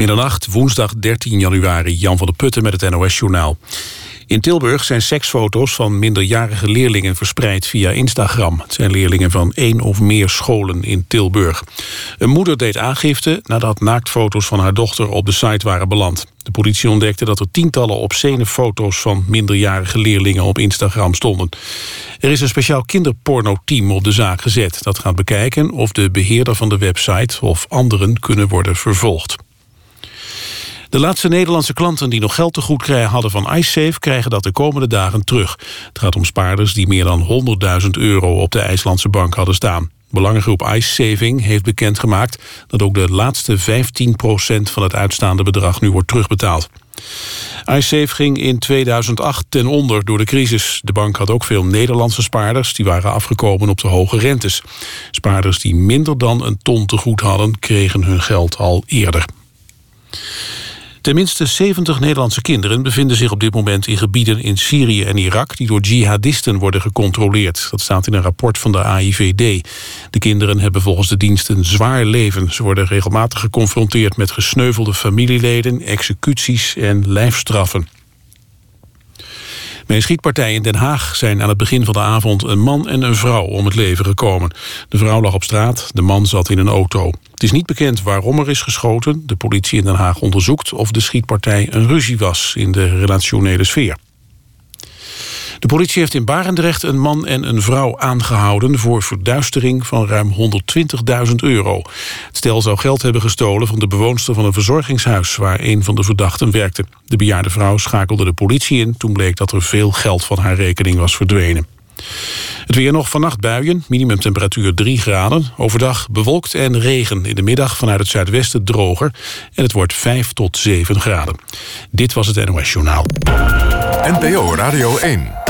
Middernacht, woensdag 13 januari, Jan van der Putten met het NOS-journaal. In Tilburg zijn seksfoto's van minderjarige leerlingen verspreid via Instagram. Het zijn leerlingen van één of meer scholen in Tilburg. Een moeder deed aangifte nadat naaktfoto's van haar dochter op de site waren beland. De politie ontdekte dat er tientallen obscene foto's van minderjarige leerlingen op Instagram stonden. Er is een speciaal kinderporno-team op de zaak gezet. Dat gaat bekijken of de beheerder van de website of anderen kunnen worden vervolgd. De laatste Nederlandse klanten die nog geld te goed hadden van iSafe... krijgen dat de komende dagen terug. Het gaat om spaarders die meer dan 100.000 euro op de IJslandse bank hadden staan. Belangengroep Ice Saving heeft bekendgemaakt... dat ook de laatste 15% van het uitstaande bedrag nu wordt terugbetaald. iSafe ging in 2008 ten onder door de crisis. De bank had ook veel Nederlandse spaarders... die waren afgekomen op de hoge rentes. Spaarders die minder dan een ton te goed hadden... kregen hun geld al eerder. Tenminste 70 Nederlandse kinderen bevinden zich op dit moment in gebieden in Syrië en Irak die door jihadisten worden gecontroleerd. Dat staat in een rapport van de AIVD. De kinderen hebben volgens de dienst een zwaar leven. Ze worden regelmatig geconfronteerd met gesneuvelde familieleden, executies en lijfstraffen. Bij een schietpartij in Den Haag zijn aan het begin van de avond een man en een vrouw om het leven gekomen. De vrouw lag op straat, de man zat in een auto. Het is niet bekend waarom er is geschoten. De politie in Den Haag onderzoekt of de schietpartij een ruzie was in de relationele sfeer. De politie heeft in Barendrecht een man en een vrouw aangehouden... voor verduistering van ruim 120.000 euro. Het stel zou geld hebben gestolen van de bewoonster van een verzorgingshuis... waar een van de verdachten werkte. De bejaarde vrouw schakelde de politie in... toen bleek dat er veel geld van haar rekening was verdwenen. Het weer nog vannacht buien, minimumtemperatuur 3 graden. Overdag bewolkt en regen. In de middag vanuit het zuidwesten droger. En het wordt 5 tot 7 graden. Dit was het NOS Journaal. NPO Radio 1.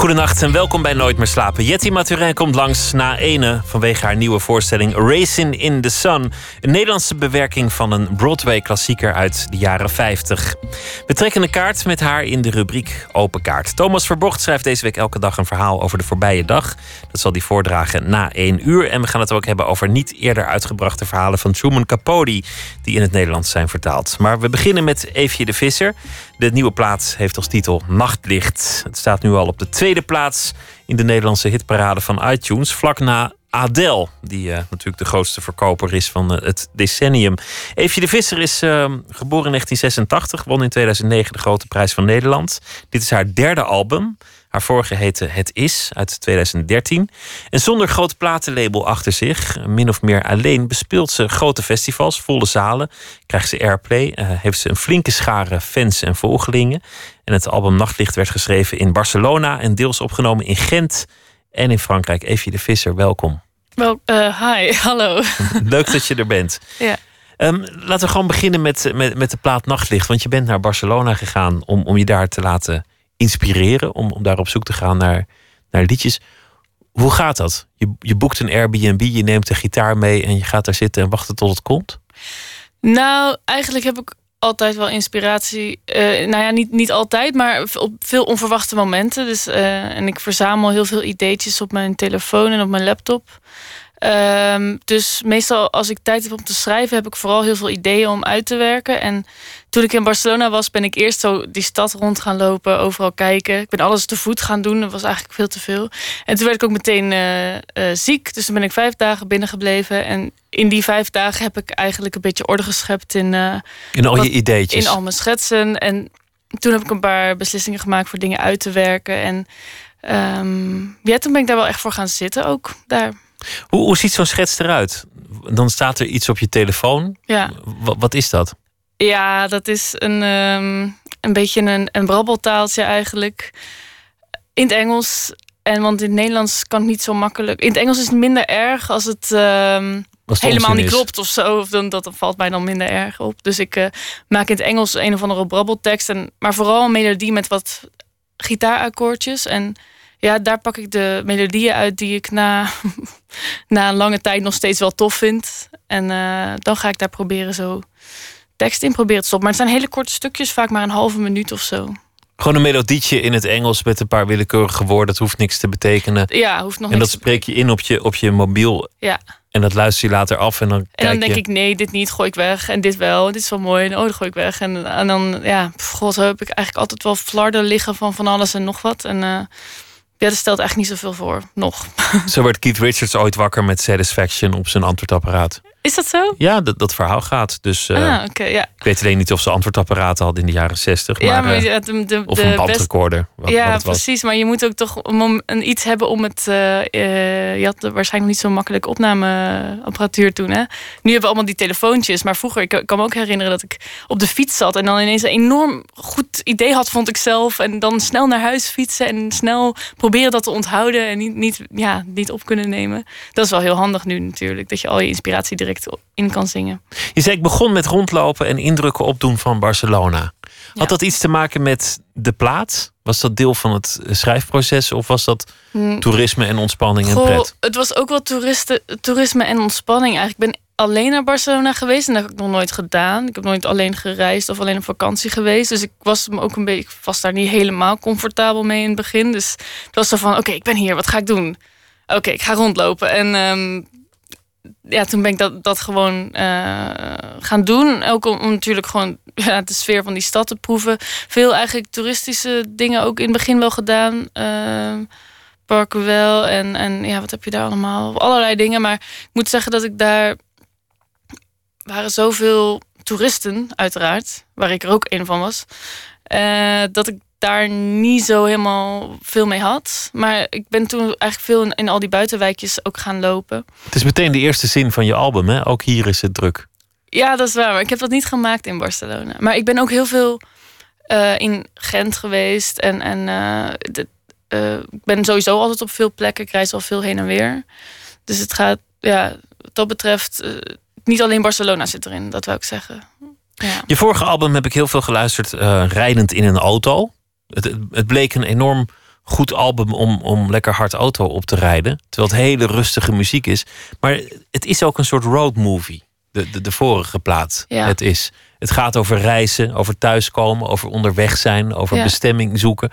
Goedenacht en welkom bij Nooit meer slapen. Jetty Maturin komt langs na ene vanwege haar nieuwe voorstelling Racing in the Sun. Een Nederlandse bewerking van een Broadway-klassieker uit de jaren 50. We trekken een kaart met haar in de rubriek Open Kaart. Thomas Verbocht schrijft deze week elke dag een verhaal over de voorbije dag. Dat zal hij voordragen na één uur. En we gaan het ook hebben over niet eerder uitgebrachte verhalen van Truman Capote... die in het Nederlands zijn vertaald. Maar we beginnen met Eefje de Visser... De nieuwe plaat heeft als titel Nachtlicht. Het staat nu al op de tweede plaats in de Nederlandse hitparade van iTunes. Vlak na Adele, die uh, natuurlijk de grootste verkoper is van uh, het decennium. Eefje de Visser is uh, geboren in 1986, won in 2009 de Grote Prijs van Nederland. Dit is haar derde album. Haar vorige heette Het Is uit 2013. En zonder groot platenlabel achter zich, min of meer alleen, bespeelt ze grote festivals, volle zalen. Krijgt ze airplay, uh, heeft ze een flinke schare fans en volgelingen. En het album Nachtlicht werd geschreven in Barcelona en deels opgenomen in Gent en in Frankrijk. Evie de Visser, welkom. Wel, uh, hi, hallo. Leuk dat je er bent. Ja. Um, laten we gewoon beginnen met, met, met de plaat Nachtlicht. Want je bent naar Barcelona gegaan om, om je daar te laten inspireren. Om, om daar op zoek te gaan naar, naar liedjes. Hoe gaat dat? Je, je boekt een Airbnb, je neemt de gitaar mee en je gaat daar zitten en wachten tot het komt? Nou, eigenlijk heb ik altijd wel inspiratie. Uh, nou ja, niet, niet altijd, maar op veel onverwachte momenten. Dus, uh, en ik verzamel heel veel ideetjes op mijn telefoon en op mijn laptop. Um, dus meestal als ik tijd heb om te schrijven, heb ik vooral heel veel ideeën om uit te werken. En toen ik in Barcelona was, ben ik eerst zo die stad rond gaan lopen, overal kijken. Ik ben alles te voet gaan doen, dat was eigenlijk veel te veel. En toen werd ik ook meteen uh, uh, ziek, dus toen ben ik vijf dagen binnengebleven. En in die vijf dagen heb ik eigenlijk een beetje orde geschept in... Uh, in al je ideetjes? In al mijn schetsen. En toen heb ik een paar beslissingen gemaakt voor dingen uit te werken. En um, ja, toen ben ik daar wel echt voor gaan zitten ook, daar. Hoe, hoe ziet zo'n schets eruit? Dan staat er iets op je telefoon. Ja. W wat is dat? Ja, dat is een, um, een beetje een, een brabbeltaaltje eigenlijk. In het Engels. En want in het Nederlands kan het niet zo makkelijk. In het Engels is het minder erg als het um, helemaal niet is. klopt of zo. Of dan, dat valt mij dan minder erg op. Dus ik uh, maak in het Engels een of andere brabbeltekst. En, maar vooral een melodie met wat gitaarakkoordjes. En ja, daar pak ik de melodieën uit die ik na, na een lange tijd nog steeds wel tof vind. En eh, dan ga ik daar proberen zo tekst in proberen te stoppen. Maar het zijn hele korte stukjes, vaak maar een halve minuut of zo. Gewoon een melodietje in het Engels met een paar willekeurige woorden. Dat hoeft niks te betekenen. Ja, hoeft nog en dat spreek je in op je, op je mobiel. Ja. En dat luister je later af. En dan, En kijk dan denk je, ik, nee, dit niet, gooi ik weg. En dit wel, dit is wel mooi. En oh, dat gooi ik weg. En, en dan, ja, god, heb ik eigenlijk altijd wel flarden liggen van van alles en nog wat. En eh, ja, dat stelt eigenlijk niet zoveel voor, nog. Zo werd Keith Richards ooit wakker met Satisfaction op zijn antwoordapparaat. Is dat zo? Ja, dat, dat verhaal gaat. Dus eh, ah, ja. ik weet alleen niet of ze antwoordapparapparaten hadden in de jaren zestig. Maar, ja, maar eh, ja, de, de, of een bandrecorder. Ja, precies. Maar je moet ook toch een, een iets hebben om het. eh, je had waarschijnlijk niet zo makkelijk opnameapparatuur toen. Hè? Nu hebben we allemaal die telefoontjes. Maar vroeger, ik kan me ook herinneren dat ik op de fiets zat. En dan ineens een enorm goed idee had, vond ik zelf. En dan snel naar huis fietsen. En snel proberen dat te onthouden. En niet, niet, ja, niet op kunnen nemen. Dat is wel heel handig nu natuurlijk. Dat je al je inspiratie direct in kan zingen. Je zei, ik begon met rondlopen en indrukken opdoen van Barcelona. Had Ja. dat iets te maken met de plaats? Was dat deel van het schrijfproces? Of was dat Hm. toerisme en ontspanning en Goh, pret? het was ook wel toeristen, toerisme en ontspanning. Eigenlijk ik ben alleen naar Barcelona geweest en dat heb ik nog nooit gedaan. Ik heb nooit alleen gereisd of alleen op vakantie geweest. Dus ik was me ook een beetje, ik was daar niet helemaal comfortabel mee in het begin. Dus het was zo van, oké, ik ben hier, wat ga ik doen? Oké, ik ga rondlopen. En ehm, ja, toen ben ik dat, dat gewoon eh, gaan doen. Ook om, natuurlijk gewoon ja, de sfeer van die stad te proeven. Veel eigenlijk toeristische dingen ook in het begin wel gedaan. Ehm parken wel. En, en ja, wat heb je daar allemaal? Allerlei dingen. Maar ik moet zeggen dat ik daar... waren zoveel toeristen, uiteraard. Waar ik er ook een van was. eh, dat ik daar niet zo helemaal veel mee had. Maar ik ben toen eigenlijk veel in, in al die buitenwijkjes ook gaan lopen. Het is meteen de eerste zin van je album, hè? Ook hier is het druk. Ja, dat is waar. Maar ik heb dat niet gemaakt in Barcelona. Maar ik ben ook heel veel eh, in Gent geweest. En, en eh, de- eh, ik ben sowieso altijd op veel plekken. Ik reis al veel heen en weer. Dus het gaat, ja, wat dat betreft, niet alleen Barcelona zit erin. Dat wou ik zeggen. Ja. Je vorige album heb ik heel veel geluisterd eh, rijdend in een auto. Het, bleek een enorm goed album om, om lekker hard auto op te rijden. Terwijl het hele rustige muziek is. Maar het is ook een soort road movie. De, de, de vorige plaat. Ja. Het is. Het gaat over reizen, over thuiskomen, over onderweg zijn, over Ja. bestemming zoeken.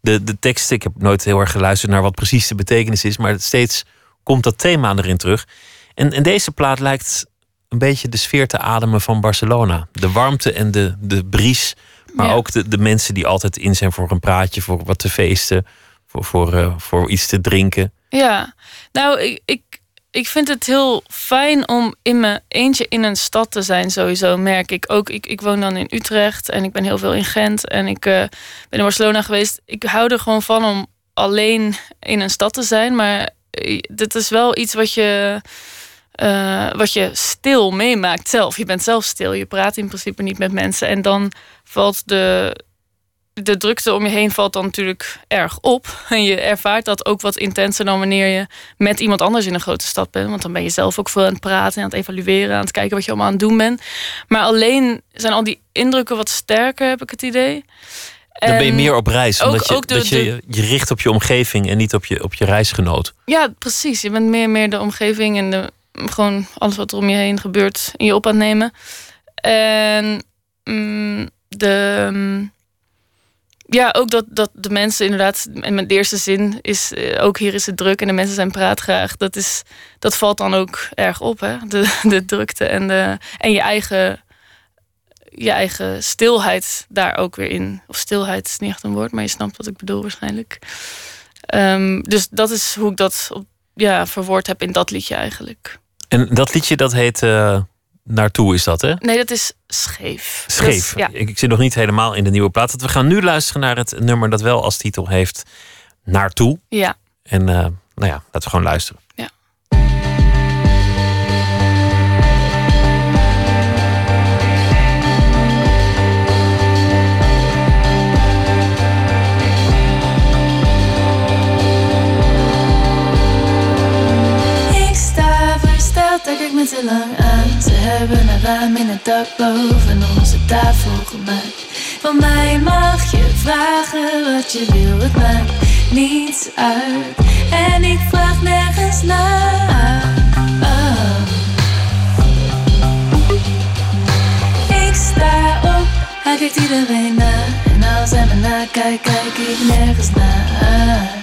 De, de teksten, ik heb nooit heel erg geluisterd naar wat precies de betekenis is, maar steeds komt dat thema erin terug. En, en deze plaat lijkt een beetje de sfeer te ademen van Barcelona. De warmte en de, de bries, maar Ja. ook de, de mensen die altijd in zijn voor een praatje, voor wat te feesten, voor, voor, eh, voor iets te drinken. Ja, nou, ik, ik, ik vind het heel fijn om in mijn eentje in een stad te zijn, sowieso, merk ik ook. Ik, ik woon dan in Utrecht en ik ben heel veel in Gent en ik eh, ben in Barcelona geweest. Ik hou er gewoon van om alleen in een stad te zijn, maar eh, dit is wel iets wat je, eh, wat je stil meemaakt zelf. Je bent zelf stil, je praat in principe niet met mensen en dan valt de, de drukte om je heen valt dan natuurlijk erg op. En je ervaart dat ook wat intenser dan wanneer je met iemand anders in een grote stad bent. Want dan ben je zelf ook veel aan het praten, aan het evalueren, aan het kijken wat je allemaal aan het doen bent. Maar alleen zijn al die indrukken wat sterker, heb ik het idee. Dan ben je meer op reis, ook- omdat je, ook de- dat je je richt op je omgeving en niet op je, op je reisgenoot. Ja, precies. Je bent meer, meer de omgeving en de, gewoon alles wat er om je heen gebeurt in je op nemen. En mm, de, mm, ja, ook dat, dat de mensen inderdaad, en mijn eerste zin is eh, ook hier is het druk en de mensen zijn praatgraag. Dat, is, dat valt dan ook erg op, hè? De, de drukte en, de, en je eigen je eigen stilheid daar ook weer in. Of stilheid is niet echt een woord, maar je snapt wat ik bedoel waarschijnlijk. Ehm, dus dat is hoe ik dat ja, verwoord heb in dat liedje eigenlijk. En dat liedje dat heet eh, Naartoe is dat, hè? Nee, dat is scheef. Scheef. Dus, ja. ik, ik zit nog niet helemaal in de nieuwe plaat. We gaan nu luisteren naar het nummer dat wel als titel heeft Naartoe. ja. En eh, nou ja, laten we gewoon luisteren. Ze hebben een raam in het dak boven onze tafel gemaakt. Van mij mag je vragen wat je wil, het maakt niets uit. En ik vraag nergens naar. Ik sta op, hij kijkt iedereen na. En als hij me nakijkt, kijk ik nergens naar.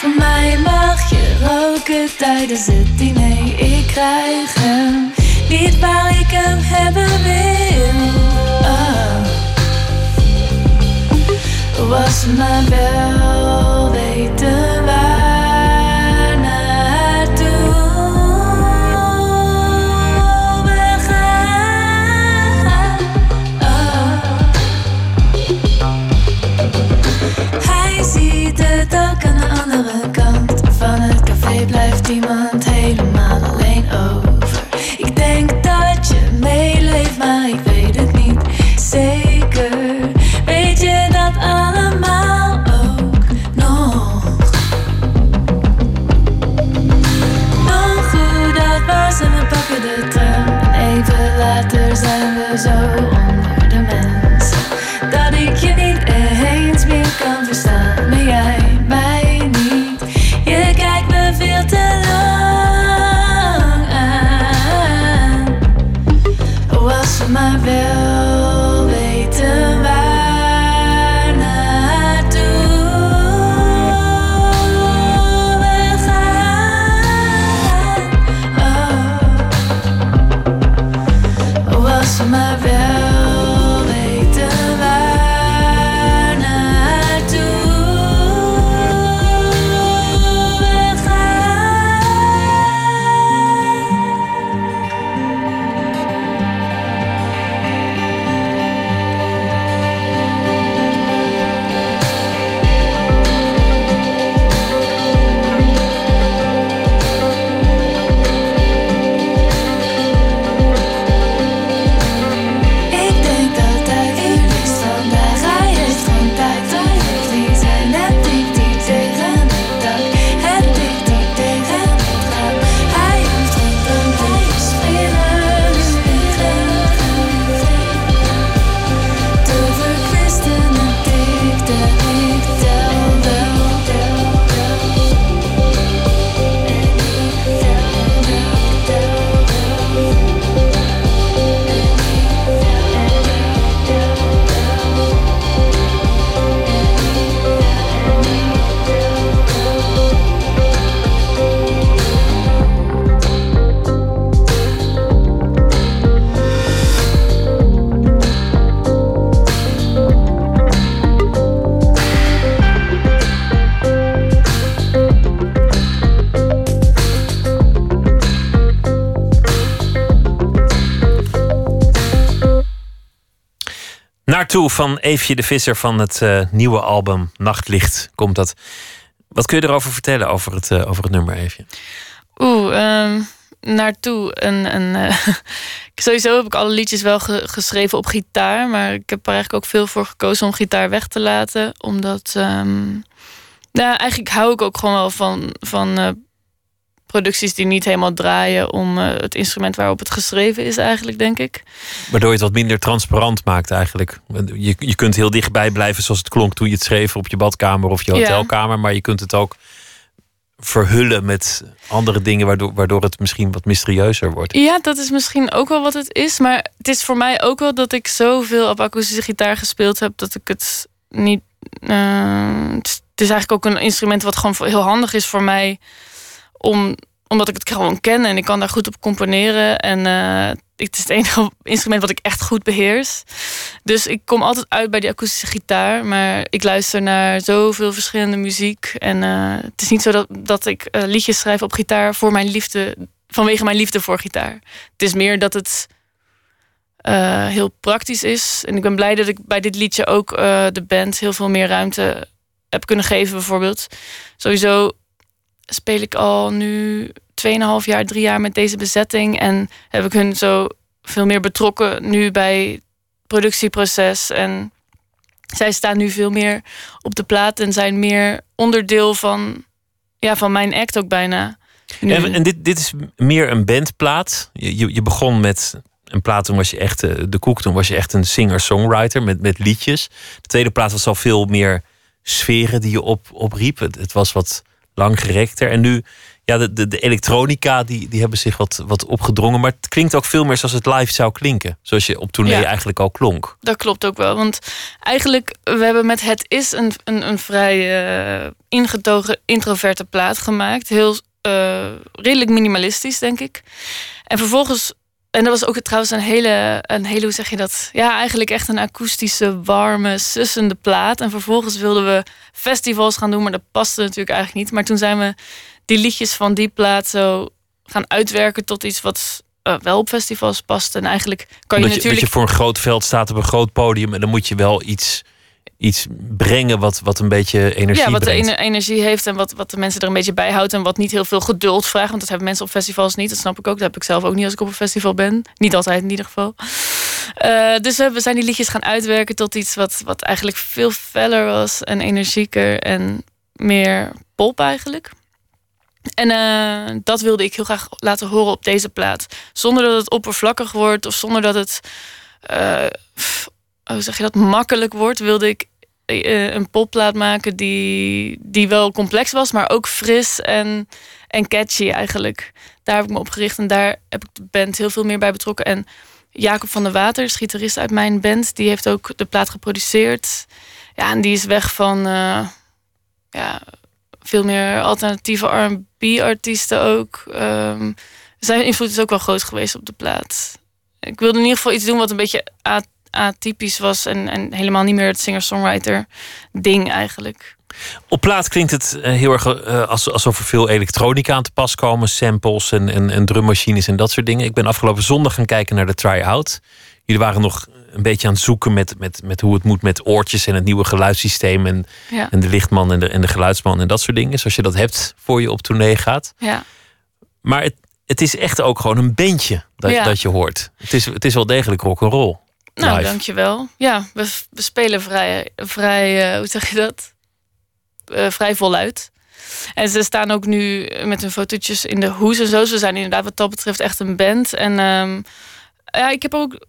Van mij mag je roken tijdens het diner. Ik krijg hem niet waar ik hem hebben wil. Oh. Was maar wel café blijft iemand helemaal alleen over. Ik denk dat je meeleeft, maar ik weet het niet. Was ze Naartoe van Eefje de Visser van het eh, nieuwe album Nachtlicht komt dat. Wat kun je erover vertellen over het, eh, over het nummer, Eefje? Oeh, ehm, naartoe. En, en, eh, sowieso heb ik alle liedjes wel ge- geschreven op gitaar. Maar ik heb er eigenlijk ook veel voor gekozen om gitaar weg te laten. Omdat, ehm, nou, eigenlijk hou ik ook gewoon wel van, van producties die niet helemaal draaien om eh, het instrument waarop het geschreven is, eigenlijk, denk ik. Waardoor je het wat minder transparant maakt eigenlijk. Je, je kunt heel dichtbij blijven zoals het klonk toen je het schreef op je badkamer of je Ja. hotelkamer. Maar je kunt het ook verhullen met andere dingen waardoor, waardoor het misschien wat mysterieuzer wordt. Ja, dat is misschien ook wel wat het is. Maar het is voor mij ook wel dat ik zoveel op akoestische gitaar gespeeld heb dat ik het niet. eh, het is eigenlijk ook een instrument wat gewoon heel handig is voor mij. Om, omdat ik het gewoon ken en ik kan daar goed op componeren. En eh, het is het enige instrument wat ik echt goed beheers. Dus ik kom altijd uit bij die akoestische gitaar. Maar ik luister naar zoveel verschillende muziek. En eh, het is niet zo dat, dat ik eh, liedjes schrijf op gitaar voor mijn liefde vanwege mijn liefde voor gitaar. Het is meer dat het heel praktisch is. En ik ben blij dat ik bij dit liedje ook de band heel veel meer ruimte heb kunnen geven, bijvoorbeeld. Sowieso speel ik al nu 2,5 jaar, drie jaar met deze bezetting. En heb ik hun zo veel meer betrokken nu bij het productieproces. En zij staan nu veel meer op de plaat en zijn meer onderdeel van, ja, van mijn act ook bijna. En, dit, dit is meer een bandplaat. Je, je, begon met een plaat, toen was je echt eh, de koek. Toen was je echt een singer-songwriter met, met liedjes. De tweede plaat was al veel meer sferen die je op, opriep. Het was wat langgerekter. En nu, ja, de, de, de elektronica, die, die hebben zich wat, wat opgedrongen. Maar het klinkt ook veel meer zoals het live zou klinken. Zoals je op tournee Ja. eigenlijk al klonk. Dat klopt ook wel. Want eigenlijk, we hebben met Het Is een, een, een vrij eh, ingetogen, introverte plaat gemaakt. Heel eh, redelijk minimalistisch, denk ik. En vervolgens, en dat was ook trouwens een hele, een hele, hoe zeg je dat? Ja, eigenlijk echt een akoestische, warme, sussende plaat. En vervolgens wilden we festivals gaan doen, maar dat paste natuurlijk eigenlijk niet. Maar toen zijn we die liedjes van die plaat zo gaan uitwerken tot iets wat eh, wel op festivals past. En eigenlijk kan je dat, je, natuurlijk... dat je voor een groot veld staat op een groot podium. En dan moet je wel iets, iets brengen wat, wat een beetje energie ja, wat de brengt. energie heeft en wat, wat de mensen er een beetje bij houdt. En wat niet heel veel geduld vraagt. Want dat hebben mensen op festivals niet. Dat snap ik ook. Dat heb ik zelf ook niet als ik op een festival ben. Niet altijd in ieder geval. Eh, dus we, zijn die liedjes gaan uitwerken tot iets wat, wat eigenlijk veel feller was. En energieker en meer pop eigenlijk. En eh, dat wilde ik heel graag laten horen op deze plaat. Zonder dat het oppervlakkig wordt of zonder dat het, hoe zeg je dat, makkelijk wordt, wilde ik een popplaat maken die, die wel complex was, maar ook fris en, en catchy eigenlijk. Daar heb ik me op gericht en daar heb ik de band heel veel meer bij betrokken. En Jacob van der Waters, gitarist uit mijn band, die heeft ook de plaat geproduceerd. Ja, en die is weg van eh, ja, veel meer alternatieve R&B-artiesten ook. Ehm, zijn invloed is ook wel groot geweest op de plaat. Ik wilde in ieder geval iets doen wat een beetje atypisch was en, en helemaal niet meer het singer-songwriter ding eigenlijk. Op plaat klinkt het eh, heel erg eh, als- alsof er veel elektronica aan te pas komen. Samples en, en, en drummachines en dat soort dingen. Ik ben afgelopen zondag gaan kijken naar de try-out. Jullie waren nog een beetje aan het zoeken met, met, met hoe het moet met oortjes en het nieuwe geluidssysteem. En, Ja, en de lichtman en de, en de geluidsman en dat soort dingen. Zoals je dat hebt voor je op tournee gaat. ja. Maar het, het is echt ook gewoon een bandje dat, Ja. dat je hoort. Het is, het is wel degelijk rock and roll. Nou, Live. dankjewel. Ja, we, we spelen vrij, vrij eh, hoe zeg je dat? Eh, vrij voluit. En ze staan ook nu met hun fotootjes in de hoes en zo. Ze zijn inderdaad wat dat betreft echt een band. En ehm, ja, ik heb ook,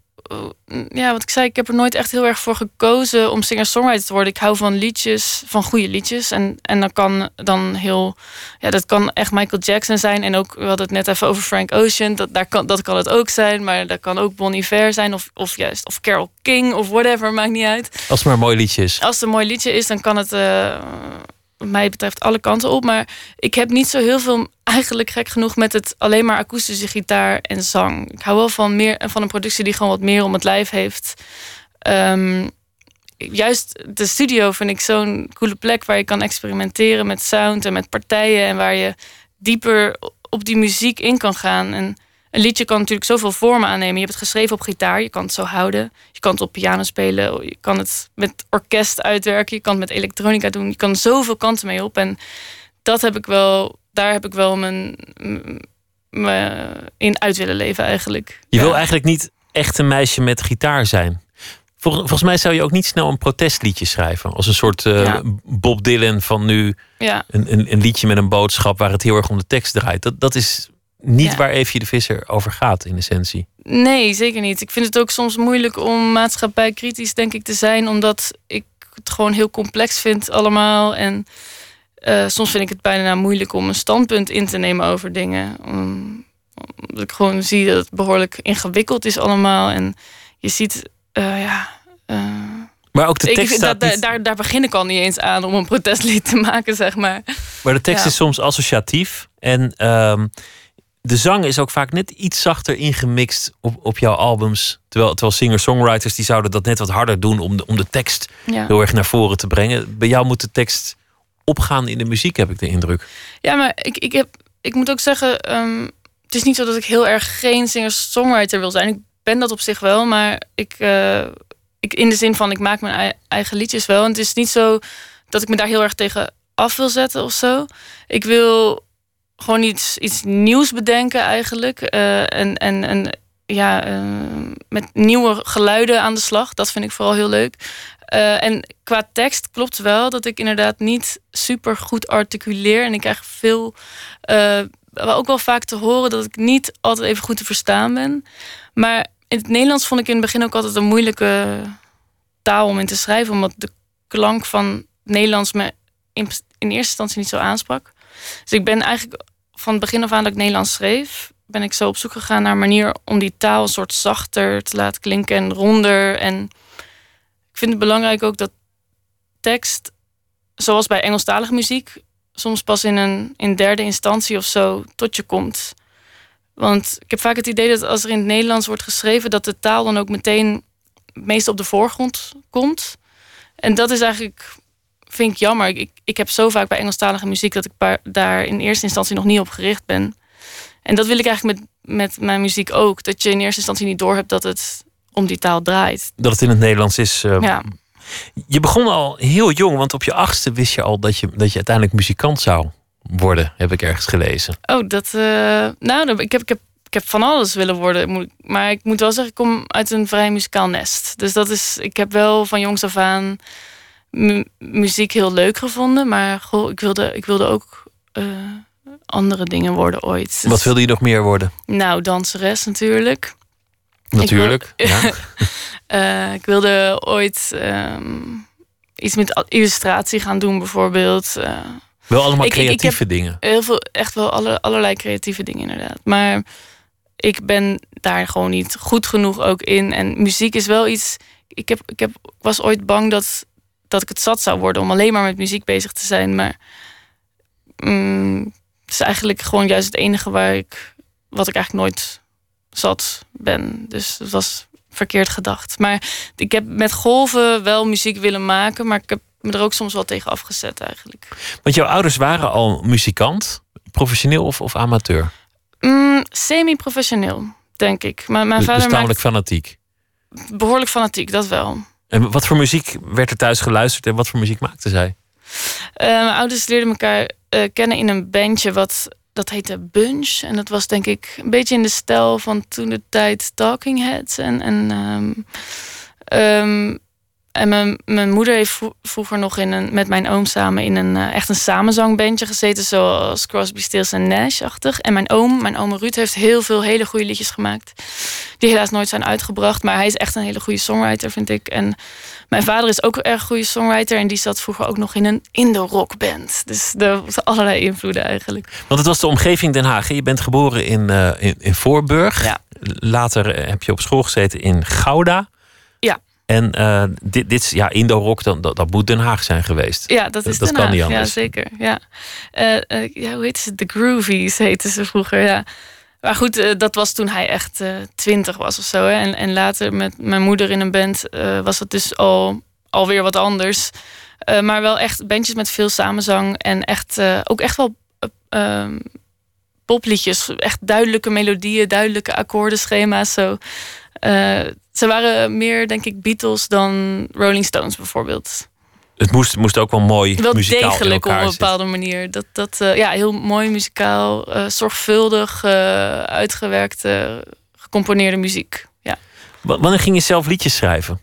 ja, wat ik zei, ik heb er nooit echt heel erg voor gekozen om singer-songwriter te worden. Ik hou van liedjes, van goede liedjes. En, en dat kan dan heel, ja, dat kan echt Michael Jackson zijn. En ook, we hadden het net even over Frank Ocean. Dat, daar kan, dat kan het ook zijn. Maar dat kan ook Bon Iver zijn. Of, of juist, of Carole King of whatever, maakt niet uit. Als het maar een mooi liedje is. Als het een mooi liedje is, dan kan het eh, wat mij betreft alle kanten op. Maar ik heb niet zo heel veel, eigenlijk gek genoeg, met het alleen maar akoestische gitaar en zang. Ik hou wel van, meer, van een productie die gewoon wat meer om het lijf heeft. Ehm, juist de studio vind ik zo'n coole plek waar je kan experimenteren met sound en met partijen. En waar je dieper op die muziek in kan gaan. En een liedje kan natuurlijk zoveel vormen aannemen. Je hebt het geschreven op gitaar, je kan het zo houden. Je kan het op piano spelen, je kan het met orkest uitwerken, je kan het met elektronica doen. Je kan zoveel kanten mee op. En dat heb ik wel, daar heb ik wel mijn, me in uit willen leven eigenlijk. Je Ja. wil eigenlijk niet echt een meisje met gitaar zijn. Vol- volgens mij zou je ook niet snel een protestliedje schrijven. Als een soort eh, Ja. Bob Dylan van nu. Ja, Een, een, een liedje met een boodschap waar het heel erg om de tekst draait. Dat, dat is niet Ja. waar Eefje de Visser over gaat in essentie. Nee, zeker niet. Ik vind het ook soms moeilijk om maatschappijkritisch, denk ik, te zijn, omdat ik het gewoon heel complex vind allemaal. En eh, soms vind ik het bijna moeilijk om een standpunt in te nemen over dingen. Om- Omdat ik gewoon zie dat het behoorlijk ingewikkeld is allemaal. En je ziet, eh, ja. eh, Maar ook de ik, tekst vind staat dat, niet- daar, daar begin ik al niet eens aan om een protestlied te maken, zeg maar. Maar de tekst Ja. is soms associatief. En ehm, de zang is ook vaak net iets zachter ingemixt op, op jouw albums. Terwijl, terwijl singer-songwriters die zouden dat net wat harder doen om de, om de tekst Ja. heel erg naar voren te brengen. Bij jou moet de tekst opgaan in de muziek, heb ik de indruk. Ja, maar ik, ik, heb, ik moet ook zeggen, ehm, het is niet zo dat ik heel erg geen singer-songwriter wil zijn. Ik ben dat op zich wel, maar ik, eh, ik in de zin van ik maak mijn ei- eigen liedjes wel. En het is niet zo dat ik me daar heel erg tegen af wil zetten of zo. Ik wil gewoon iets, iets nieuws bedenken eigenlijk. eh, en, en, en ja, eh, met nieuwe geluiden aan de slag. Dat vind ik vooral heel leuk. Eh, en qua tekst klopt wel dat ik inderdaad niet super goed articuleer. En ik krijg veel, ook wel vaak te horen dat ik niet altijd even goed te verstaan ben. Maar in het Nederlands vond ik in het begin ook altijd een moeilijke taal om in te schrijven. Omdat de klank van Nederlands me in eerste instantie niet zo aansprak. Dus ik ben eigenlijk van het begin af aan dat ik Nederlands schreef, ben ik zo op zoek gegaan naar een manier om die taal een soort zachter te laten klinken en ronder. En ik vind het belangrijk ook dat tekst, zoals bij Engelstalige muziek, soms pas in een in derde instantie of zo tot je komt. Want ik heb vaak het idee dat als er in het Nederlands wordt geschreven, dat de taal dan ook meteen meest op de voorgrond komt. En dat is eigenlijk, vind ik jammer. Ik, ik heb zo vaak bij Engelstalige muziek dat ik daar in eerste instantie nog niet op gericht ben. En dat wil ik eigenlijk met, met mijn muziek ook. Dat je in eerste instantie niet doorhebt dat het om die taal draait. Dat het in het Nederlands is. eh, Ja, Je begon al heel jong, want op je achtste wist je al dat je, dat je uiteindelijk muzikant zou worden, heb ik ergens gelezen. Oh, dat. eh, nou, ik heb, ik, heb, ik heb van alles willen worden. Maar ik moet wel zeggen, ik kom uit een vrij muzikaal nest. Dus dat is. Ik heb wel van jongs af aan mu- muziek heel leuk gevonden. Maar goh, ik wilde, ik wilde ook eh, andere dingen worden ooit. Dus- Wat wilde je nog meer worden? Nou, danseres natuurlijk. Natuurlijk. ja. Eh, ik wilde ooit ehm, iets met illustratie gaan doen, bijvoorbeeld. Eh, Wel allemaal Ik- ik- ik creatieve dingen. heel veel, echt wel alle, allerlei creatieve dingen inderdaad. Maar ik ben daar gewoon niet goed genoeg ook in. En muziek is wel iets. Ik, heb, ik heb, was ooit bang dat, dat ik het zat zou worden om alleen maar met muziek bezig te zijn. Maar mm, het is eigenlijk gewoon juist het enige waar ik, wat ik eigenlijk nooit zat ben. Dus het was verkeerd gedacht. Maar ik heb met golven wel muziek willen maken, maar ik heb me er ook soms wel tegen afgezet eigenlijk. Want jouw ouders waren al muzikant, professioneel of, of amateur? Mm, Semi-professioneel, denk ik. Maar mijn Dus, dus vader tamelijk fanatiek. behoorlijk fanatiek, dat wel. En wat voor muziek werd er thuis geluisterd en wat voor muziek maakte zij? Eh, mijn ouders leerden elkaar eh, kennen in een bandje wat dat heette Bunch. En dat was denk ik een beetje in de stijl van toen de tijd Talking Heads. En, en, ehm, ehm, en mijn, mijn moeder heeft vro- vroeger nog in een, met mijn oom samen in een eh, echt een samenzangbandje gezeten. Zoals Crosby, Stills en Nash-achtig. En mijn oom, mijn oom Ruud, heeft heel veel hele goede liedjes gemaakt. Die helaas nooit zijn uitgebracht. Maar hij is echt een hele goede songwriter, vind ik. En mijn vader is ook een erg goede songwriter. En die zat vroeger ook nog in een Indo-rockband. Dus er allerlei invloeden eigenlijk. Want het was de omgeving Den Haag. Je bent geboren in, eh, in, in Voorburg. Ja. Later eh, heb je op school gezeten in Gouda. En eh, dit, dit ja, Indo-rock, dan, dat, dat moet Den Haag zijn geweest. Ja, dat is Dat Den kan Haag. niet anders. Ja, zeker. Ja. Eh, eh, ja, hoe heette ze? De Groovies heten ze vroeger, ja. Maar goed, dat was toen hij echt twintig was of zo. Hè. En, en later met mijn moeder in een band was het dus al alweer wat anders. Maar wel echt bandjes met veel samenzang. En echt, ook echt wel eh, ehm, popliedjes. Echt duidelijke melodieën, duidelijke akkoordenschema's. Zo. Eh, ze waren meer, denk ik, Beatles dan Rolling Stones bijvoorbeeld Het moest, moest ook wel mooi wel muzikaal degelijk op een zitten. bepaalde manier. Dat, dat, eh, ja, heel mooi muzikaal, eh, zorgvuldig uitgewerkte, gecomponeerde muziek. Ja. Wa- Wanneer ging je zelf liedjes schrijven?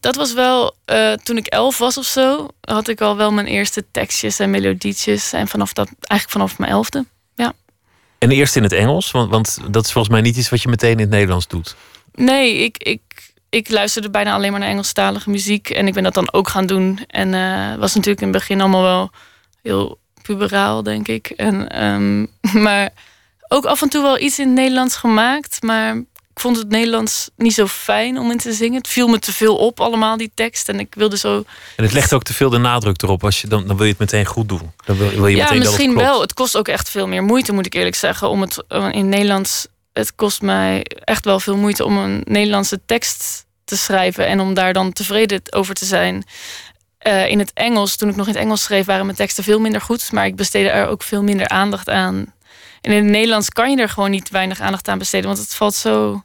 Dat was wel, toen ik elf was of zo, had ik al wel mijn eerste tekstjes en melodietjes. En vanaf dat, eigenlijk vanaf mijn elfde. En eerst in het Engels, want, want dat is volgens mij niet iets wat je meteen in het Nederlands doet. Nee, ik, ik, ik luisterde bijna alleen maar naar Engelstalige muziek. En ik ben dat dan ook gaan doen. En eh was natuurlijk in het begin allemaal wel heel puberaal, denk ik. En, ehm, maar ook af en toe wel iets in het Nederlands gemaakt. Maar ik vond het Nederlands niet zo fijn om in te zingen. Het viel me te veel op, allemaal die tekst. En ik wilde zo En het legt ook te veel de nadruk erop. Als je, dan, dan wil je het meteen goed doen. Dan wil, wil je ja, meteen misschien dat het wel. Het kost ook echt veel meer moeite, moet ik eerlijk zeggen. Om het eh, in het Nederlands. Het kost mij echt wel veel moeite om een Nederlandse tekst te schrijven en om daar dan tevreden over te zijn. Eh, in het Engels, toen ik nog in het Engels schreef, waren mijn teksten veel minder goed, maar ik besteedde er ook veel minder aandacht aan. En in het Nederlands kan je er gewoon niet weinig aandacht aan besteden, want het valt zo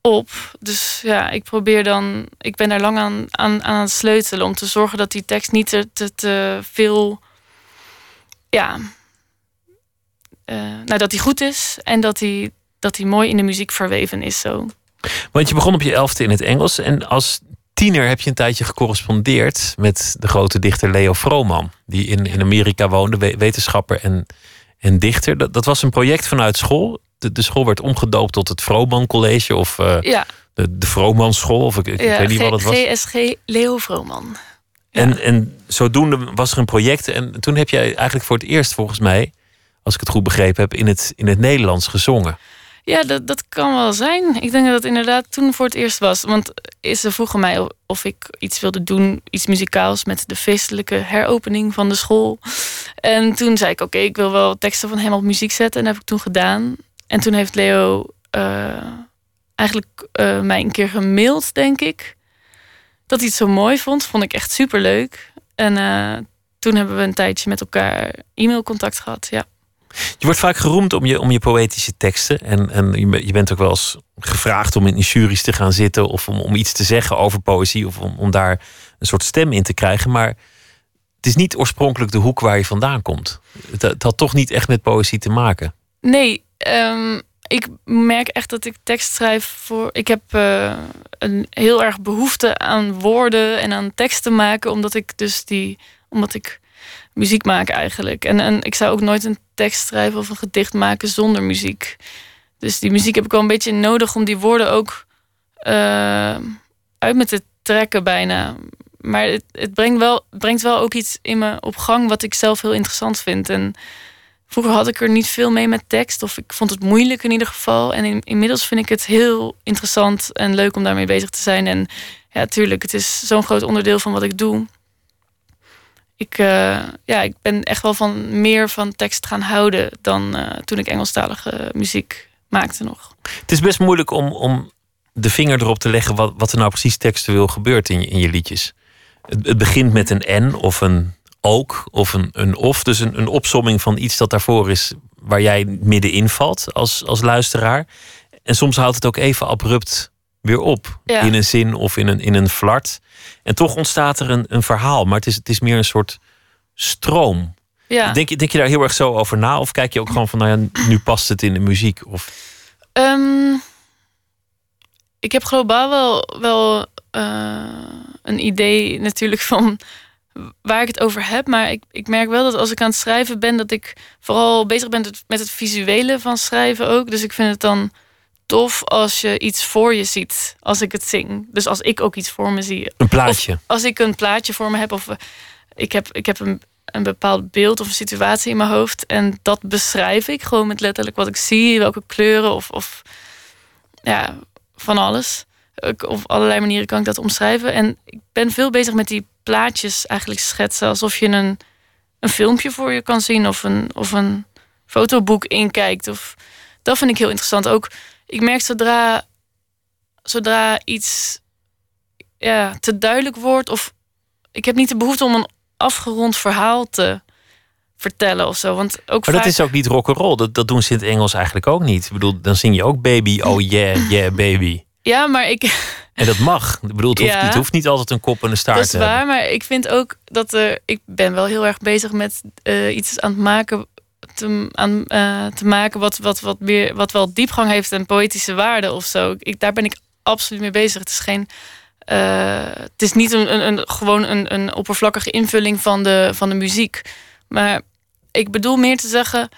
op. Dus ja, ik probeer dan, ik ben daar lang aan, aan, aan het sleutelen om te zorgen dat die tekst niet te, te, veel ja, eh, nou, dat hij goed is en dat hij, dat hij mooi in de muziek verweven is. Zo. Want je begon op je elfde in het Engels. En als tiener heb je een tijdje gecorrespondeerd met de grote dichter Leo Vrooman. Die in, in Amerika woonde, we- wetenschapper en, en dichter. Dat, dat was een project vanuit school. De, de school werd omgedoopt tot het Vrooman College of eh, Ja, de, de Vrooman School. Of ik, ik, ja weet niet G- wat het was. GSG Leo Vrooman. En, en zodoende was er een project. En toen heb jij eigenlijk voor het eerst, volgens mij, als ik het goed begrepen heb, in het, in het Nederlands gezongen. Ja, dat, dat kan wel zijn. Ik denk dat het inderdaad toen voor het eerst was. Want ze vroegen mij of ik iets wilde doen, iets muzikaals met de feestelijke heropening van de school. En toen zei ik: Oké, ik wil wel teksten van hem op muziek zetten. En dat heb ik toen gedaan. En toen heeft Leo uh, eigenlijk uh, mij een keer gemaild, denk ik. Dat hij het zo mooi vond. Vond ik echt super leuk. En uh, toen hebben we een tijdje met elkaar e-mailcontact gehad. Ja. Je wordt vaak geroemd om je, om je poëtische teksten. En, en je bent ook wel eens gevraagd om in juries te gaan zitten. of om, om iets te zeggen over poëzie. of om, om daar een soort stem in te krijgen. Maar het is niet oorspronkelijk de hoek waar je vandaan komt. Het, had toch niet echt met poëzie te maken. Nee, um, ik merk echt dat ik tekst schrijf voor. Ik heb uh, een heel erg behoefte aan woorden en aan teksten maken, omdat ik dus die. omdat ik muziek maak eigenlijk. En, en ik zou ook nooit een tekst schrijven of een gedicht maken zonder muziek. Dus die muziek heb ik wel een beetje nodig om die woorden ook uh, uit me te trekken bijna. Maar het, het brengt, wel, brengt wel ook iets in me op gang wat ik zelf heel interessant vind. En vroeger had ik er niet veel mee met tekst. Of ik vond het moeilijk in ieder geval. En in, inmiddels vind ik het heel interessant en leuk om daarmee bezig te zijn. En ja, tuurlijk, het is zo'n groot onderdeel van wat ik doe ik, uh, ja, ik ben echt wel van meer van tekst gaan houden dan uh, toen ik Engelstalige muziek maakte nog. Het is best moeilijk om, om de vinger erop te leggen wat, wat er nou precies textueel gebeurt in je, in je liedjes. Het, het begint met een en of een ook of een, een of. Dus een, een opsomming van iets dat daarvoor is waar jij middenin valt als, als luisteraar. En soms houdt het ook even abrupt weer op. Ja. In een zin of in een, in een flart. En toch ontstaat er een, een verhaal. Maar het is, het is meer een soort stroom. Ja. Denk, je, denk je daar heel erg zo over na? Of kijk je ook gewoon van, nou ja, nu past het in de muziek? Of... Um, ik heb globaal wel, wel uh, een idee natuurlijk van waar ik het over heb. Maar ik, ik merk wel dat als ik aan het schrijven ben, dat ik vooral bezig ben met het visuele van schrijven ook. Dus ik vind het dan tof als je iets voor je ziet als ik het zing. Dus als ik ook iets voor me zie. Een plaatje. Of als ik een plaatje voor me heb of eh, ik heb, ik heb een, een bepaald beeld of een situatie in mijn hoofd en dat beschrijf ik gewoon met letterlijk wat ik zie, welke kleuren of, of ja, van alles. Op allerlei manieren kan ik dat omschrijven. En ik ben veel bezig met die plaatjes eigenlijk schetsen. Alsof je een, een filmpje voor je kan zien of een, of een fotoboek inkijkt. Of, dat vind ik heel interessant. Ook ik merk zodra, zodra iets ja, te duidelijk wordt, of ik heb niet de behoefte om een afgerond verhaal te vertellen of zo. Want ook maar dat is ook niet rock'n'roll. Dat, dat doen ze in het Engels eigenlijk ook niet. Ik bedoel, dan zing je ook baby, oh yeah, yeah, baby. Ja, maar ik. En dat mag. Ik bedoel, het hoeft, Ja. het hoeft niet altijd een kop en een staart Dat is te hebben. waar, maar ik vind ook dat er. Ik ben wel heel erg bezig met eh, iets aan het maken. Te, aan, eh, te maken wat, wat, wat, meer, wat wel diepgang heeft en poëtische waarde of zo. Ik, daar ben ik absoluut mee bezig. Het is geen. eh, het is niet een, een, een, gewoon een, een oppervlakkige invulling van de, van de muziek. Maar ik bedoel meer te zeggen.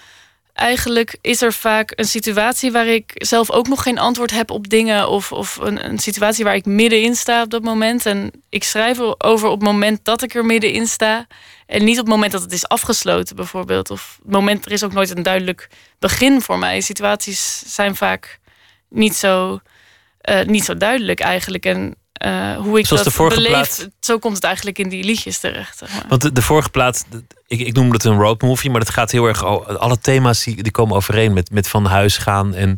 Eigenlijk is er vaak een situatie waar ik zelf ook nog geen antwoord heb op dingen. Of, of een, een situatie waar ik middenin sta op dat moment. En ik schrijf over op het moment dat ik er middenin sta. En niet op het moment dat het is afgesloten, bijvoorbeeld. Of het moment, er is ook nooit een duidelijk begin voor mij. Situaties zijn vaak niet zo, eh, niet zo duidelijk eigenlijk. En eh, hoe ik Zoals dat de vorige plaat. zo komt het eigenlijk in die liedjes terecht. Zeg maar. Want de, de vorige plaat, ik, ik noem het een roadmovie, maar het gaat heel erg. Alle thema's die, die komen overeen met, met van huis gaan en,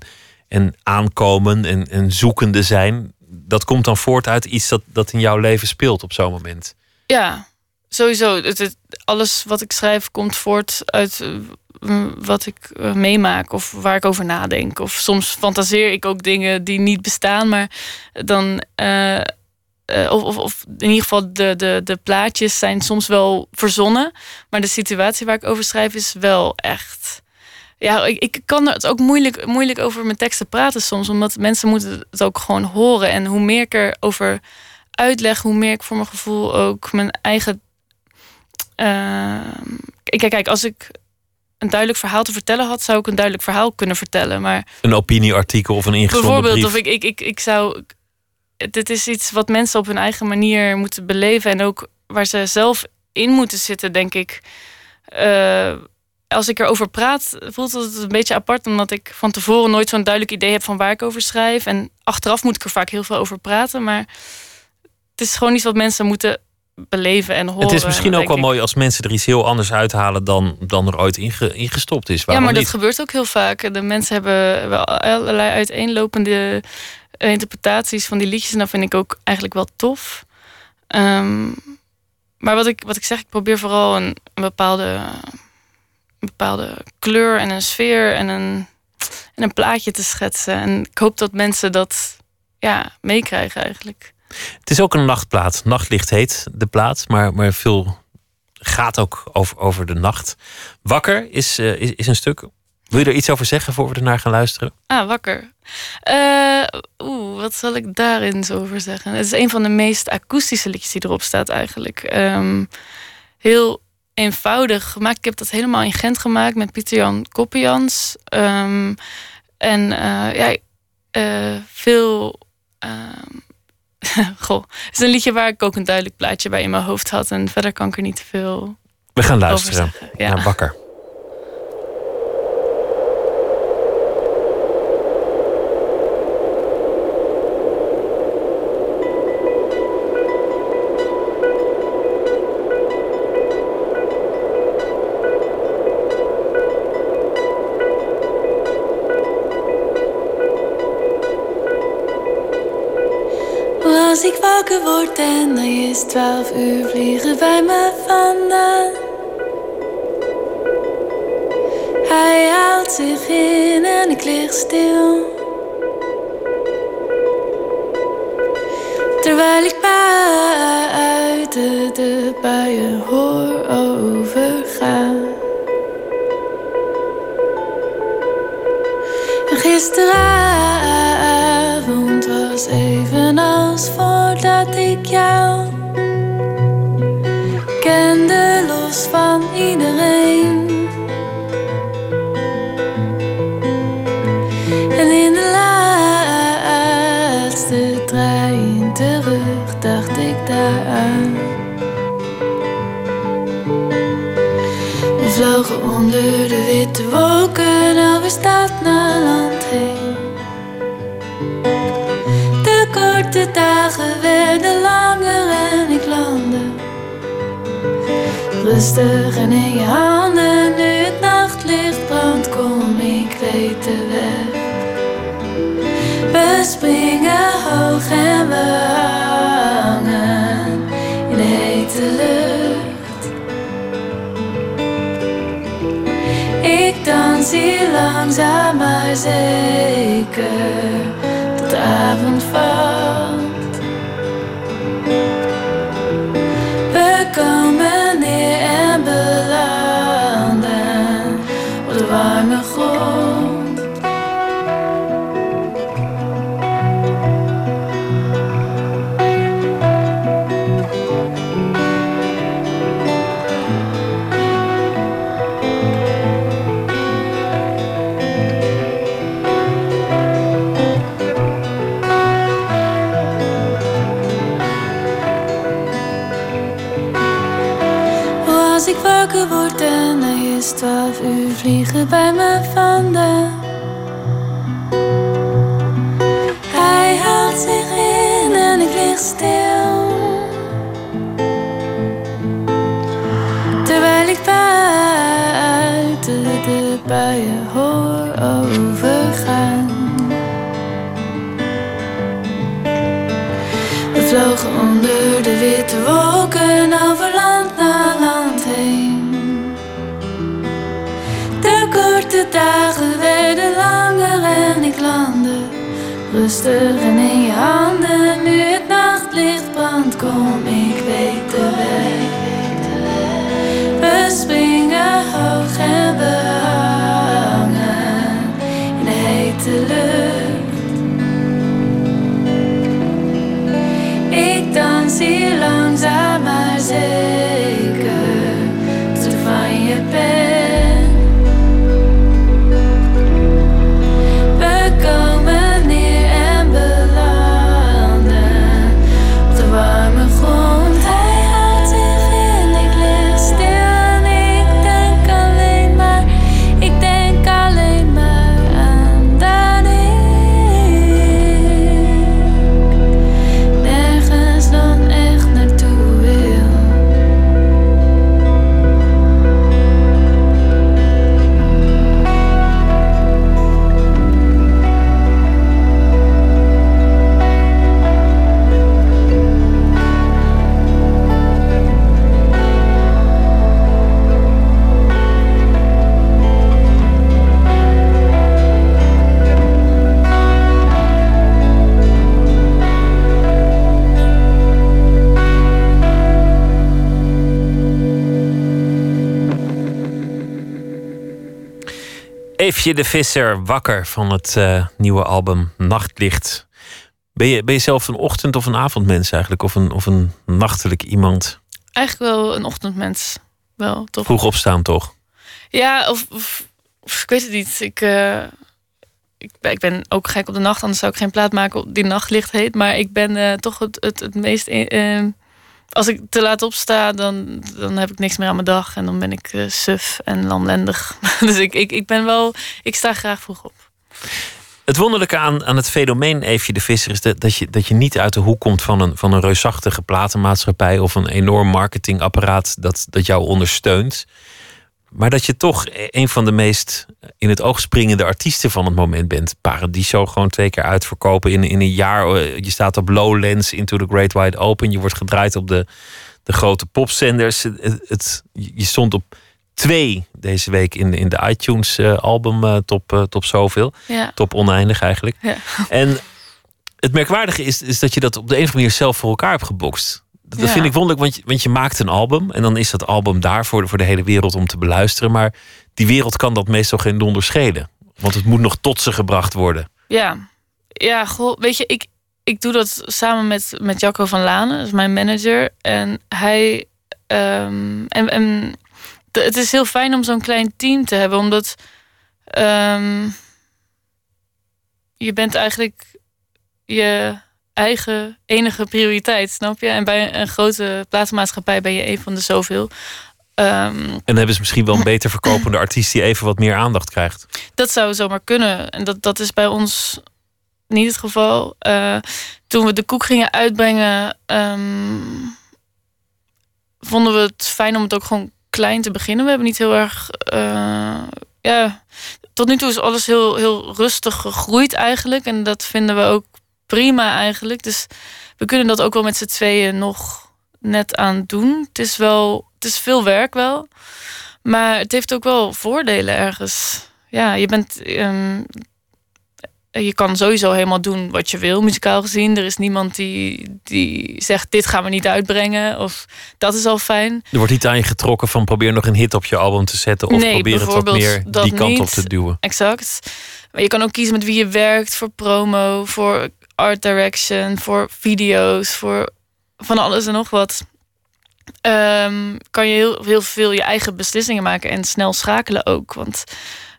en aankomen en, en zoekende zijn. Dat komt dan voort uit iets dat, dat in jouw leven speelt op zo'n moment. Ja, sowieso. Het, het- alles wat ik schrijf komt voort uit eh, wat ik eh, meemaak of waar ik over nadenk. Of soms fantaseer ik ook dingen die niet bestaan, maar dan. eh, eh, of, of, of in ieder geval de, de, de plaatjes zijn soms wel verzonnen. Maar de situatie waar ik over schrijf is wel echt. Ja, ik, ik kan er het ook moeilijk, moeilijk over mijn teksten praten soms. Omdat mensen moeten het ook gewoon horen. En hoe meer ik erover uitleg, hoe meer ik voor mijn gevoel ook mijn eigen. eh, kijk, kijk, als ik een duidelijk verhaal te vertellen had, zou ik een duidelijk verhaal kunnen vertellen. Maar Een opinieartikel of een ingezonden bijvoorbeeld, brief. of ik, ik, ik, ik zou. Dit is iets wat mensen op hun eigen manier moeten beleven. En ook waar ze zelf in moeten zitten, denk ik. Eh, als ik erover praat, voelt het een beetje apart, omdat ik van tevoren nooit zo'n duidelijk idee heb van waar ik over schrijf. En achteraf moet ik er vaak heel veel over praten, maar het is gewoon iets wat mensen moeten beleven en horen. Het is misschien ook wel ik. mooi als mensen er iets heel anders uithalen dan, dan er ooit inge- ingestopt is. Ja, maar dat gebeurt ook heel vaak. De mensen hebben wel allerlei uiteenlopende interpretaties van die liedjes. En dat vind ik ook eigenlijk wel tof. Ehm, maar wat ik, wat ik zeg, ik probeer vooral een, een bepaalde, een bepaalde kleur en een sfeer en een, en een plaatje te schetsen. En ik hoop dat mensen dat ja, meekrijgen eigenlijk. Het is ook een nachtplaat. Nachtlicht heet de plaat, maar, maar veel gaat ook over, over de nacht. Wakker is, eh, is, is een stuk. Wil je er iets over zeggen voor we ernaar gaan luisteren? Ah, wakker. Eh, Oeh, wat zal ik daarin zo over zeggen? Het is een van de meest akoestische liedjes die erop staat eigenlijk. Ehm, heel eenvoudig gemaakt. Ik heb dat helemaal in Gent gemaakt met Pieter-Jan Koppians. Ehm, en eh, ja, veel... ehm, Goh, het is een liedje waar ik ook een duidelijk plaatje bij in mijn hoofd had. En verder kan ik er niet te veel We gaan luisteren. Ja. naar Wakker. Wakker word en dan is twaalf uur vliegen bij me vandaan. Hij haalt zich in en ik lig stil. Terwijl ik buiten de buien hoor overgaan. En was evenals voordat ik jou kende, los van iedereen. En in de laatste trein terug dacht ik daaraan. We vlogen onder de witte wolken, over stad korte dagen werden langer en ik landde. Rustig en in je handen, nu het nachtlicht brandt, kom ik weet de weg. We springen hoog en we hangen in de hete lucht. Ik dans hier langzaam maar zeker tot de uur vliegen bij me vandaan. Rustig en in je handen. Nu het nachtlicht brandt, kom Eefje de Visser, wakker van het eh, nieuwe album Nachtlicht. Ben je, ben je zelf een ochtend- of een avondmens eigenlijk? Of een, of een nachtelijk iemand? Eigenlijk wel een ochtendmens. Wel, toch? Vroeg opstaan toch? Ja, of, of, of ik weet het niet. Ik, eh, ik, ben- ik ben ook gek op de nacht, anders zou ik geen plaat maken op die nachtlicht heet. Maar ik ben eh, toch het, het, het meest. Als ik te laat opsta, dan, dan heb ik niks meer aan mijn dag. En dan ben ik eh, suf en lamlendig. dus ik, ik, ik ben wel. Ik sta graag vroeg op. Het wonderlijke aan, aan het fenomeen Eefje de Visser is dat, dat, je, dat je niet uit de hoek komt van een, van een reusachtige platenmaatschappij of een enorm marketingapparaat dat, dat jou ondersteunt. Maar dat je toch een van de meest in het oog springende artiesten van het moment bent. Paradiso gewoon twee keer uitverkopen in, in een jaar. Eh, Je staat op Lowlands, Into the Great Wide Open. Je wordt gedraaid op de, de grote popzenders. Het, je stond op twee deze week in, in de iTunes eh, album eh, top, eh, top zoveel. Ja. Top oneindig eigenlijk. Ja. En het merkwaardige is, is dat je dat op de een of andere manier zelf voor elkaar hebt gebokst. Dat, Ja. vind ik wonderlijk, want je, want je maakt een album en dan is dat album daar voor, voor de hele wereld om te beluisteren. Maar die wereld kan dat meestal geen donder schelen. Want het moet nog tot ze gebracht worden. Ja, ja goh, weet je, ik, ik doe dat samen met, met Jacco van Lanen, dat is mijn manager. En hij. ehm, en, en het is heel fijn om zo'n klein team te hebben, omdat. ehm, je bent eigenlijk je eigen enige prioriteit, snap je? En bij een grote plaatsmaatschappij ben je een van de zoveel. Ehm, En dan hebben ze misschien wel een beter verkopende artiest die even wat meer aandacht krijgt. Dat zou zomaar kunnen. En dat, dat is bij ons niet het geval. Eh, toen we de koek gingen uitbrengen, ehm, vonden we het fijn om het ook gewoon klein te beginnen. We hebben niet heel erg. eh, ja, tot nu toe is alles heel, heel rustig gegroeid eigenlijk. En dat vinden we ook prima eigenlijk. Dus we kunnen dat ook wel met z'n tweeën nog net aan doen. Het is wel, het is veel werk wel. Maar het heeft ook wel voordelen ergens. Ja, je bent. ehm, je kan sowieso helemaal doen wat je wil, muzikaal gezien. Er is niemand die, die zegt: dit gaan we niet uitbrengen. Of dat is al fijn. Er wordt niet aan je getrokken van probeer nog een hit op je album te zetten. Of Nee, probeer het wat meer die kant niet. op te duwen. Exact. Maar je kan ook kiezen met wie je werkt voor promo, voor art direction, voor video's, voor van alles en nog wat. Ehm, kan je heel, heel veel je eigen beslissingen maken en snel schakelen ook. Want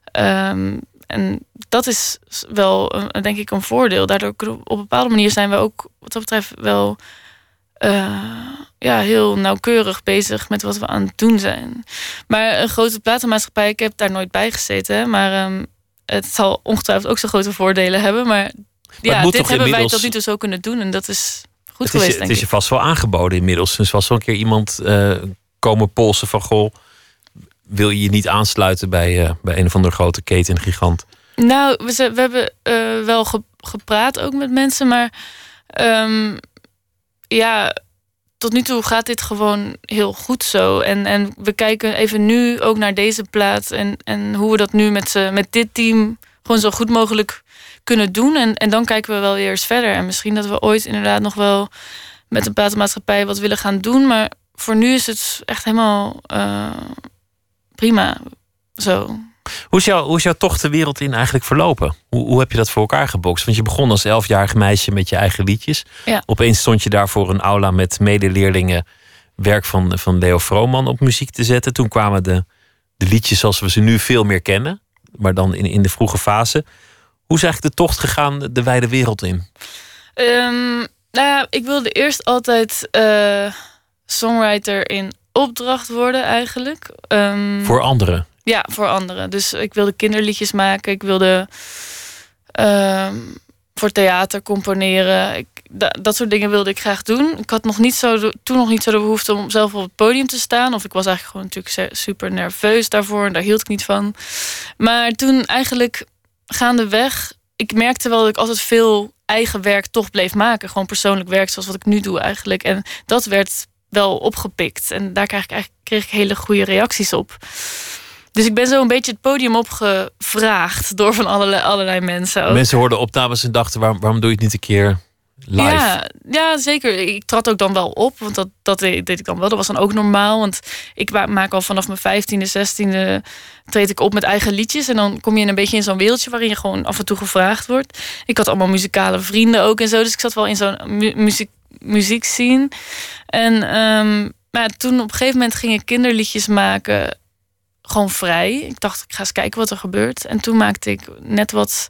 ehm, en dat is wel, denk ik, een voordeel. Daardoor op bepaalde manier zijn we ook wat dat betreft wel eh, ja, heel nauwkeurig bezig met wat we aan het doen zijn. Maar een grote platenmaatschappij, ik heb daar nooit bij gezeten. Maar ehm, het zal ongetwijfeld ook zijn grote voordelen hebben. Maar ja, dit hebben wij tot nu toe zo kunnen doen. En dat is goed het geweest, denk het is je vast wel aangeboden inmiddels. Dus was wel een keer iemand eh, komen polsen van... goh, wil je je niet aansluiten bij, eh, bij een of andere grote keten gigant? Nou, we, ze- we hebben eh, wel ge- gepraat ook met mensen, maar ehm, ja, tot nu toe gaat dit gewoon heel goed zo. En, en we kijken even nu ook naar deze plaat en, en hoe we dat nu met, met dit team gewoon zo goed mogelijk kunnen doen. En, en dan kijken we wel weer eens verder. En misschien dat we ooit inderdaad nog wel met een platenmaatschappij wat willen gaan doen. Maar voor nu is het echt helemaal eh, prima zo. Hoe is, jouw, hoe is jouw tocht de wereld in eigenlijk verlopen? Hoe, hoe heb je dat voor elkaar gebokst? Want je begon als elfjarig meisje met je eigen liedjes. Ja. Opeens stond je daar voor een aula met medeleerlingen... werk van, van Leo Vrooman op muziek te zetten. Toen kwamen de, de liedjes zoals we ze nu veel meer kennen. Maar dan in, in de vroege fase. Hoe is eigenlijk de tocht gegaan de wijde wereld in? Ehm, nou ja, ik wilde eerst altijd eh, songwriter in opdracht worden eigenlijk. Ehm, Voor anderen. Ja, voor anderen. Dus ik wilde kinderliedjes maken. Ik wilde ehm, voor theater componeren. Ik, da- dat soort dingen wilde ik graag doen. Ik had nog niet zo de- toen nog niet zo de behoefte om zelf op het podium te staan. Of ik was eigenlijk gewoon natuurlijk super nerveus daarvoor. En daar hield ik niet van. Maar toen eigenlijk gaandeweg... Ik merkte wel dat ik altijd veel eigen werk toch bleef maken. Gewoon persoonlijk werk zoals wat ik nu doe eigenlijk. En dat werd wel opgepikt. En daar kreeg ik, eigenlijk, kreeg ik hele goede reacties op. Dus ik ben zo een beetje het podium opgevraagd door van allerlei, allerlei mensen. Ook. Mensen hoorden opnames en dachten... Waarom, waarom doe je het niet een keer Ja, ja, zeker. Ik trad ook dan wel op, want dat, dat deed ik dan wel. Dat was dan ook normaal, want ik ma- maak al vanaf mijn vijftiende, zestiende treed ik op met eigen liedjes. En dan kom je in een beetje in zo'n wereldje waarin je gewoon af en toe gevraagd wordt. Ik had allemaal muzikale vrienden ook en zo, dus ik zat wel in zo'n mu muziek, muziekscene. En ehm, maar toen op een gegeven moment ging ik kinderliedjes maken, gewoon vrij. Ik dacht, ik ga eens kijken wat er gebeurt. En toen maakte ik net wat,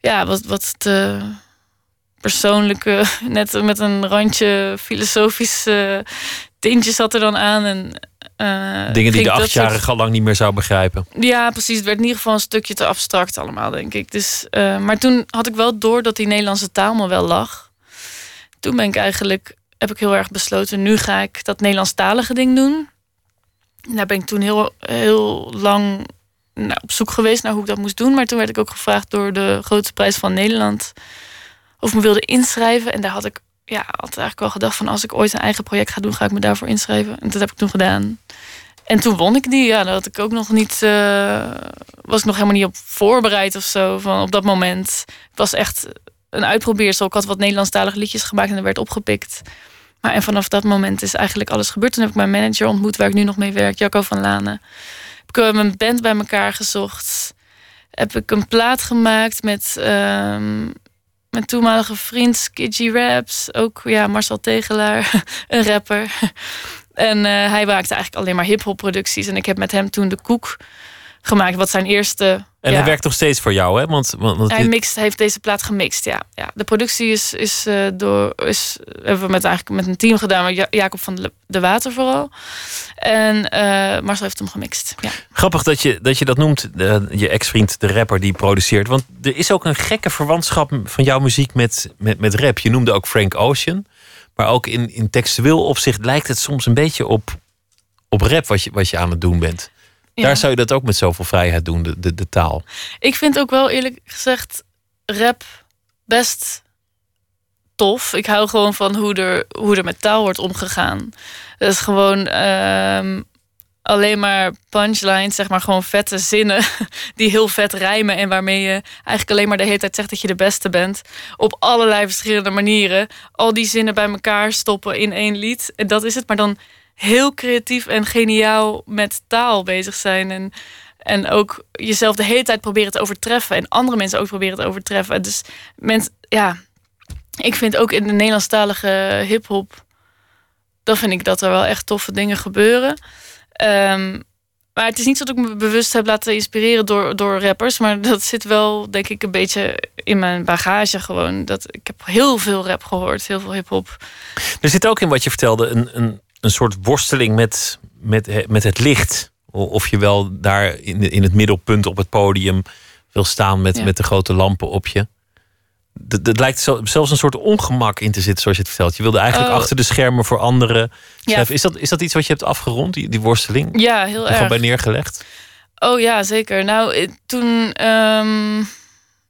ja, wat, wat te persoonlijke, net met een randje filosofisch eh, tintje zat er dan aan. En, eh, Dingen die de soort- achtjarige al lang niet meer zou begrijpen. ja, precies. Het werd in ieder geval een stukje te abstract allemaal, denk ik. Dus, eh, maar toen had ik wel door dat die Nederlandse taal me wel lag. Toen ben ik eigenlijk, heb ik heel erg besloten, nu ga ik dat Nederlandstalige ding doen. En Daar ben ik toen heel, heel lang nou, op zoek geweest naar hoe ik dat moest doen. Maar toen werd ik ook gevraagd door de Grote Prijs van Nederland of me wilde inschrijven. En daar had ik ja, had eigenlijk wel gedacht van als ik ooit een eigen project ga doen, ga ik me daarvoor inschrijven. En dat heb ik toen gedaan. En toen won ik die. Ja, daar had ik ook nog niet. eh, was ik nog helemaal niet op voorbereid of zo. Van op dat moment. Het was echt een uitprobeersel. Ik had wat Nederlandstalige liedjes gemaakt en dat werd opgepikt. Maar en vanaf dat moment is eigenlijk alles gebeurd. Toen heb ik mijn manager ontmoet, waar ik nu nog mee werk, Jacco van Lanen. Heb ik eh, mijn band bij elkaar gezocht. Heb ik een plaat gemaakt met ehm, mijn toenmalige vriend Skidgy Raps. Ook ja, Marcel Tegelaar, een rapper. En eh, hij maakte eigenlijk alleen maar hip-hop producties. En ik heb met hem toen de koek gemaakt, wat zijn eerste. En ja, hij werkt nog steeds voor jou, hè? Want, want, want hij dit- mixt, heeft deze plaat gemixt, ja. ja. De productie is, is, eh, door, is, hebben we met, eigenlijk met een team gedaan, met Ja- Jacob van de, Water vooral. En eh, Marcel heeft hem gemixt. Ja. Grappig dat je dat, je dat noemt, de- je ex-vriend, de rapper die produceert. Want er is ook een gekke verwantschap van jouw muziek met, met, met rap. Je noemde ook Frank Ocean. Maar ook in, in textueel opzicht lijkt het soms een beetje op, op rap wat je, wat je aan het doen bent. Ja. Daar zou je dat ook met zoveel vrijheid doen, de, de, de taal. Ik vind ook wel eerlijk gezegd rap best tof. Ik hou gewoon van hoe er, hoe er met taal wordt omgegaan. Dat is gewoon ehm, alleen maar punchlines, zeg maar gewoon vette zinnen die heel vet rijmen en waarmee je eigenlijk alleen maar de hele tijd zegt dat je de beste bent. Op allerlei verschillende manieren. Al die zinnen bij elkaar stoppen in één lied. En dat is het. Maar dan heel creatief en geniaal met taal bezig zijn. En, en ook jezelf de hele tijd proberen te overtreffen. En andere mensen ook proberen te overtreffen. Dus mensen, ja, ik vind ook in de Nederlandstalige hip-hop. Dan vind ik dat er wel echt toffe dingen gebeuren. Ehm, maar het is niet zo dat ik me bewust heb laten inspireren door, door rappers. Maar dat zit wel, denk ik, een beetje in mijn bagage gewoon. Dat, ik heb heel veel rap gehoord, heel veel hip-hop. Er zit ook in wat je vertelde een, een, een soort worsteling met, met, met het licht. Of je wel daar in, in het middelpunt op het podium wil staan met, Ja. met de grote lampen op je. Dat, lijkt zo- zelfs een soort ongemak in te zitten, zoals je het vertelt. Je wilde eigenlijk Oh. achter de schermen voor anderen. Ja. Is, dat, is dat iets wat je hebt afgerond, die, die worsteling? Ja, heel Er gewoon erg. bij neergelegd? Oh ja, zeker. Nou, eh, toen ehm,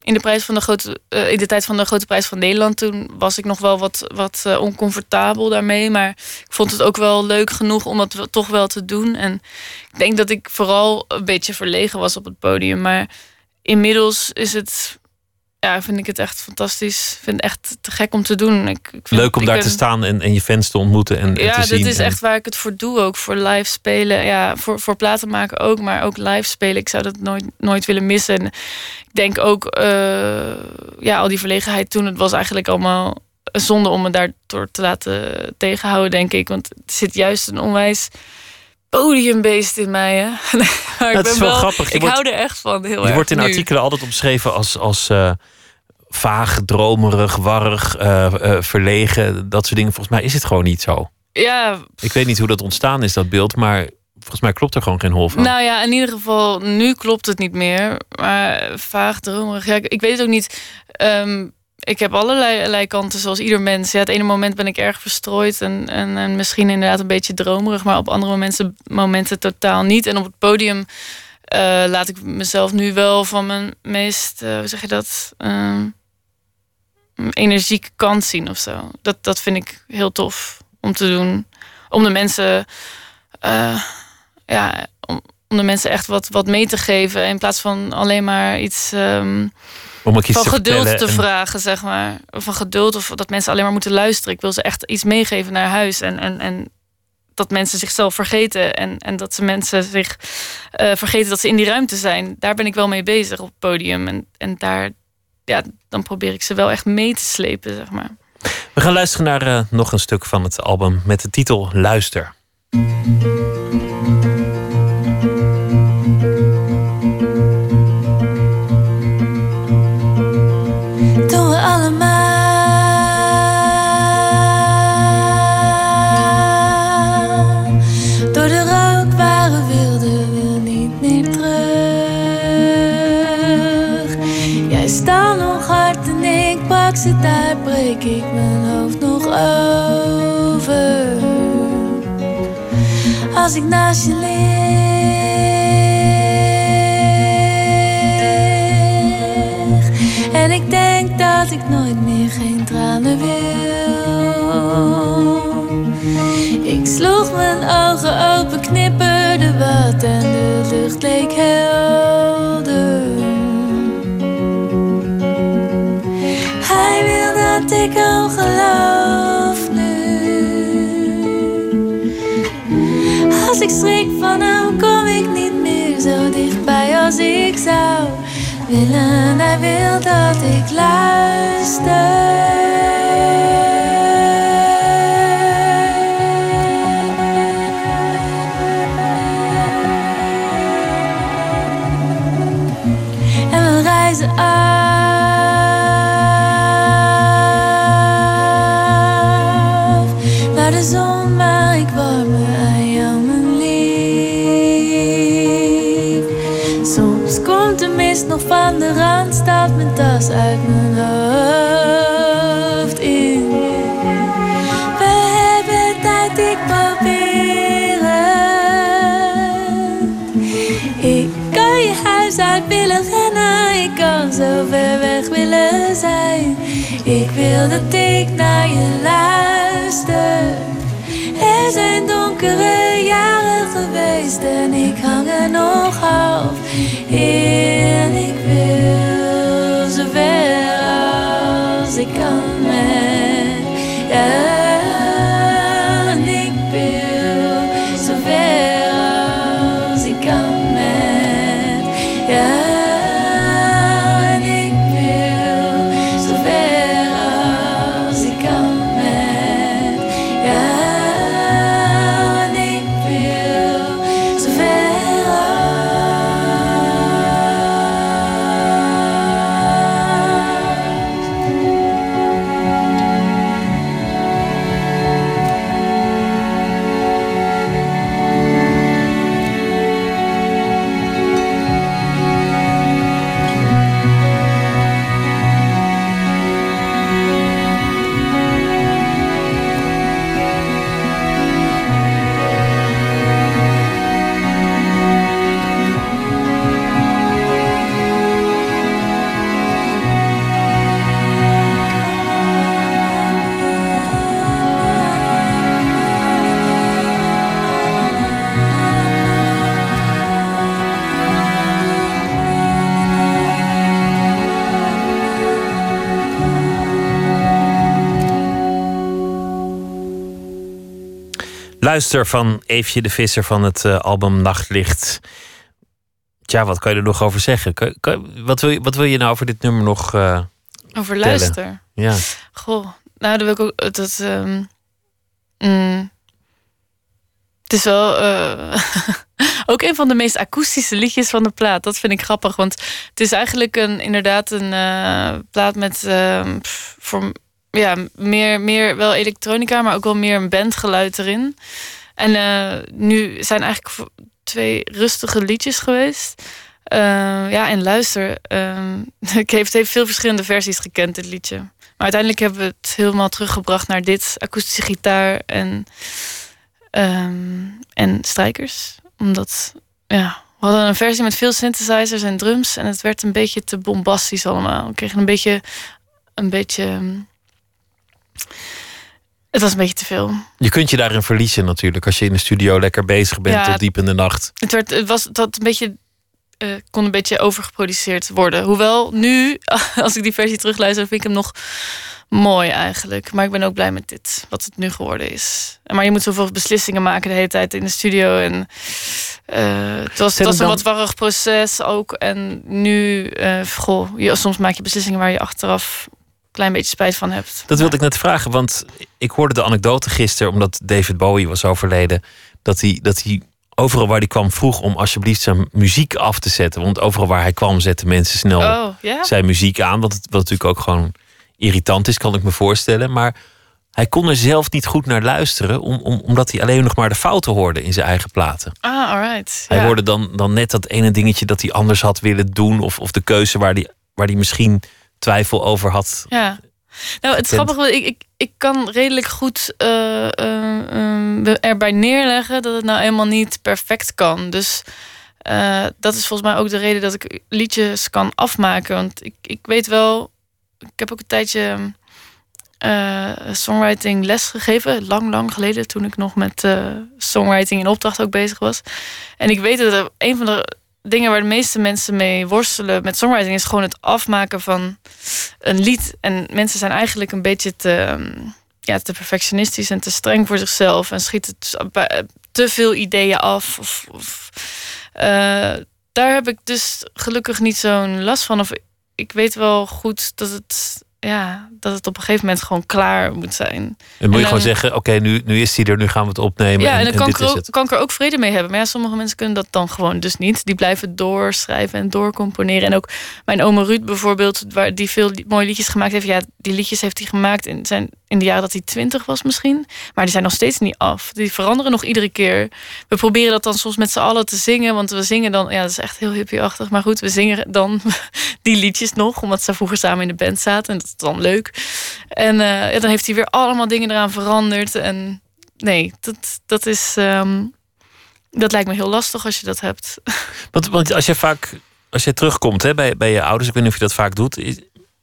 in, de prijs van de grote, eh, in de tijd van de Grote Prijs van Nederland, toen was ik nog wel wat, wat eh, oncomfortabel daarmee. Maar ik vond het ook wel leuk genoeg om wel- toch wel te doen. En ik denk dat ik vooral een beetje verlegen was op het podium. Maar inmiddels is het. Ja, vind ik het echt fantastisch. Ik vind het echt te gek om te doen. Ik, ik vind- Leuk om daar ben- te staan en, en je fans te ontmoeten en, en ja, te zien. dit is En- echt waar ik het voor doe. Ook voor live spelen. Ja, voor, voor platen maken ook. Maar ook live spelen. Ik zou dat nooit, nooit willen missen. En ik denk ook... eh, ja, al die verlegenheid toen. Het was eigenlijk allemaal een zonde om me daardoor te laten tegenhouden, denk ik. Want het zit juist een onwijs podiumbeest in mij. Hè? maar ik het is wel grappig. Je Ik wordt- hou er echt van. Heel Je erg wordt in nu. artikelen altijd omschreven als, als eh, vaag, dromerig, warrig, eh, eh, verlegen. Dat soort dingen. Volgens mij is het gewoon niet zo. Ja, Ik weet niet hoe dat ontstaan is, dat beeld. Maar volgens mij klopt er gewoon geen hol van. Nou ja, in ieder geval, nu klopt het niet meer. Maar vaag, dromerig. Ja, ik, ik weet het ook niet. Ehm, ik heb allerlei, kanten, zoals ieder mens. Ja, het ene moment ben ik erg verstrooid en, en, en misschien inderdaad een beetje dromerig. Maar op andere momenten, momenten totaal niet. En op het podium eh, laat ik mezelf nu wel van mijn meest, eh, hoe zeg je dat? Ehm, energieke kant zien of zo. Dat, dat vind ik heel tof om te doen. Om de mensen... eh, ja, om, om de mensen echt wat, wat mee te geven. In plaats van alleen maar iets, ehm, Om ook iets van te geduld te en- vragen, zeg maar. Van geduld of dat mensen alleen maar moeten luisteren. Ik wil ze echt iets meegeven naar huis. En, en, en dat mensen zichzelf vergeten. En, en dat ze mensen zich eh, vergeten dat ze in die ruimte zijn. Daar ben ik wel mee bezig op het podium. En, en daar, ja, dan probeer ik ze wel echt mee te slepen, zeg maar. We gaan luisteren naar eh, nog een stuk van het album met de titel Luister. Pak ze, daar breek ik mijn hoofd nog over. Als ik naast je lig. En ik denk dat ik nooit meer geen tranen wil. Ik sloeg mijn ogen open, knipperde wat en de lucht leek helder. Ik ook geloof nu. Als ik schrik van hem, kom ik niet meer zo dichtbij als ik zou willen. Hij wil dat ik luister. En nog van de rand, staat mijn tas uit mijn hoofd in. We hebben tijd, ik probeer. Ik kan je huis uit willen rennen, ik kan zo ver weg willen zijn. Ik wil dat ik naar je luister. Er zijn donkere jaren geweest en ik hang er nog half in. Luister van Eefje de Visser van het eh, album Nachtlicht. Tja, wat kan je er nog over zeggen? Kan- kan- wat, wil je, wat wil je nou over dit nummer nog... eh, Over luister. ja. Goh, nou, dan wil ik ook dat. ehm, mm, het is wel eh, ook een van de meest akoestische liedjes van de plaat. Dat vind ik grappig, want het is eigenlijk een, inderdaad een eh, plaat met ehm, pff, voor, ja, meer, meer wel elektronica, maar ook wel meer een bandgeluid erin. En eh, nu zijn eigenlijk twee rustige liedjes geweest. Eh, ja, en luister. ehm, ik heeft, heeft veel verschillende versies gekend, dit liedje. Maar uiteindelijk hebben we het helemaal teruggebracht naar dit. Akoestische gitaar en, ehm, en strijkers. Omdat, ja, we hadden een versie met veel synthesizers en drums. En het werd een beetje te bombastisch allemaal. We kregen een beetje, een beetje... Het was een beetje te veel. Je kunt je daarin verliezen natuurlijk. Als je in de studio lekker bezig bent Ja. tot diep in de nacht. Het, werd, het was had een beetje eh, kon een beetje overgeproduceerd worden. Hoewel nu, als ik die versie terugluister, vind ik hem nog mooi eigenlijk. Maar ik ben ook blij met dit, wat het nu geworden is. Maar je moet zoveel beslissingen maken de hele tijd in de studio. En eh, het was, het was een wat warrig proces ook. En nu, eh, goh, je, soms maak je beslissingen waar je achteraf klein beetje spijt van hebt. Dat wilde ik net vragen, want ik hoorde de anekdote gisteren, omdat David Bowie was overleden, dat hij, dat hij overal waar hij kwam vroeg om alsjeblieft zijn muziek af te zetten. Want overal waar hij kwam zetten mensen snel Oh, zijn muziek aan, wat, wat natuurlijk ook gewoon irritant is, kan ik me voorstellen. Maar hij kon er zelf niet goed naar luisteren, om, om, omdat hij alleen nog maar de fouten hoorde in zijn eigen platen. Ah, alright. Hij ja. hoorde dan, dan net dat ene dingetje dat hij anders had willen doen, of, of de keuze waar hij, waar hij misschien twijfel over had. Ja. Nou, het grappige, ik, ik, ik kan redelijk goed eh, eh, eh, erbij neerleggen dat het nou eenmaal niet perfect kan. Dus dat is volgens mij ook de reden dat ik liedjes kan afmaken. Want ik, ik weet wel, ik heb ook een tijdje songwriting les gegeven. Lang, lang geleden, toen ik nog met songwriting in opdracht ook bezig was. En ik weet dat een van de dingen waar de meeste mensen mee worstelen met songwriting is gewoon het afmaken van een lied. En mensen zijn eigenlijk een beetje te, ehm, ja, te perfectionistisch en te streng voor zichzelf. En schieten te- te veel ideeën af. Of, of, eh, daar heb ik dus gelukkig niet zo'n last van. Of ik weet wel goed dat het, ja, dat het op een gegeven moment gewoon klaar moet zijn. En moet En je gewoon zeggen, oké, nu, nu is hij er, nu gaan we het opnemen. Ja, en dan kan dit ik, er ook, kan ik er ook vrede mee hebben. Maar ja, sommige mensen kunnen dat dan gewoon dus niet. Die blijven doorschrijven en doorcomponeren. En ook mijn oma Ruud bijvoorbeeld, waar die veel mooie liedjes gemaakt heeft. Ja, die liedjes heeft hij gemaakt in, zijn, in de jaren dat hij twintig was misschien. Maar die zijn nog steeds niet af. Die veranderen nog iedere keer. We proberen dat dan soms met z'n allen te zingen. Want we zingen dan, ja, dat is echt heel hippieachtig. Maar goed, we zingen dan die liedjes nog. Omdat ze vroeger samen in de band zaten. En dat is dan leuk. En eh, ja, dan heeft hij weer allemaal dingen eraan veranderd. En nee, dat, dat is. ehm, dat lijkt me heel lastig als je dat hebt. Want, want als je vaak, als je terugkomt hè, bij, bij je ouders, ik weet niet of je dat vaak doet, is-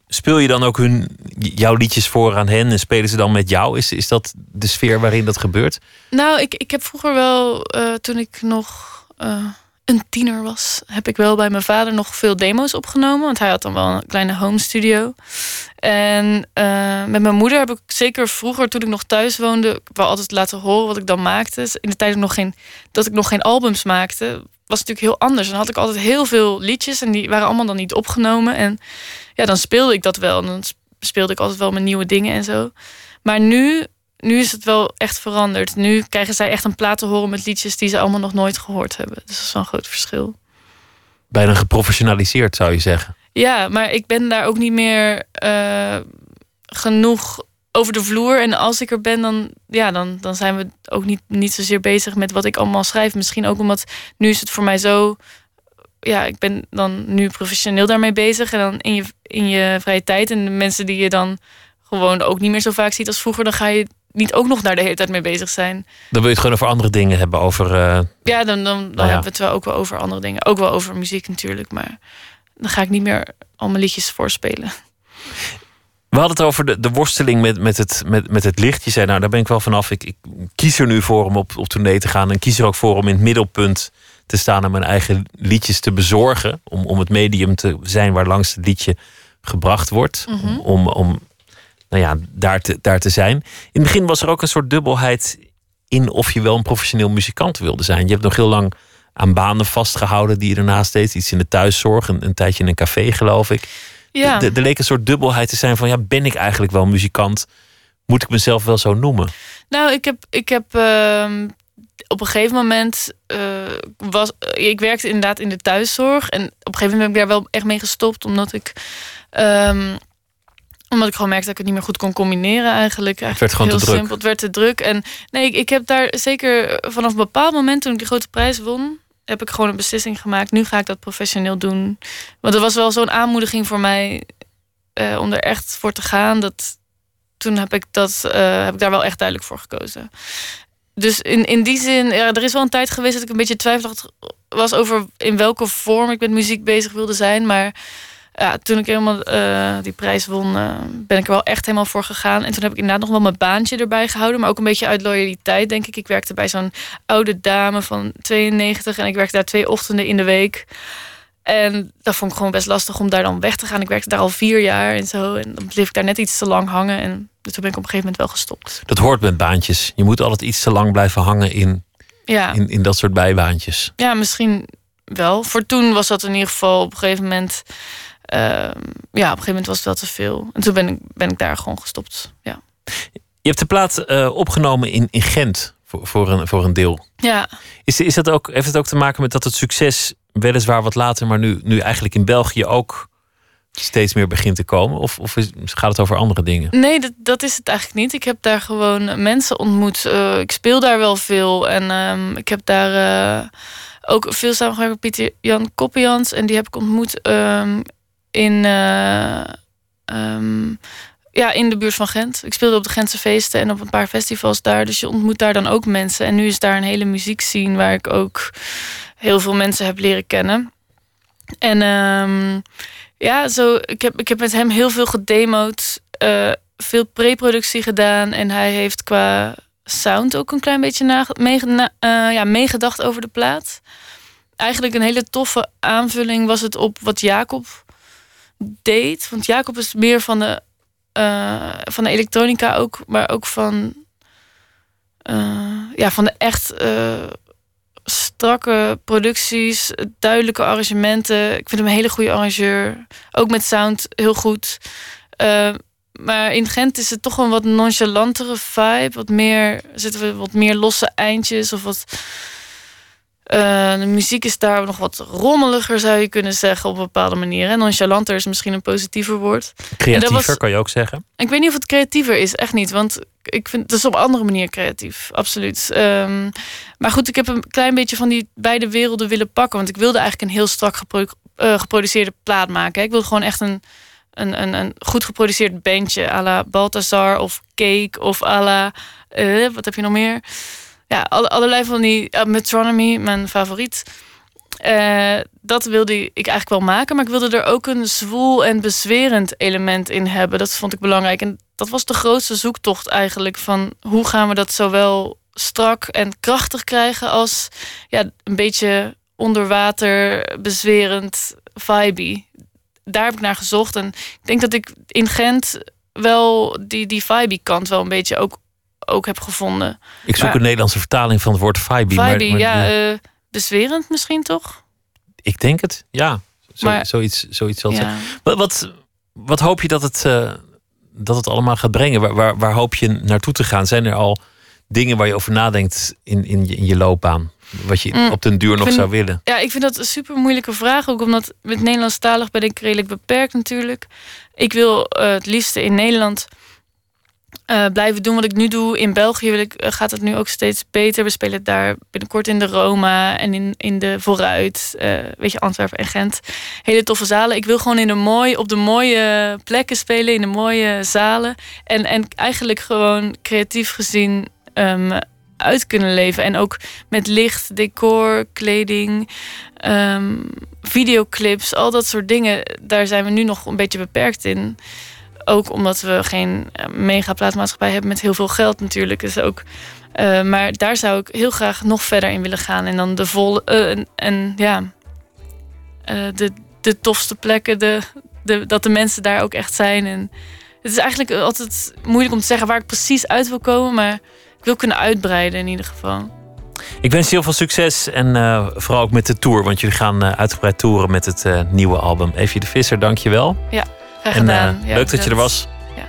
speel je dan ook hun, jouw liedjes voor aan hen en spelen ze dan met jou? Is, is dat de sfeer waarin dat gebeurt? Nou, ik, ik heb vroeger wel, eh, toen ik nog eh, een tiener was, heb ik wel bij mijn vader nog veel demo's opgenomen. Want hij had dan wel een kleine home studio. En eh, met mijn moeder heb ik zeker vroeger, toen ik nog thuis woonde, wel altijd laten horen wat ik dan maakte. Dus In de tijd dat nog geen, dat ik nog geen albums maakte, was natuurlijk heel anders. Dan had ik altijd heel veel liedjes en die waren allemaal dan niet opgenomen. En ja, dan speelde ik dat wel. En dan speelde ik altijd wel mijn nieuwe dingen en zo. Maar nu, nu is het wel echt veranderd. Nu krijgen zij echt een plaat te horen met liedjes die ze allemaal nog nooit gehoord hebben. Dus dat is wel een groot verschil. Bijna geprofessionaliseerd zou je zeggen. Ja, maar ik ben daar ook niet meer eh, genoeg over de vloer. En als ik er ben, dan, ja, dan, dan zijn we ook niet, niet zozeer bezig met wat ik allemaal schrijf. Misschien ook omdat nu is het voor mij zo. Ja, ik ben dan nu professioneel daarmee bezig. En dan in je, in je vrije tijd. En de mensen die je dan gewoon ook niet meer zo vaak ziet als vroeger, dan ga je niet ook nog daar de hele tijd mee bezig zijn. Dan wil je het gewoon over andere dingen hebben. Over, eh, Ja, dan, dan, dan Nou ja. hebben we het wel ook wel over andere dingen. Ook wel over muziek natuurlijk. Maar dan ga ik niet meer al mijn liedjes voorspelen. We hadden het over de, de worsteling met, met, het, met, met het licht. Je zei, nou, daar ben ik wel vanaf. Ik, ik kies er nu voor om op, op tournee te gaan. En kies er ook voor om in het middelpunt te staan en mijn eigen liedjes te bezorgen. Om, om het medium te zijn waar langs het liedje gebracht wordt. Om, om, om nou ja, daar, te, daar te zijn. In het begin was er ook een soort dubbelheid in of je wel een professioneel muzikant wilde zijn. Je hebt nog heel lang aan banen vastgehouden die je daarnaast deed. Iets in de thuiszorg, een, een tijdje in een café geloof ik. Ja. Er leek een soort dubbelheid te zijn van ja, ben ik eigenlijk wel muzikant? Moet ik mezelf wel zo noemen? Nou, ik heb, ik heb ehm, op een gegeven moment eh, was ik werkte inderdaad in de thuiszorg en op een gegeven moment ben ik daar wel echt mee gestopt omdat ik ehm, omdat ik gewoon merkte dat ik het niet meer goed kon combineren eigenlijk. werd eigenlijk gewoon heel te druk. simpel. Het werd te druk. En nee, ik, ik heb daar zeker vanaf een bepaald moment toen ik die grote prijs won, heb ik gewoon een beslissing gemaakt. Nu ga ik dat professioneel doen. Want er was wel zo'n aanmoediging voor mij eh, om er echt voor te gaan. Dat toen heb ik dat eh, heb ik daar wel echt duidelijk voor gekozen. Dus in, in die zin, ja, er is wel een tijd geweest dat ik een beetje twijfelachtig was over in welke vorm ik met muziek bezig wilde zijn. Maar ja, toen ik helemaal eh, die prijs won, eh, ben ik er wel echt helemaal voor gegaan. En toen heb ik inderdaad nog wel mijn baantje erbij gehouden. Maar ook een beetje uit loyaliteit, denk ik. Ik werkte bij zo'n oude dame van 92 en ik werkte daar twee ochtenden in de week. En dat vond ik gewoon best lastig om daar dan weg te gaan. Ik werkte daar al vier jaar en zo. En dan bleef ik daar net iets te lang hangen. En dus toen ben ik op een gegeven moment wel gestopt. Dat hoort met baantjes. Je moet altijd iets te lang blijven hangen in, Ja, in, in dat soort bijbaantjes. ja misschien wel. Voor toen was dat in ieder geval op een gegeven moment... ehm, ja, op een gegeven moment was het wel te veel. En toen ben ik, ben ik daar gewoon gestopt. Ja, Je hebt de plaat eh, opgenomen in, in Gent voor, voor, een, voor een deel. ja Is, is dat ook, heeft het ook te maken met dat het succes weliswaar wat later, maar nu, nu eigenlijk in België ook steeds meer begint te komen? Of, of is, gaat het over andere dingen? Nee, dat, dat is het eigenlijk niet. Ik heb daar gewoon mensen ontmoet. Eh, ik speel daar wel veel. En ehm, ik heb daar eh, ook veel samengewerkt met Pieter Jan Koppians. En die heb ik ontmoet ehm, in, eh, ehm, ja, in de buurt van Gent. Ik speelde op de Gentse feesten en op een paar festivals daar. Dus je ontmoet daar dan ook mensen. En nu is daar een hele muziekscene waar ik ook heel veel mensen heb leren kennen. En ehm, ja, zo, ik, heb, ik heb met hem heel veel gedemoed. eh, veel pre-productie gedaan. En hij heeft qua sound ook een klein beetje eh, ja, meegedacht over de plaat. Eigenlijk een hele toffe aanvulling was het op wat Jacob deed. Want Jacob is meer van de, eh, van de elektronica ook, maar ook van, eh, ja, van de echt eh, strakke producties, duidelijke arrangementen. Ik vind hem een hele goede arrangeur. Ook met sound heel goed. Maar in Gent is het toch een wat nonchalantere vibe. Wat meer, zitten we wat meer losse eindjes of wat. Eh, de muziek is daar nog wat rommeliger, zou je kunnen zeggen, op een bepaalde manier. En nonchalanter is misschien een positiever woord. Creatiever was- kan je ook zeggen. Ik weet niet of het creatiever is, echt niet. Want ik vind het is op een andere manier creatief, absoluut. Ehm, maar goed, ik heb een klein beetje van die beide werelden willen pakken. Want ik wilde eigenlijk een heel strak gepro- eh, geproduceerde plaat maken. Ik wilde gewoon echt een, een, een, een goed geproduceerd bandje. à la Balthazar of Cake of à la... eh, wat heb je nog meer? Ja, alle, allerlei van die... uh, Metronomy, mijn favoriet. Eh, dat wilde ik eigenlijk wel maken. Maar ik wilde er ook een zwoel en bezwerend element in hebben. Dat vond ik belangrijk. En dat was de grootste zoektocht eigenlijk. Van hoe gaan we dat zowel strak en krachtig krijgen... als ja, een beetje onder water, bezwerend, vibey. Daar heb ik naar gezocht. En ik denk dat ik in Gent wel die, die vibey kant wel een beetje ook, ook heb gevonden. Ik zoek Maar- een Nederlandse vertaling van het woord vibe. maar- Vibey, maar- ja, eh, bezwerend misschien toch? ik denk het, ja. Zo, zoiets, zoiets zal. Ja. Wat, wat, hoop je dat het, eh, dat het allemaal gaat brengen? Waar, waar, waar hoop je naartoe te gaan? Zijn er al dingen waar je over nadenkt in, in, je, in je loopbaan? Wat je Mm, op den duur nog vind- zou willen? Ja, ik vind dat een super moeilijke vraag. Ook omdat met Nederlandstalig ben ik redelijk beperkt natuurlijk. Ik wil eh, het liefste in Nederland eh, blijven doen wat ik nu doe. In België wil ik, eh, gaat het nu ook steeds beter. We spelen daar binnenkort in de Roma en in, in de Vooruit. eh, weet je, Antwerpen en Gent. Hele toffe zalen. Ik wil gewoon in de mooi, op de mooie plekken spelen. In de mooie zalen. En, en eigenlijk gewoon creatief gezien ehm, uit kunnen leven. En ook met licht, decor, kleding, ehm, videoclips, al dat soort dingen. Daar zijn we nu nog een beetje beperkt in. Ook omdat we geen eh, mega plaatmaatschappij hebben met heel veel geld natuurlijk. Dus ook, eh, maar daar zou ik heel graag nog verder in willen gaan. En dan de volle. eh, en, en ja, de, de tofste plekken, de, de, dat de mensen daar ook echt zijn. En het is eigenlijk altijd moeilijk om te zeggen waar ik precies uit wil komen. Maar ik wil kunnen uitbreiden in ieder geval. Ik wens je heel veel succes en vooral ook met de tour. Want jullie gaan uitgebreid toeren met het nieuwe album. Evie de Visser, dank je wel. Graag En eh, gedaan. Ja, leuk dat je er was. Ja.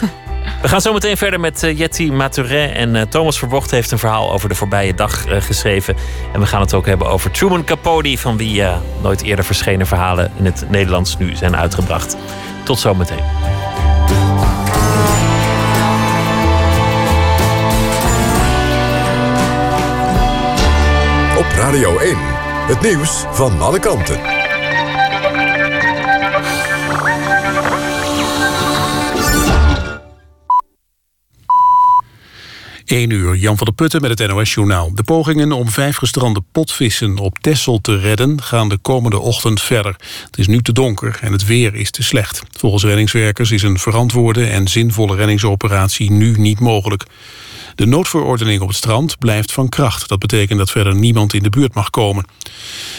We gaan zo meteen verder met eh, Jetty Maturin. En eh, Thomas Verbocht heeft een verhaal over de voorbije dag eh, geschreven. En we gaan het ook hebben over Truman Capote... van wie eh, nooit eerder verschenen verhalen in het Nederlands nu zijn uitgebracht. Tot zometeen. Op Radio 1. Het nieuws van alle kanten. 1 uur, Jan van der Putten met het NOS-journaal. De pogingen om vijf gestrande potvissen op Texel te redden... gaan de komende ochtend verder. Het is nu te donker en het weer is te slecht. Volgens reddingswerkers is een verantwoorde en zinvolle reddingsoperatie nu niet mogelijk. De noodverordening op het strand blijft van kracht. Dat betekent dat verder niemand in de buurt mag komen.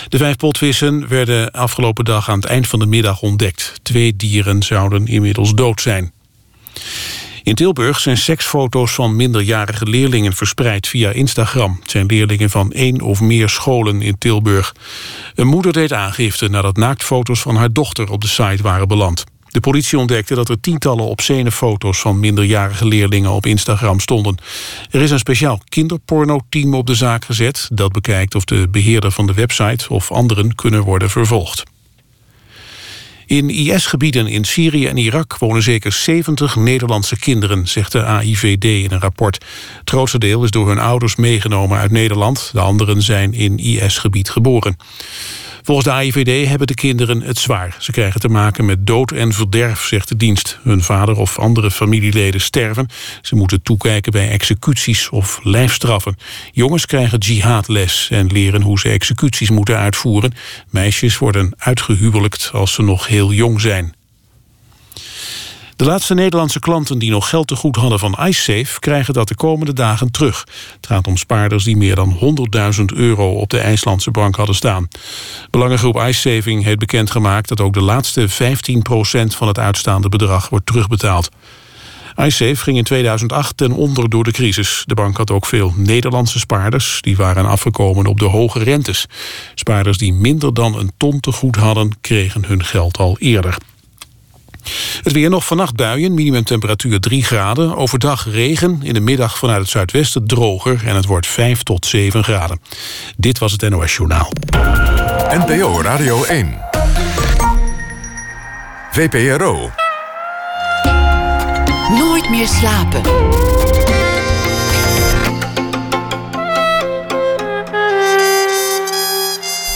De vijf potvissen werden afgelopen dag aan het eind van de middag ontdekt. Twee dieren zouden inmiddels dood zijn. In Tilburg zijn seksfoto's van minderjarige leerlingen verspreid via Instagram. Het zijn leerlingen van één of meer scholen in Tilburg. Een moeder deed aangifte nadat naaktfoto's van haar dochter op de site waren beland. De politie ontdekte dat er tientallen obscene foto's van minderjarige leerlingen op Instagram stonden. Er is een speciaal kinderporno-team op de zaak gezet... dat bekijkt of de beheerder van de website of anderen kunnen worden vervolgd. In IS-gebieden in Syrië en Irak wonen zeker 70 Nederlandse kinderen, zegt de AIVD in een rapport. Het deel is door hun ouders meegenomen uit Nederland. De anderen zijn in IS-gebied geboren. Volgens de AIVD hebben de kinderen het zwaar. Ze krijgen te maken met dood en verderf, zegt de dienst. Hun vader of andere familieleden sterven. Ze moeten toekijken bij executies of lijfstraffen. Jongens krijgen jihadles en leren hoe ze executies moeten uitvoeren. Meisjes worden uitgehuwelijkt als ze nog heel jong zijn. De laatste Nederlandse klanten die nog geld te goed hadden van iSafe... krijgen dat de komende dagen terug. Het gaat om spaarders die meer dan 100.000 euro op de IJslandse bank hadden staan. Belangengroep iSaving heeft bekendgemaakt... dat ook de laatste 15% van het uitstaande bedrag wordt terugbetaald. iSafe ging in 2008 ten onder door de crisis. De bank had ook veel Nederlandse spaarders... die waren afgekomen op de hoge rentes. Spaarders die minder dan een ton te goed hadden... kregen hun geld al eerder. Het weer nog vannacht buien, minimumtemperatuur 3 graden. Overdag regen, in de middag vanuit het zuidwesten droger... en het wordt 5 tot 7 graden. Dit was het NOS Journaal. NPO Radio 1. VPRO. Nooit meer slapen.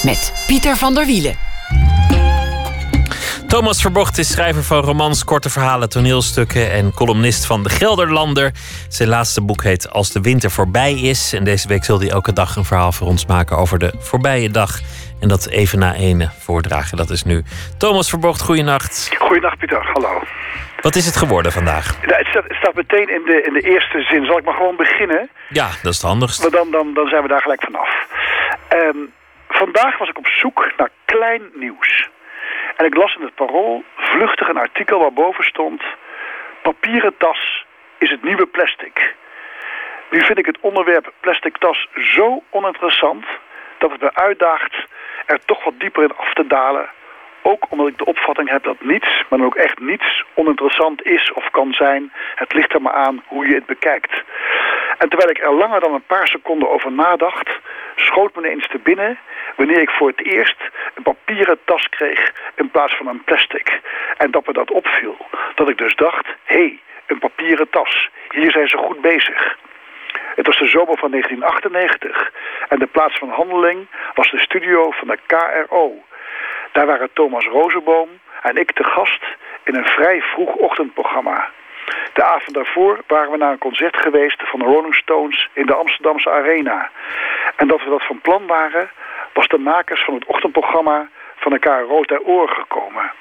Met Pieter van der Wielen. Thomas Verbocht is schrijver van romans, korte verhalen, toneelstukken en columnist van De Gelderlander. Zijn laatste boek heet Als de winter voorbij is. En deze week zal hij elke dag een verhaal voor ons maken over de voorbije dag. En dat even na ene voordragen. Dat is nu Thomas Verbocht. Goeienacht. Goeiedag Pieter, hallo. Wat is het geworden vandaag? Het, staat, het staat meteen in de, in de eerste zin. Zal ik maar gewoon beginnen? Ja, dat is het handigst. Maar dan, dan, dan zijn we daar gelijk vanaf. Ehm, vandaag was ik op zoek naar klein nieuws. En ik las in het Parool vluchtig een artikel waarboven stond... papieren tas is het nieuwe plastic. Nu vind ik het onderwerp plastic tas zo oninteressant... dat het me uitdaagt er toch wat dieper in af te dalen... Ook omdat ik de opvatting heb dat niets, maar dan ook echt niets, oninteressant is of kan zijn. Het ligt er maar aan hoe je het bekijkt. En terwijl ik er langer dan een paar seconden over nadacht, schoot me ineens te binnen wanneer ik voor het eerst een papieren tas kreeg in plaats van een plastic. En dat me dat opviel. Dat ik dus dacht, hé, hey, een papieren tas. Hier zijn ze goed bezig. Het was de zomer van 1998 en de plaats van handeling was de studio van de KRO. Daar waren Thomas Rozenboom en ik te gast in een vrij vroeg ochtendprogramma. De avond daarvoor waren we naar een concert geweest van de Rolling Stones in de Amsterdamse Arena. En dat we dat van plan waren, was de makers van het ochtendprogramma van de KRO ter oren gekomen.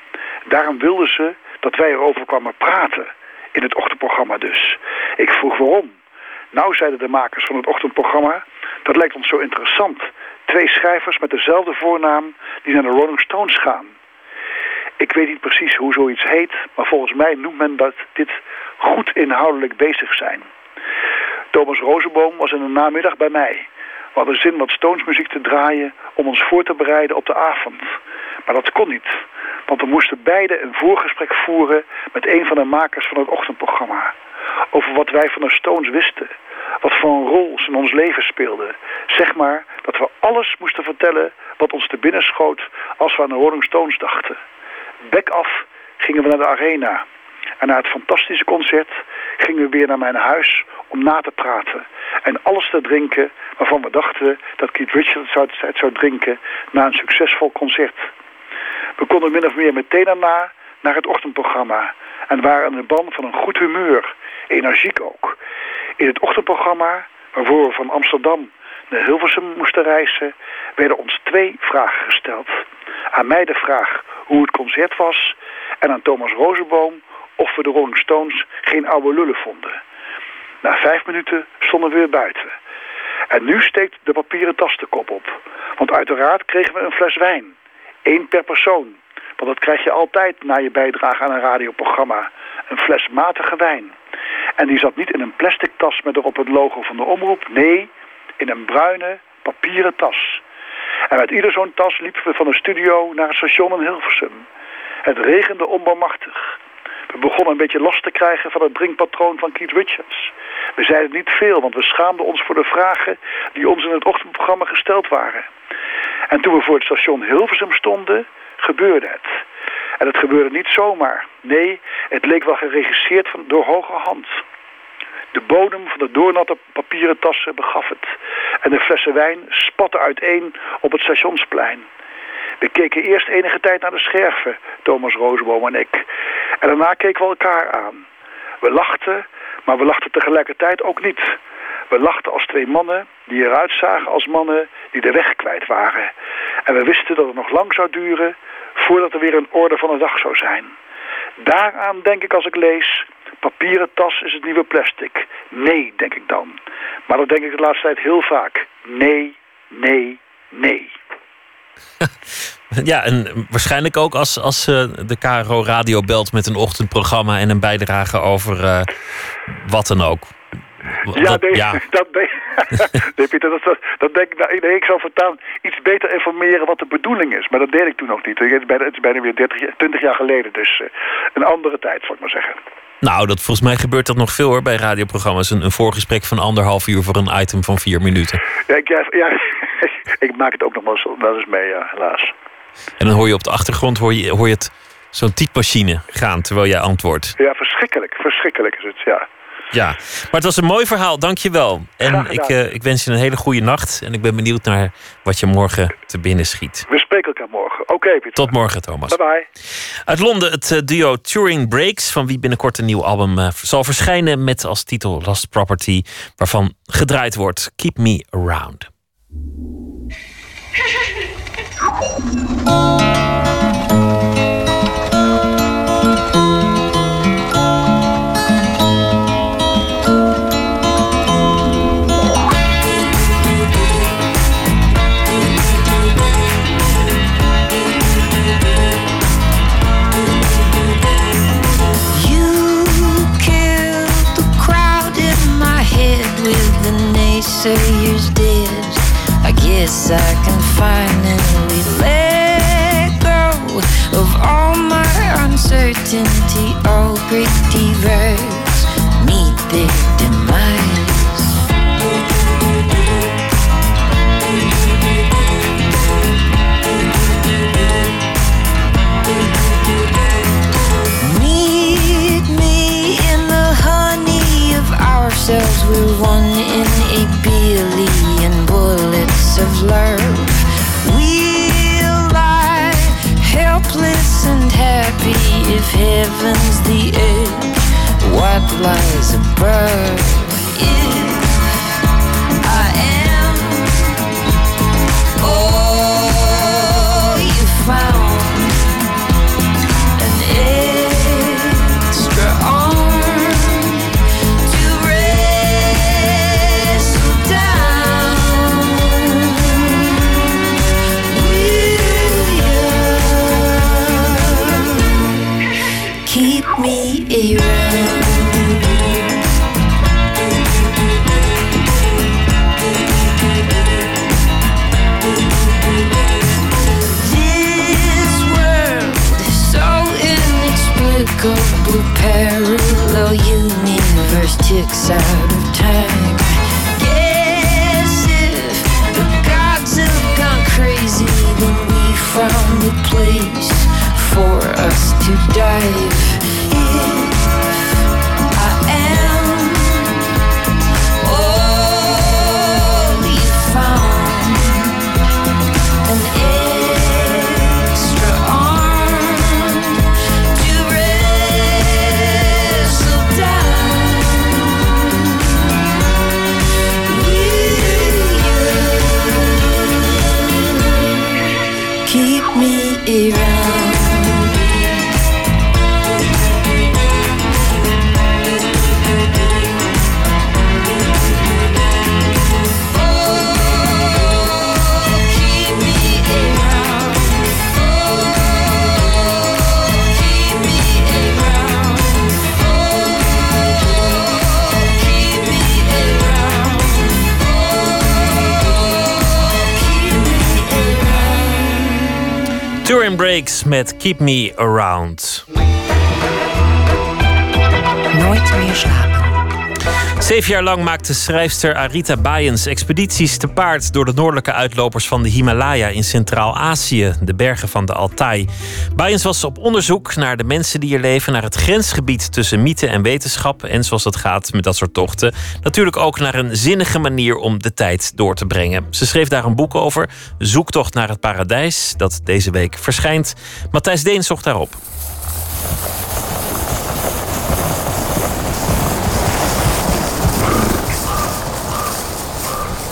Daarom wilden ze dat wij erover kwamen praten, in het ochtendprogramma dus. Ik vroeg waarom. Nou, zeiden de makers van het ochtendprogramma, dat lijkt ons zo interessant. Twee schrijvers met dezelfde voornaam die naar de Rolling Stones gaan. Ik weet niet precies hoe zoiets heet, maar volgens mij noemt men dat dit goed inhoudelijk bezig zijn. Thomas Rozenboom was in de namiddag bij mij. We hadden zin wat Stones muziek te draaien om ons voor te bereiden op de avond. Maar dat kon niet, want we moesten beide een voorgesprek voeren met een van de makers van het ochtendprogramma. Over wat wij van de Stones wisten. Wat voor een rol ze in ons leven speelden. Zeg maar dat we alles moesten vertellen wat ons te binnen schoot als we aan de Rolling Stones dachten. Bek af gingen we naar de arena. En na het fantastische concert gingen we weer naar mijn huis om na te praten. En alles te drinken waarvan we dachten dat Keith Richards het zou drinken na een succesvol concert. We konden min of meer meteen daarna naar het ochtendprogramma. En waren de band van een goed humeur, energiek ook. In het ochtendprogramma, waarvoor we van Amsterdam naar Hilversum moesten reizen, werden ons twee vragen gesteld. Aan mij de vraag hoe het concert was en aan Thomas Rozenboom of we de Rolling Stones geen oude lullen vonden. Na vijf minuten stonden we weer buiten. En nu steekt de papieren tas de kop op. Want uiteraard kregen we een fles wijn. Eén per persoon. Want dat krijg je altijd na je bijdrage aan een radioprogramma. Een fles matige wijn. En die zat niet in een plastic tas met erop het logo van de omroep. Nee, in een bruine papieren tas. En met ieder zo'n tas liepen we van de studio naar het station in Hilversum. Het regende onbarmachtig. We begonnen een beetje last te krijgen van het drinkpatroon van Keith Richards. We zeiden niet veel, want we schaamden ons voor de vragen die ons in het ochtendprogramma gesteld waren. En toen we voor het station Hilversum stonden, gebeurde het. En het gebeurde niet zomaar. Nee, het leek wel geregisseerd van, door hoge hand. De bodem van de doornatte papieren tassen begaf het. En de flessen wijn spatten uiteen op het stationsplein. We keken eerst enige tijd naar de scherven, Thomas Roosboom en ik. En daarna keken we elkaar aan. We lachten, maar we lachten tegelijkertijd ook niet. We lachten als twee mannen die eruit zagen als mannen die de weg kwijt waren. En we wisten dat het nog lang zou duren voordat er weer een orde van de dag zou zijn. Daaraan denk ik als ik lees, papieren tas is het nieuwe plastic. Nee, denk ik dan. Maar dat denk ik de laatste tijd heel vaak. Nee, nee, nee. Ja, en waarschijnlijk ook als, als uh, de KRO Radio belt met een ochtendprogramma en een bijdrage over uh, wat dan ook. Ja, dat, nee, ja. dat, nee. nee, Pieter, dat, dat, dat denk ik, nee, ik zou voortaan iets beter informeren wat de bedoeling is. Maar dat deed ik toen nog niet. Het is bijna, het is bijna weer 30, 20 jaar geleden, dus uh, een andere tijd, zal ik maar zeggen. Nou, dat, volgens mij gebeurt dat nog veel hoor bij radioprogramma's. Een, een voorgesprek van anderhalf uur voor een item van vier minuten. Ja, ik, ja, ja, ik maak het ook nog wel eens mee, ja, helaas. En dan hoor je op de achtergrond hoor je, hoor je het zo'n typemachine gaan terwijl jij antwoordt. Ja, verschrikkelijk. Verschrikkelijk is het, ja. Ja, maar het was een mooi verhaal, dankjewel. En ik, uh, ik wens je een hele goede nacht. En ik ben benieuwd naar wat je morgen te binnen schiet. We spreken elkaar morgen. Oké, okay, Pieter. Tot morgen, Thomas. Bye bye. Uit Londen het uh, duo Touring Breaks, van wie binnenkort een nieuw album uh, zal verschijnen met als titel Lost Property, waarvan gedraaid wordt Keep Me Around. Naysayers did. I I can finally let go of all my uncertainty. All great meet their of love. We'll lie helpless and happy if heaven's the edge. What lies above? If universe ticks out of time. Guess if the gods have gone crazy, then we found a place for us to dive. Touring Breaks met Keep Me Around. Nooit meer slapen. Zeven jaar lang maakte schrijfster Arita Bayens expedities te paard door de noordelijke uitlopers van de Himalaya in Centraal-Azië, de bergen van de Altai. Bayens was op onderzoek naar de mensen die er leven, naar het grensgebied tussen mythe en wetenschap en zoals dat gaat met dat soort tochten, natuurlijk ook naar een zinnige manier om de tijd door te brengen. Ze schreef daar een boek over, Zoektocht naar het Paradijs, dat deze week verschijnt. Matthijs Deen zocht daarop.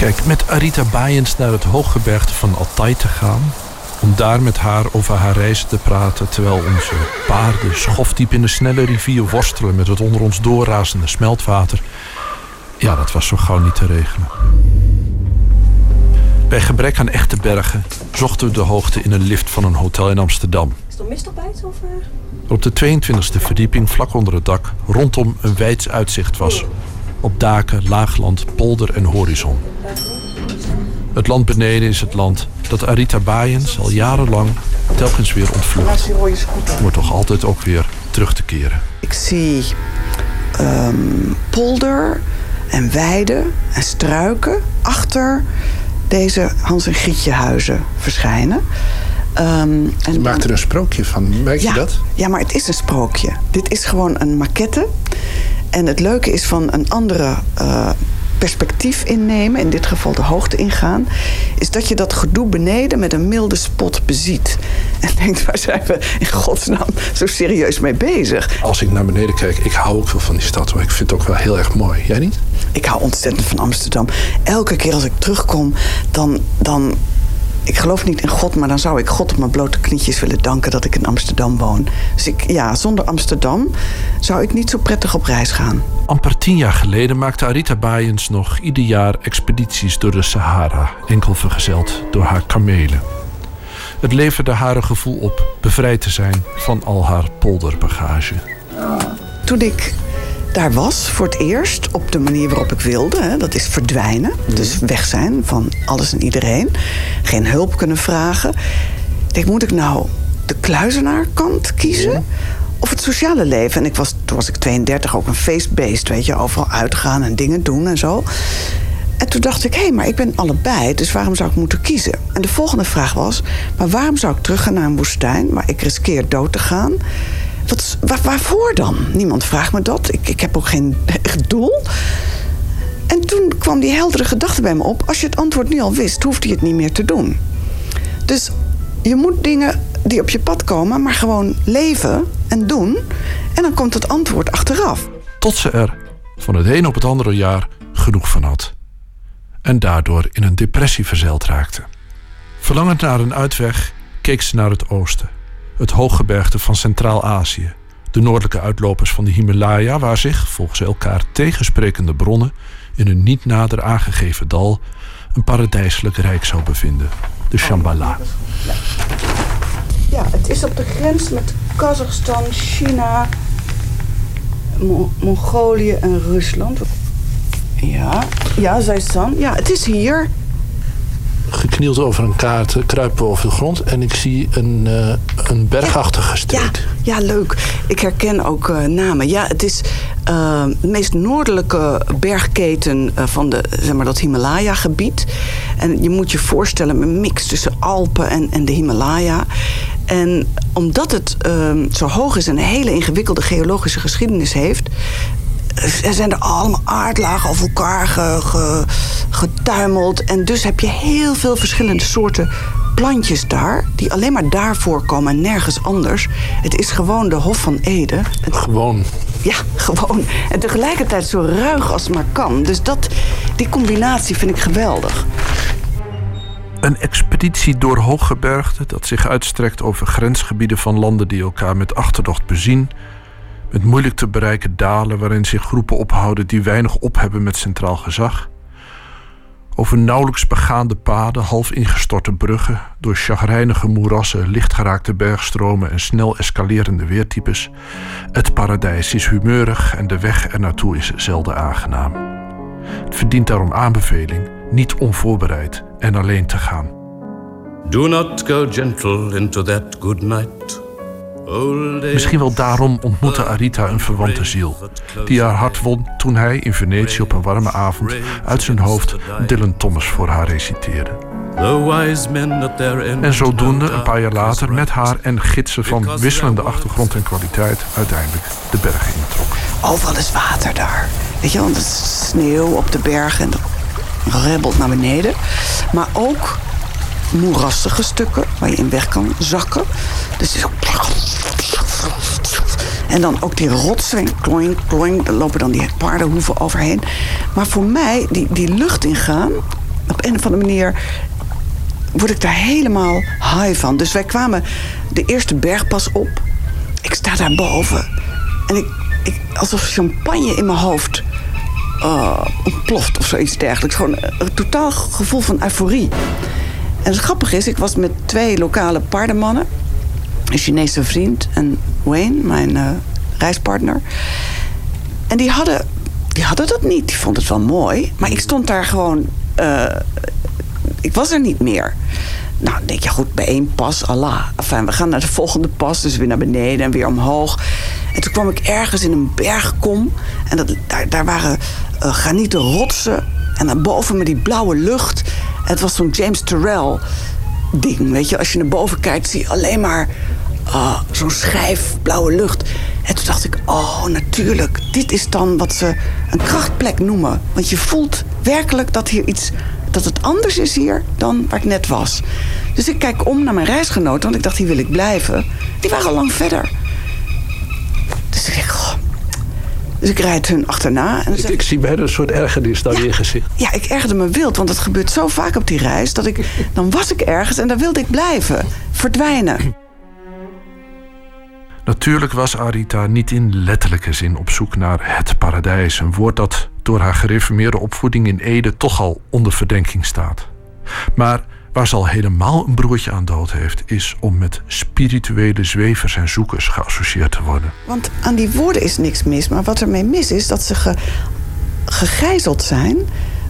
Kijk, met Arita Bayens naar het hooggebergte van Altai te gaan... om daar met haar over haar reizen te praten... terwijl onze paarden schofdiep in de snelle rivier worstelen... met het onder ons doorrazende smeltwater... ja, dat was zo gauw niet te regelen. Bij gebrek aan echte bergen zochten we de hoogte in een lift van een hotel in Amsterdam. Is er mist op buiten of... eh? Op de 22e verdieping, vlak onder het dak, rondom een wijds uitzicht was. Op daken, laagland, polder en horizon. Het land beneden is het land dat Arita Bayens al jarenlang telkens weer ontvlucht. Om er toch altijd ook weer terug te keren. Ik zie ehm, polder en weiden en struiken achter deze Hans en Grietje huizen verschijnen. Ehm, en Je maakt er een sprookje van, merk je ja, dat? Ja, maar het is een sprookje. Dit is gewoon een maquette. En het leuke is van een andere eh, perspectief innemen, in dit geval de hoogte ingaan, is dat je dat gedoe beneden met een milde spot beziet. En denkt, waar zijn we in godsnaam zo serieus mee bezig? Als ik naar beneden kijk, ik hou ook veel van die stad, maar ik vind het ook wel heel erg mooi. Jij niet? Ik hou ontzettend van Amsterdam. Elke keer als ik terugkom, dan. dan ik geloof niet in God, maar dan zou ik God op mijn blote knietjes willen danken dat ik in Amsterdam woon. Dus ik, ja, zonder Amsterdam zou ik niet zo prettig op reis gaan. Amper tien jaar geleden maakte Arita Bayens nog ieder jaar expedities door de Sahara, enkel vergezeld door haar kamelen. Het leverde haar een gevoel op bevrijd te zijn van al haar polderbagage. Toen ik daar was voor het eerst op de manier waarop ik wilde, hè, dat is verdwijnen, dus weg zijn van alles en iedereen, geen hulp kunnen vragen. Ik denk, moet ik nou de kluizenaarkant kiezen? Of het sociale leven. En ik was, toen was ik 32 ook een feestbeest, weet je, overal uitgaan en dingen doen en zo. En toen dacht ik, hé, maar ik ben allebei, dus waarom zou ik moeten kiezen? En de volgende vraag was, maar waarom zou ik teruggaan naar een woestijn waar ik riskeer dood te gaan? Wat, waar- waarvoor dan? Niemand vraagt me dat. Ik, ik heb ook geen echt doel. En toen kwam die heldere gedachte bij me op. Als je het antwoord nu al wist, hoefde je het niet meer te doen. Dus je moet dingen die op je pad komen, maar gewoon leven en doen. En dan komt het antwoord achteraf. Tot ze er van het een op het andere jaar genoeg van had. En daardoor in een depressie verzeild raakte. Verlangend naar een uitweg keek ze naar het oosten. Het hooggebergte van Centraal-Azië. De noordelijke uitlopers van de Himalaya, waar zich, volgens elkaar tegensprekende bronnen, in een niet nader aangegeven dal, een paradijselijk rijk zou bevinden. De Shambhala. Ja, het is op de grens met Kazachstan, China, Mo- Mongolië en Rusland. Ja, ja, Zaistan. Ja, het is hier. Geknield over een kaart eh, kruipen we over de grond en ik zie een, eh, een bergachtige streek. Ja, leuk. Ik herken ook eh, namen. Ja, het is eh, de meest noordelijke bergketen van de, zeg maar, dat Himalaya-gebied. En je moet je voorstellen een mix tussen Alpen en, en de Himalaya. En omdat het eh, zo hoog is en een hele ingewikkelde geologische geschiedenis heeft... Er zijn er allemaal aardlagen over elkaar ge, ge- getuimeld. En dus heb je heel veel verschillende soorten plantjes daar... die alleen maar daar voorkomen en nergens anders. Het is gewoon de Hof van Ede. Het- Gewoon. ja, gewoon. En tegelijkertijd zo ruig als het maar kan. Dus dat, die combinatie vind ik geweldig. Een expeditie door hooggebergte dat zich uitstrekt over grensgebieden van landen die elkaar met achterdocht bezien. Met moeilijk te bereiken dalen waarin zich groepen ophouden die weinig op hebben met centraal gezag. Over nauwelijks begaande paden, half ingestorte bruggen, door chagrijnige moerassen, lichtgeraakte bergstromen en snel escalerende weertypes. Het paradijs is humeurig en de weg er naartoe is zelden aangenaam. Het verdient daarom aanbeveling niet onvoorbereid en alleen te gaan. Do not go gentle into that good night. Misschien wel daarom ontmoette Arita een verwante ziel. Die haar hart won toen hij in Venetië op een warme avond uit zijn hoofd Dylan Thomas voor haar reciteerde. En zodoende een paar jaar later met haar en gidsen van wisselende achtergrond en kwaliteit uiteindelijk de bergen introk. Overal is water daar. Weet je wel, het is sneeuw op de bergen en dat rebbelt naar beneden. Maar ook moerassige stukken waar je in weg kan zakken. Dus het. En dan ook die rotsen, kloing, kloing, daar lopen dan die paardenhoeven overheen. Maar voor mij, die, die lucht ingaan, op een of andere manier word ik daar helemaal high van. Dus wij kwamen de eerste bergpas op. Ik sta daar boven. En ik, ik alsof champagne in mijn hoofd uh, ontploft of zoiets dergelijks. Gewoon een totaal gevoel van euforie. En het grappige is, ik was met twee lokale paardenmannen. Een Chinese vriend en Wayne, mijn uh, reispartner. En die hadden, die hadden dat niet. Die vonden het wel mooi. Maar ik stond daar gewoon... Uh, ik was er niet meer. Nou, dan denk je, goed, bij één pas, Allah. Enfin, we gaan naar de volgende pas, dus weer naar beneden en weer omhoog. En toen kwam ik ergens in een bergkom. En dat, daar, daar waren uh, granieten rotsen. En daarboven met die blauwe lucht. Het was zo'n James Terrell ding, weet je. Als je naar boven kijkt, zie je alleen maar uh, zo'n schijf blauwe lucht. En toen dacht ik, oh, natuurlijk. Dit is dan wat ze een krachtplek noemen. Want je voelt werkelijk dat hier iets dat het anders is hier dan waar ik net was. Dus ik kijk om naar mijn reisgenoten, want ik dacht, hier wil ik blijven. Die waren al lang verder. Dus ik goh. Dus ik rijd hun achterna. En ik, ik, ik zie bijna een soort ergernis dan ja, in je gezicht. Ja, ik ergerde me wild, want het gebeurt zo vaak op die reis... dat ik, dan was ik ergens en dan wilde ik blijven. Verdwijnen. Natuurlijk was Arita niet in letterlijke zin op zoek naar het paradijs. Een woord dat door haar gereformeerde opvoeding in Ede toch al onder verdenking staat. Maar waar ze al helemaal een broertje aan dood heeft, is om met spirituele zwevers en zoekers geassocieerd te worden. Want aan die woorden is niks mis, maar wat ermee mis is dat ze ge, gegijzeld zijn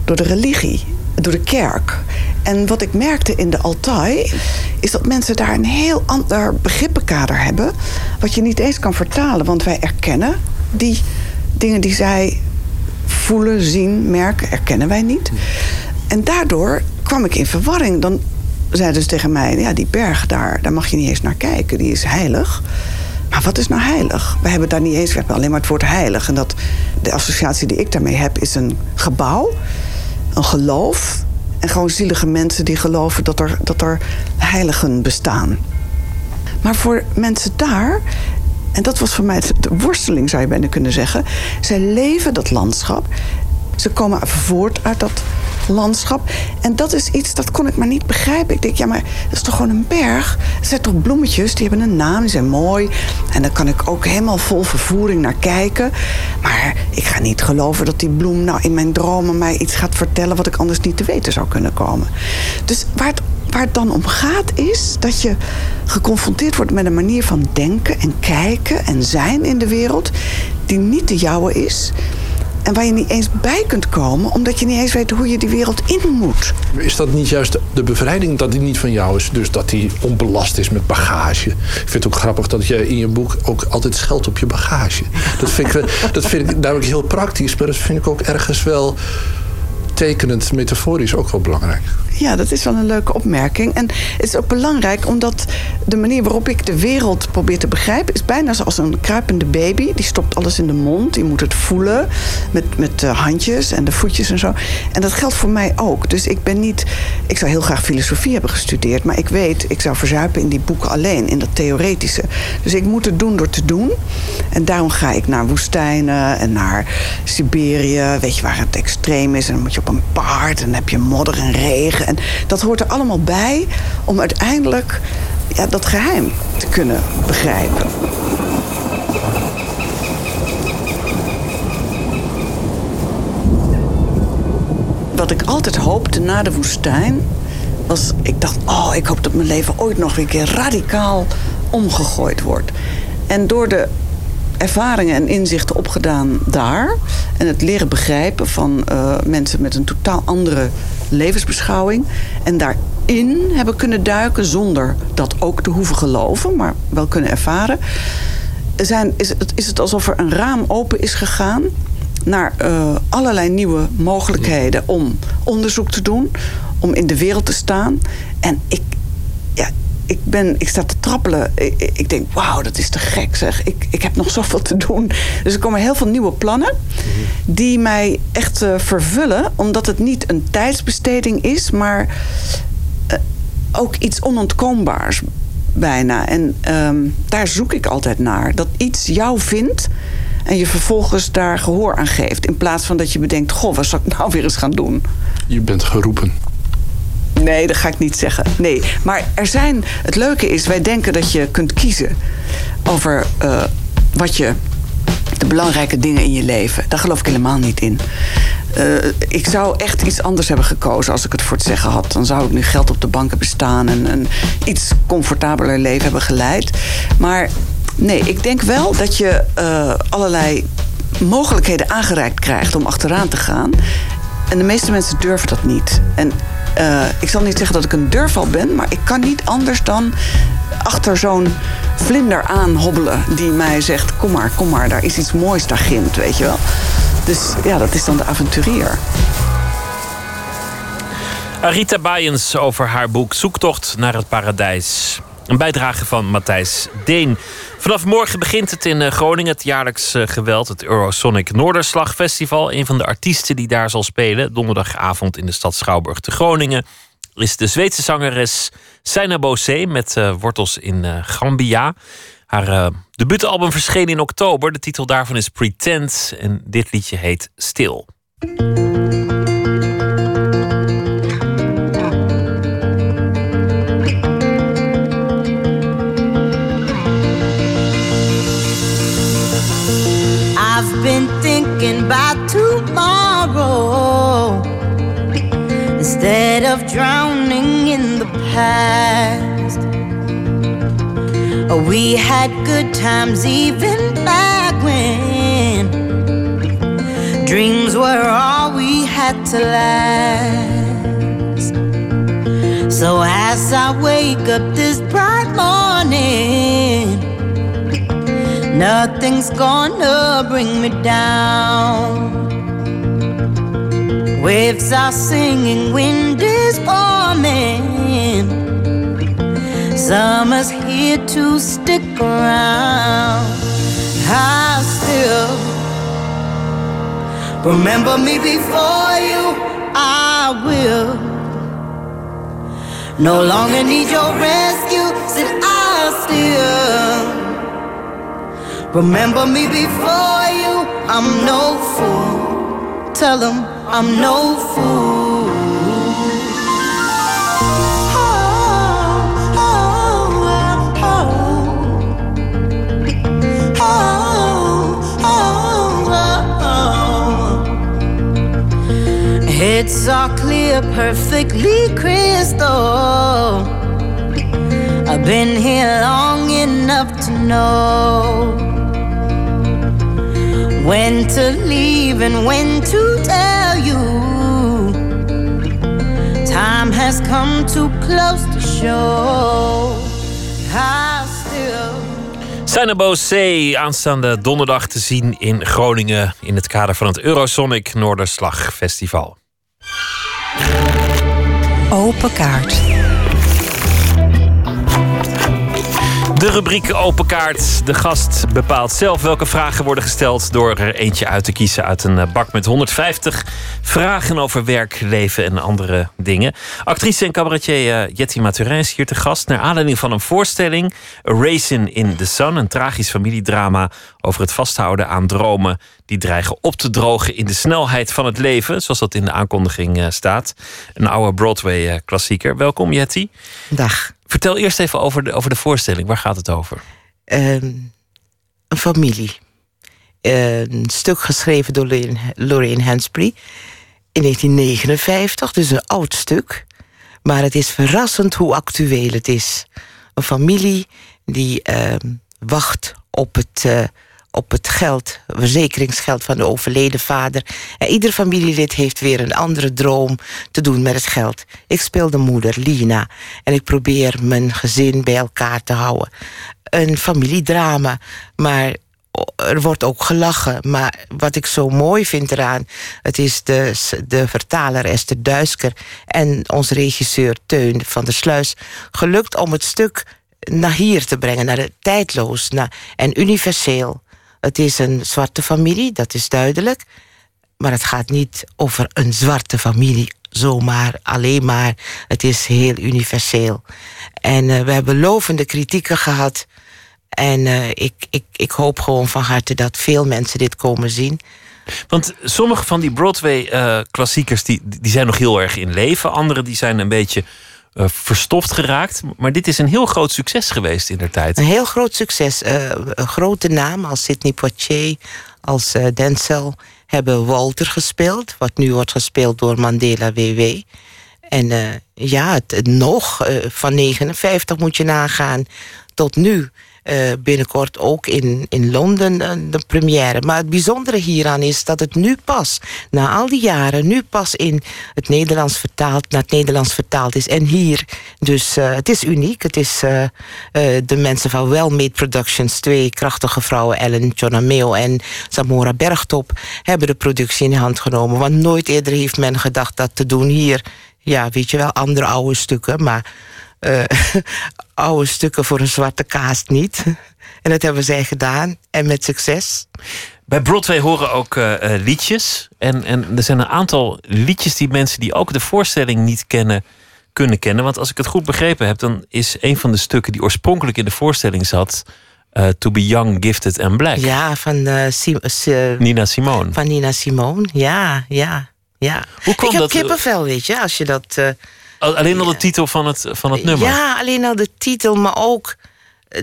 door de religie, door de kerk. En wat ik merkte in de Altai, is dat mensen daar een heel ander begrippenkader hebben, wat je niet eens kan vertalen, want wij erkennen die dingen die zij voelen, zien, merken, erkennen wij niet. En daardoor kwam ik in verwarring. Dan zeiden ze tegen mij: ja, die berg daar, daar mag je niet eens naar kijken, die is heilig. Maar wat is nou heilig? We hebben daar niet eens, we hebben alleen maar het woord heilig. En dat, de associatie die ik daarmee heb, is een gebouw, een geloof. En gewoon zielige mensen die geloven dat er, dat er heiligen bestaan. Maar voor mensen daar en dat was voor mij de worsteling, zou je bijna kunnen zeggen. Zij leven dat landschap. Ze komen voort uit dat landschap. En dat is iets, dat kon ik maar niet begrijpen. Ik denk, ja, maar dat is toch gewoon een berg? Er zijn toch bloemetjes, die hebben een naam, die zijn mooi. En daar kan ik ook helemaal vol vervoering naar kijken. Maar ik ga niet geloven dat die bloem nou in mijn dromen mij iets gaat vertellen... wat ik anders niet te weten zou kunnen komen. Dus waar het Waar het dan om gaat is dat je geconfronteerd wordt met een manier van denken en kijken en zijn in de wereld die niet de jouwe is. En waar je niet eens bij kunt komen, omdat je niet eens weet hoe je die wereld in moet. Is dat niet juist de bevrijding dat die niet van jou is? Dus dat die onbelast is met bagage. Ik vind het ook grappig dat je in je boek ook altijd scheldt op je bagage. Dat vind ik, dat vind ik namelijk heel praktisch, maar dat vind ik ook ergens wel tekenend, metaforisch ook wel belangrijk. Ja, dat is wel een leuke opmerking. En het is ook belangrijk omdat de manier waarop ik de wereld probeer te begrijpen... is bijna zoals een kruipende baby. Die stopt alles in de mond. Die moet het voelen met, met de handjes en de voetjes en zo. En dat geldt voor mij ook. Dus ik ben niet... Ik zou heel graag filosofie hebben gestudeerd... maar ik weet, ik zou verzuipen in die boeken alleen, in dat theoretische. Dus ik moet het doen door te doen. En daarom ga ik naar woestijnen en naar Siberië. Weet je, waar het extreem is. En dan moet je op een paard en heb je modder en regen... En dat hoort er allemaal bij om uiteindelijk ja, dat geheim te kunnen begrijpen. Wat ik altijd hoopte na de woestijn was, ik dacht, oh, ik hoop dat mijn leven ooit nog een keer radicaal omgegooid wordt. En door de ervaringen en inzichten opgedaan daar. En het leren begrijpen van uh, mensen met een totaal andere levensbeschouwing. En daar in hebben kunnen duiken zonder dat ook te hoeven geloven, maar wel kunnen ervaren. Zijn, is, het, is het alsof er een raam open is gegaan naar uh, allerlei nieuwe mogelijkheden om onderzoek te doen, om in de wereld te staan. En ik, ja, ik, ben, ik sta te trappelen. Ik, ik denk, wauw, dat is te gek zeg. Ik, ik heb nog zoveel te doen. Dus er komen heel veel nieuwe plannen die mij echt uh, vervullen, omdat het niet een tijdsbesteding is, maar uh, ook iets onontkoombaars bijna. En um, daar zoek ik altijd naar. Dat iets jou vindt en je vervolgens daar gehoor aan geeft. In plaats van dat je bedenkt, goh, wat zal ik nou weer eens gaan doen? Je bent geroepen. Nee, dat ga ik niet zeggen. Nee, maar er zijn. Het leuke is, wij denken dat je kunt kiezen over uh, wat je. de belangrijke dingen in je leven. Daar geloof ik helemaal niet in. Uh, ik zou echt iets anders hebben gekozen als ik het voor het zeggen had. Dan zou ik nu geld op de bank hebben en een iets comfortabeler leven hebben geleid. Maar nee, ik denk wel dat je uh, allerlei mogelijkheden aangereikt krijgt om achteraan te gaan. En de meeste mensen durven dat niet. En uh, ik zal niet zeggen dat ik een durfval ben, maar ik kan niet anders dan achter zo'n vlinder aan hobbelen die mij zegt: Kom maar, kom maar, daar is iets moois daar gint, weet je wel. Dus ja, dat is dan de avonturier. Arita Bayens over haar boek Zoektocht naar het Paradijs. Een bijdrage van Matthijs Deen. Vanaf morgen begint het in Groningen, het jaarlijks geweld, het Eurosonic Noorderslag Festival. Een van de artiesten die daar zal spelen, donderdagavond in de stad Schouwburg te Groningen, is de Zweedse zangeres Seina Bosé met uh, wortels in Gambia. Haar debuutalbum verscheen in oktober. De titel daarvan is Pretend en dit liedje heet Stil. Past. We had good times even back when dreams were all we had to last. So as I wake up this bright morning. Nothing's gonna bring me down. Waves are singing, wind is warming. Summer's here to stick around. I still remember me before you. I will no longer need your rescue. Said I still. Remember me before you. I'm no fool. Tell them I'm no fool. It's all clear, perfectly crystal. I've been here long enough to know when to leave and when to tell you. Time has come too close to show. I still. Seinabo C aanstaande donderdag te zien in Groningen in het kader van het Eurosonic Noorderslag Festival. Open kaart. De rubriek Open Kaart. De gast bepaalt zelf welke vragen worden gesteld door er eentje uit te kiezen uit een bak met 150 vragen over werk, leven en andere dingen. Actrice en cabaretier Jetty Maturin is hier te gast naar aanleiding van een voorstelling Racing in the Sun, een tragisch familiedrama over het vasthouden aan dromen die dreigen op te drogen in de snelheid van het leven, zoals dat in de aankondiging staat. Een oude Broadway-klassieker. Welkom, Jetty. Dag. Vertel eerst even over de, over de voorstelling. Waar gaat het over? Um, een familie. een stuk geschreven door Lorraine Hansbury in 1959, dus een oud stuk. Maar het is verrassend hoe actueel het is. Een familie die uh, wacht op het, uh, op het geld, verzekeringsgeld van de overleden vader. En ieder familielid heeft weer een andere droom te doen met het geld. Ik speel de moeder, Lina, en ik probeer mijn gezin bij elkaar te houden. Een familiedrama, maar er wordt ook gelachen. Maar wat ik zo mooi vind eraan... het is de, de vertaler Esther Duisker... en onze regisseur Teun van der Sluis... gelukt om het stuk naar hier te brengen, naar het tijdloos naar, en universeel. Het is een zwarte familie, dat is duidelijk. Maar het gaat niet over een zwarte familie zomaar, alleen maar. Het is heel universeel. En uh, we hebben lovende kritieken gehad. En uh, ik, ik, ik hoop gewoon van harte dat veel mensen dit komen zien. Want sommige van die Broadway-klassiekers die, die zijn nog heel erg in leven. Andere die zijn een beetje uh, verstoft geraakt. Maar dit is een heel groot succes geweest in der tijd. Een heel groot succes. Uh, een grote naam als Sidney Poitier, als uh, Denzel hebben Walter gespeeld. Wat nu wordt gespeeld door Mandela WW. En ja, het nog van 59 moet je nagaan tot nu uh, binnenkort ook in, in Londen uh, de première. Maar het bijzondere hieraan is dat het nu pas, na al die jaren, nu pas in het Nederlands vertaald, naar het Nederlands vertaald is. En hier, dus uh, het is uniek. Het is de mensen van Well Productions, twee krachtige vrouwen, Ellen Jonameo en Zamora Bergtop, hebben de productie in hand genomen. Want nooit eerder heeft men gedacht dat te doen hier. Ja, weet je wel, andere oude stukken, maar uh, oude stukken voor een zwarte kaas niet. En dat hebben zij gedaan en met succes. Bij Broadway horen ook uh, liedjes. En, en er zijn een aantal liedjes die mensen die ook de voorstelling niet kennen, kunnen kennen. Want als ik het goed begrepen heb, dan is een van de stukken die oorspronkelijk in de voorstelling zat. Uh, to be Young, Gifted and Black. Ja, van Nina Simone. Van Nina Simone, ja, ja, ja. Hoe komt ik heb dat? kippenvel, weet je, als je dat Alleen al de titel van het, van het nummer? Ja, alleen al de titel, maar ook...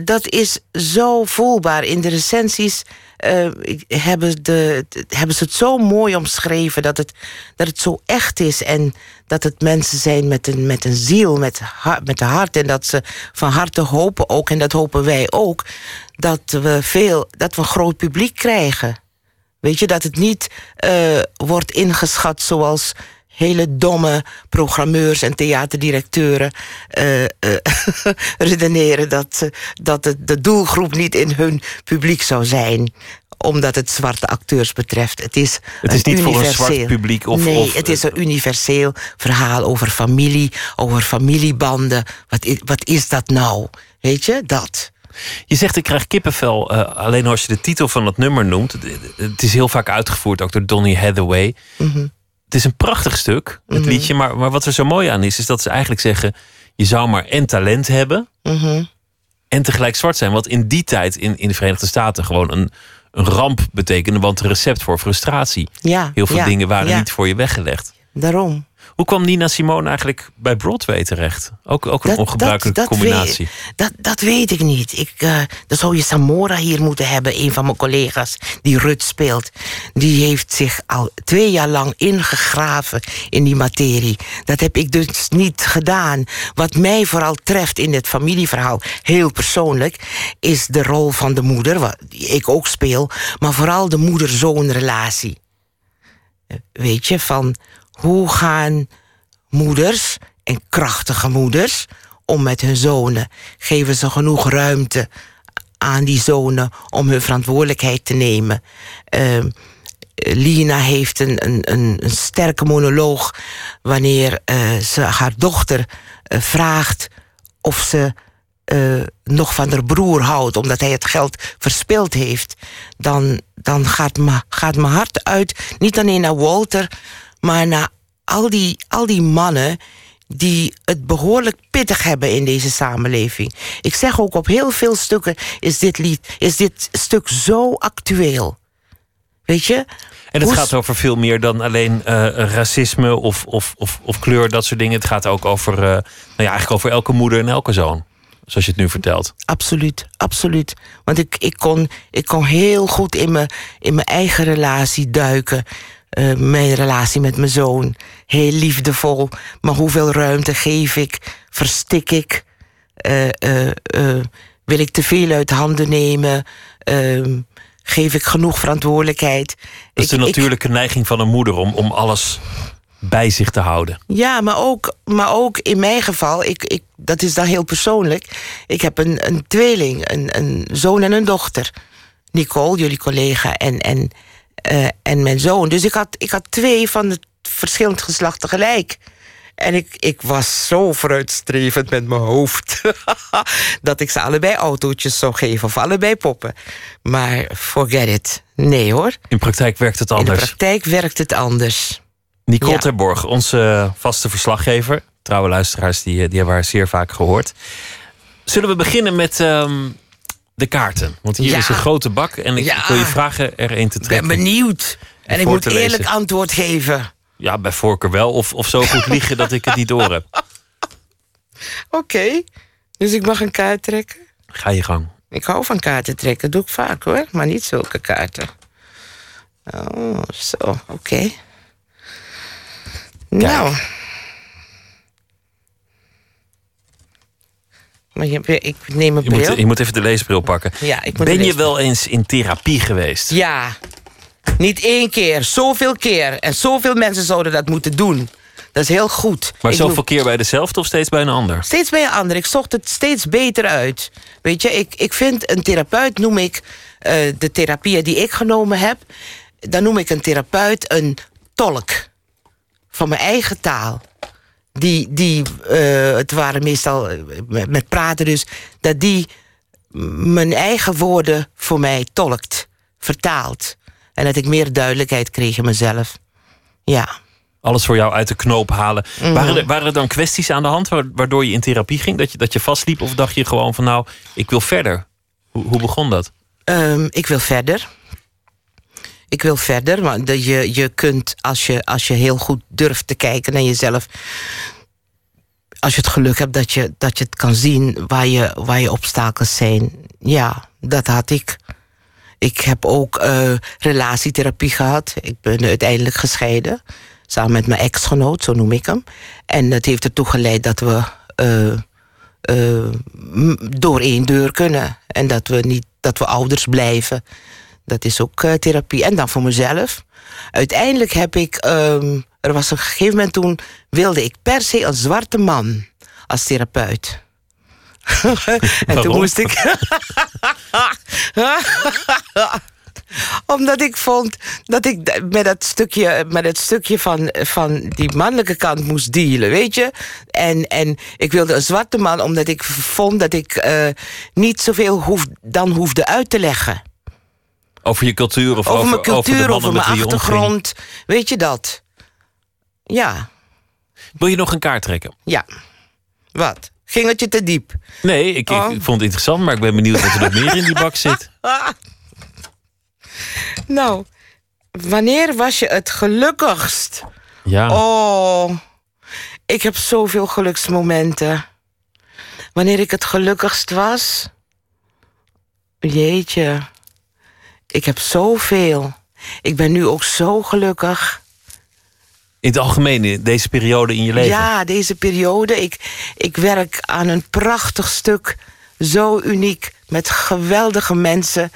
Dat is zo voelbaar. In de recensies uh, hebben, de, hebben ze het zo mooi omschreven... Dat het, dat het zo echt is en dat het mensen zijn met een, met een ziel, met, met een hart... en dat ze van harte hopen ook, en dat hopen wij ook... dat we, veel, dat we een groot publiek krijgen. Weet je, dat het niet uh, wordt ingeschat zoals hele domme programmeurs en theaterdirecteuren uh, uh, redeneren dat, dat het de doelgroep niet in hun publiek zou zijn omdat het zwarte acteurs betreft. Het is, het is niet voor een zwart publiek? Of, nee, of, het is een universeel verhaal over familie, over familiebanden. Wat is, wat is dat nou? Weet je, dat. Je zegt ik krijg kippenvel uh, alleen als je de titel van het nummer noemt. Het is heel vaak uitgevoerd ook door Donny Hathaway. Mm -hmm. Het is een prachtig stuk, het Mhm. liedje. Maar, maar wat er zo mooi aan is, is dat ze eigenlijk zeggen... je zou maar en talent hebben Mhm. en tegelijk zwart zijn. Wat in die tijd in, in de Verenigde Staten gewoon een, een ramp betekende. Want een recept voor frustratie. Ja, Heel veel ja, dingen waren ja. niet voor je weggelegd. Daarom. Hoe kwam Nina Simone eigenlijk bij Broadway terecht? Ook, ook een Dat- ongebruikelijke dat- dat combinatie. weet- dat, dat weet ik niet. Ik, eh, dan zou je Samora hier moeten hebben, een van mijn collega's die Rut speelt. Die heeft zich al twee jaar lang ingegraven in die materie. Dat heb ik dus niet gedaan. Wat mij vooral treft in het familieverhaal, heel persoonlijk, is de rol van de moeder, wat die ik ook speel, maar vooral de moeder-zoon-relatie. Eh, Weet je, van hoe gaan moeders en krachtige moeders om met hun zonen? Geven ze genoeg ruimte aan die zonen om hun verantwoordelijkheid te nemen? Ehm, Lina heeft een, een, een, een sterke monoloog wanneer eh, ze haar dochter eh, vraagt of ze eh, nog van haar broer houdt, omdat hij het geld verspild heeft, dan, dan gaat, gaat mijn hart uit, niet alleen naar Walter, maar naar al die, al die mannen die het behoorlijk pittig hebben in deze samenleving. Ik zeg ook op heel veel stukken is dit, lied, is dit stuk zo actueel. Weet je? En het Hoe gaat over veel meer dan alleen eh, racisme of, of, of, of kleur, dat soort dingen. Het gaat ook over, eh, nou ja, eigenlijk over elke moeder en elke zoon. Zoals je het nu vertelt. Absoluut, absoluut. Want ik, ik, kon, ik kon heel goed in mijn, in mijn eigen relatie duiken. Eh, mijn relatie met mijn zoon. Heel liefdevol. Maar hoeveel ruimte geef ik? Verstik ik? Eh, eh, wil ik te veel uit handen nemen? Ehm, geef ik genoeg verantwoordelijkheid. Dat is de ik- natuurlijke neiging van een moeder om, om alles bij zich te houden. Ja, maar ook, maar ook in mijn geval, ik, ik, dat is dan heel persoonlijk. Ik heb een, een tweeling, een, een zoon en een dochter. Nicole, jullie collega, en, en, eh, en mijn zoon. Dus ik had, ik had twee van het verschillend geslacht tegelijk. En ik, ik was zo vooruitstrevend met mijn hoofd. dat ik ze allebei autootjes zou geven of allebei poppen. Maar forget it. Nee hoor. In praktijk werkt het In de anders. praktijk werkt het anders. Nicole Ja. Terborg, onze vaste verslaggever. Trouwe luisteraars, die, die hebben haar zeer vaak gehoord. Zullen we beginnen met ehm, de kaarten? Want hier Ja. is een grote bak en ik Ja. wil je vragen er een te Ik trekken. ben benieuwd. En ik moet lezen. eerlijk antwoord geven. Ja, bij voorkeur wel. Of, of zo goed liegen dat ik het niet door heb. Oké. Dus ik mag een kaart trekken? Ga je gang. Ik hou van kaarten trekken. doe ik vaak hoor. Maar niet zulke kaarten. Oh, zo. Oké. Nou. Maar je, ik neem Je bril. moet, je moet even de leesbril pakken. Ja, ik moet ben je wel eens in therapie geweest? Ja. Niet één keer. Zoveel keer. En zoveel mensen zouden dat moeten doen. Dat is heel goed. Maar Ik zoveel doe- keer bij dezelfde of steeds bij een ander? Steeds bij een ander. Ik zocht het steeds beter uit. Weet je, ik, ik vind een therapeut, noem ik eh, de therapieën die ik genomen heb, dan noem ik een therapeut een tolk van mijn eigen taal. Die, die eh, het waren meestal eh, met, met praten dus, dat die mijn eigen woorden voor mij tolkt, vertaalt. En dat ik meer duidelijkheid kreeg in mezelf. Ja. Alles voor jou uit de knoop halen. Mhm. waren, er, waren er dan kwesties aan de hand wa- waardoor je in therapie ging? Dat je, dat je vastliep? Of dacht je gewoon van nou, ik wil verder? Hoe, hoe begon dat? Ehm, ik wil verder. Ik wil verder, want je, je kunt, als je, als je heel goed durft te kijken naar jezelf... als je het geluk hebt dat je, dat je het kan zien waar je, waar je obstakels zijn. Ja, dat had ik. Ik heb ook eh, relatietherapie gehad. Ik ben uiteindelijk gescheiden. Samen met mijn ex-genoot, zo noem ik hem. En dat heeft ertoe geleid dat we m- door één deur kunnen. En dat we, niet, dat we ouders blijven. Dat is ook eh, therapie. En dan voor mezelf. Uiteindelijk heb ik... ehm, er was een gegeven moment toen... wilde ik per se een zwarte man als therapeut. en toen moest ik... Omdat ik vond dat ik met dat stukje, met het stukje van, van die mannelijke kant moest dealen, weet je? En, en ik wilde een zwarte man omdat ik vond dat ik eh, niet zoveel hoef, dan hoefde uit te leggen. Over je cultuur of over, over, mijn cultuur, over, de over, mannen mijn achtergrond. Weet je dat? Ja, Wil je nog een kaart trekken? ja. Wat? Ging het je te diep? Nee, ik, ik Oh. vond het interessant, maar ik ben benieuwd wat er nog meer in die bak zit. Nou, wanneer was je het gelukkigst? Ja. Oh, ik heb zoveel geluksmomenten. Wanneer ik het gelukkigst was? Jeetje, ik heb zoveel. Ik ben nu ook zo gelukkig. In het algemeen, in deze periode in je leven. Ja, deze periode. Ik, ik werk aan een prachtig stuk. Zo uniek. Met geweldige mensen.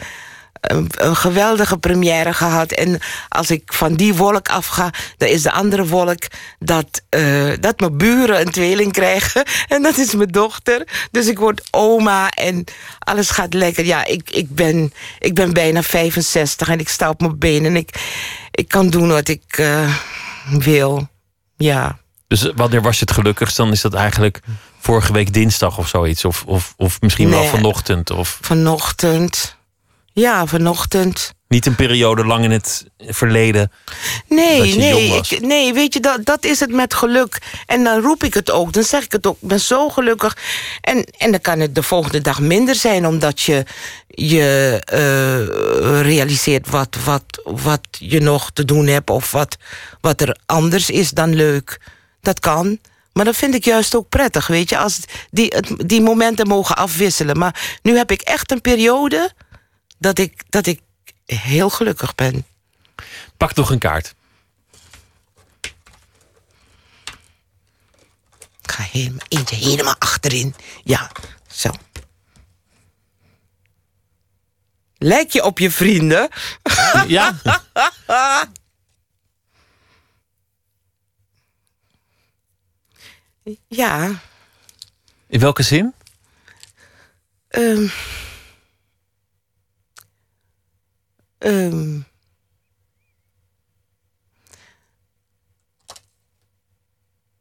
Een, een geweldige première gehad. En als ik van die wolk afga, dan is de andere wolk dat, eh, dat mijn buren een tweeling krijgen. En dat is mijn dochter. Dus ik word oma en alles gaat lekker. Ja, ik, ik, ben, ik ben bijna 65 en ik sta op mijn benen. En ik, ik kan doen wat ik eh, wil. Ja. Dus wanneer was je het gelukkigst? Dan is dat eigenlijk vorige week dinsdag of zoiets. Of, of, of misschien wel vanochtend. Of Vanochtend. Ja, vanochtend. niet een periode lang in het verleden. Nee, nee, ik, nee, weet je, dat, dat is het met geluk. En dan roep ik het ook, dan zeg ik het ook. Ik ben zo gelukkig. En, en dan kan het de volgende dag minder zijn, omdat je je eh, realiseert wat, wat, wat je nog te doen hebt of wat, wat er anders is dan leuk. Dat kan. Maar dat vind ik juist ook prettig, weet je, als die, die momenten mogen afwisselen. Maar nu heb ik echt een periode dat ik, dat ik heel gelukkig ben. Pak nog een kaart. Ik ga helemaal, eentje helemaal achterin. Ja, zo. Lijk je op je vrienden? Ja. ja. In welke zin? ehm ehm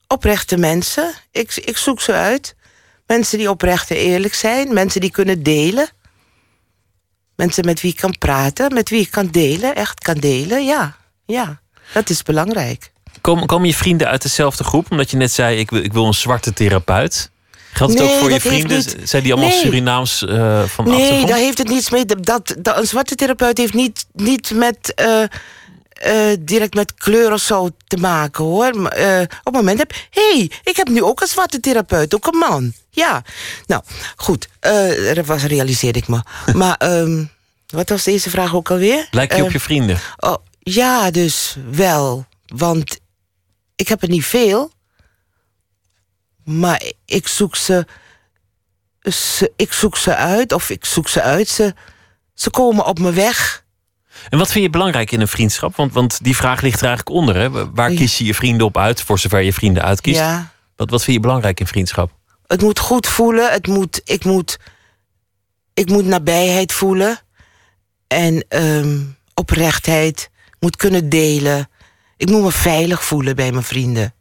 oprechte mensen. Ik, ik zoek ze uit. Mensen die oprecht en eerlijk zijn. Mensen die kunnen delen. Mensen met wie ik kan praten. Met wie ik kan delen. Echt kan delen. Ja, ja. Dat is belangrijk. Komen, komen je vrienden uit dezelfde groep? Omdat je net zei, ik wil, ik wil een zwarte therapeut. Geldt het Nee, ook voor je vrienden? niet- Zijn die allemaal Nee. Surinaams eh, van Nee, achtergrond? daar heeft het niets mee. Dat, dat, een zwarte therapeut heeft niet, niet met, eh, eh, direct met kleur of zo te maken hoor. Maar, op het moment heb hey, ik heb nu ook een zwarte therapeut, ook een man. Ja, nou goed, eh, dat was, realiseerde ik me. maar ehm, wat was deze vraag ook alweer? Lijkt je op je vrienden? Oh, ja, dus wel. Want ik heb er niet veel. Maar ik zoek ze, ze. Ik zoek ze uit, of ik zoek ze uit. Ze, ze komen op me weg. En wat vind je belangrijk in een vriendschap? Want, want die vraag ligt er eigenlijk onder. Hè? Waar kies je je vrienden op uit, voor zover je vrienden uitkiest? Ja. Wat, wat vind je belangrijk in vriendschap? Het moet goed voelen. Het moet, ik, moet, ik moet nabijheid voelen. En ehm, oprechtheid. Ik moet kunnen delen. Ik moet me veilig voelen bij mijn vrienden.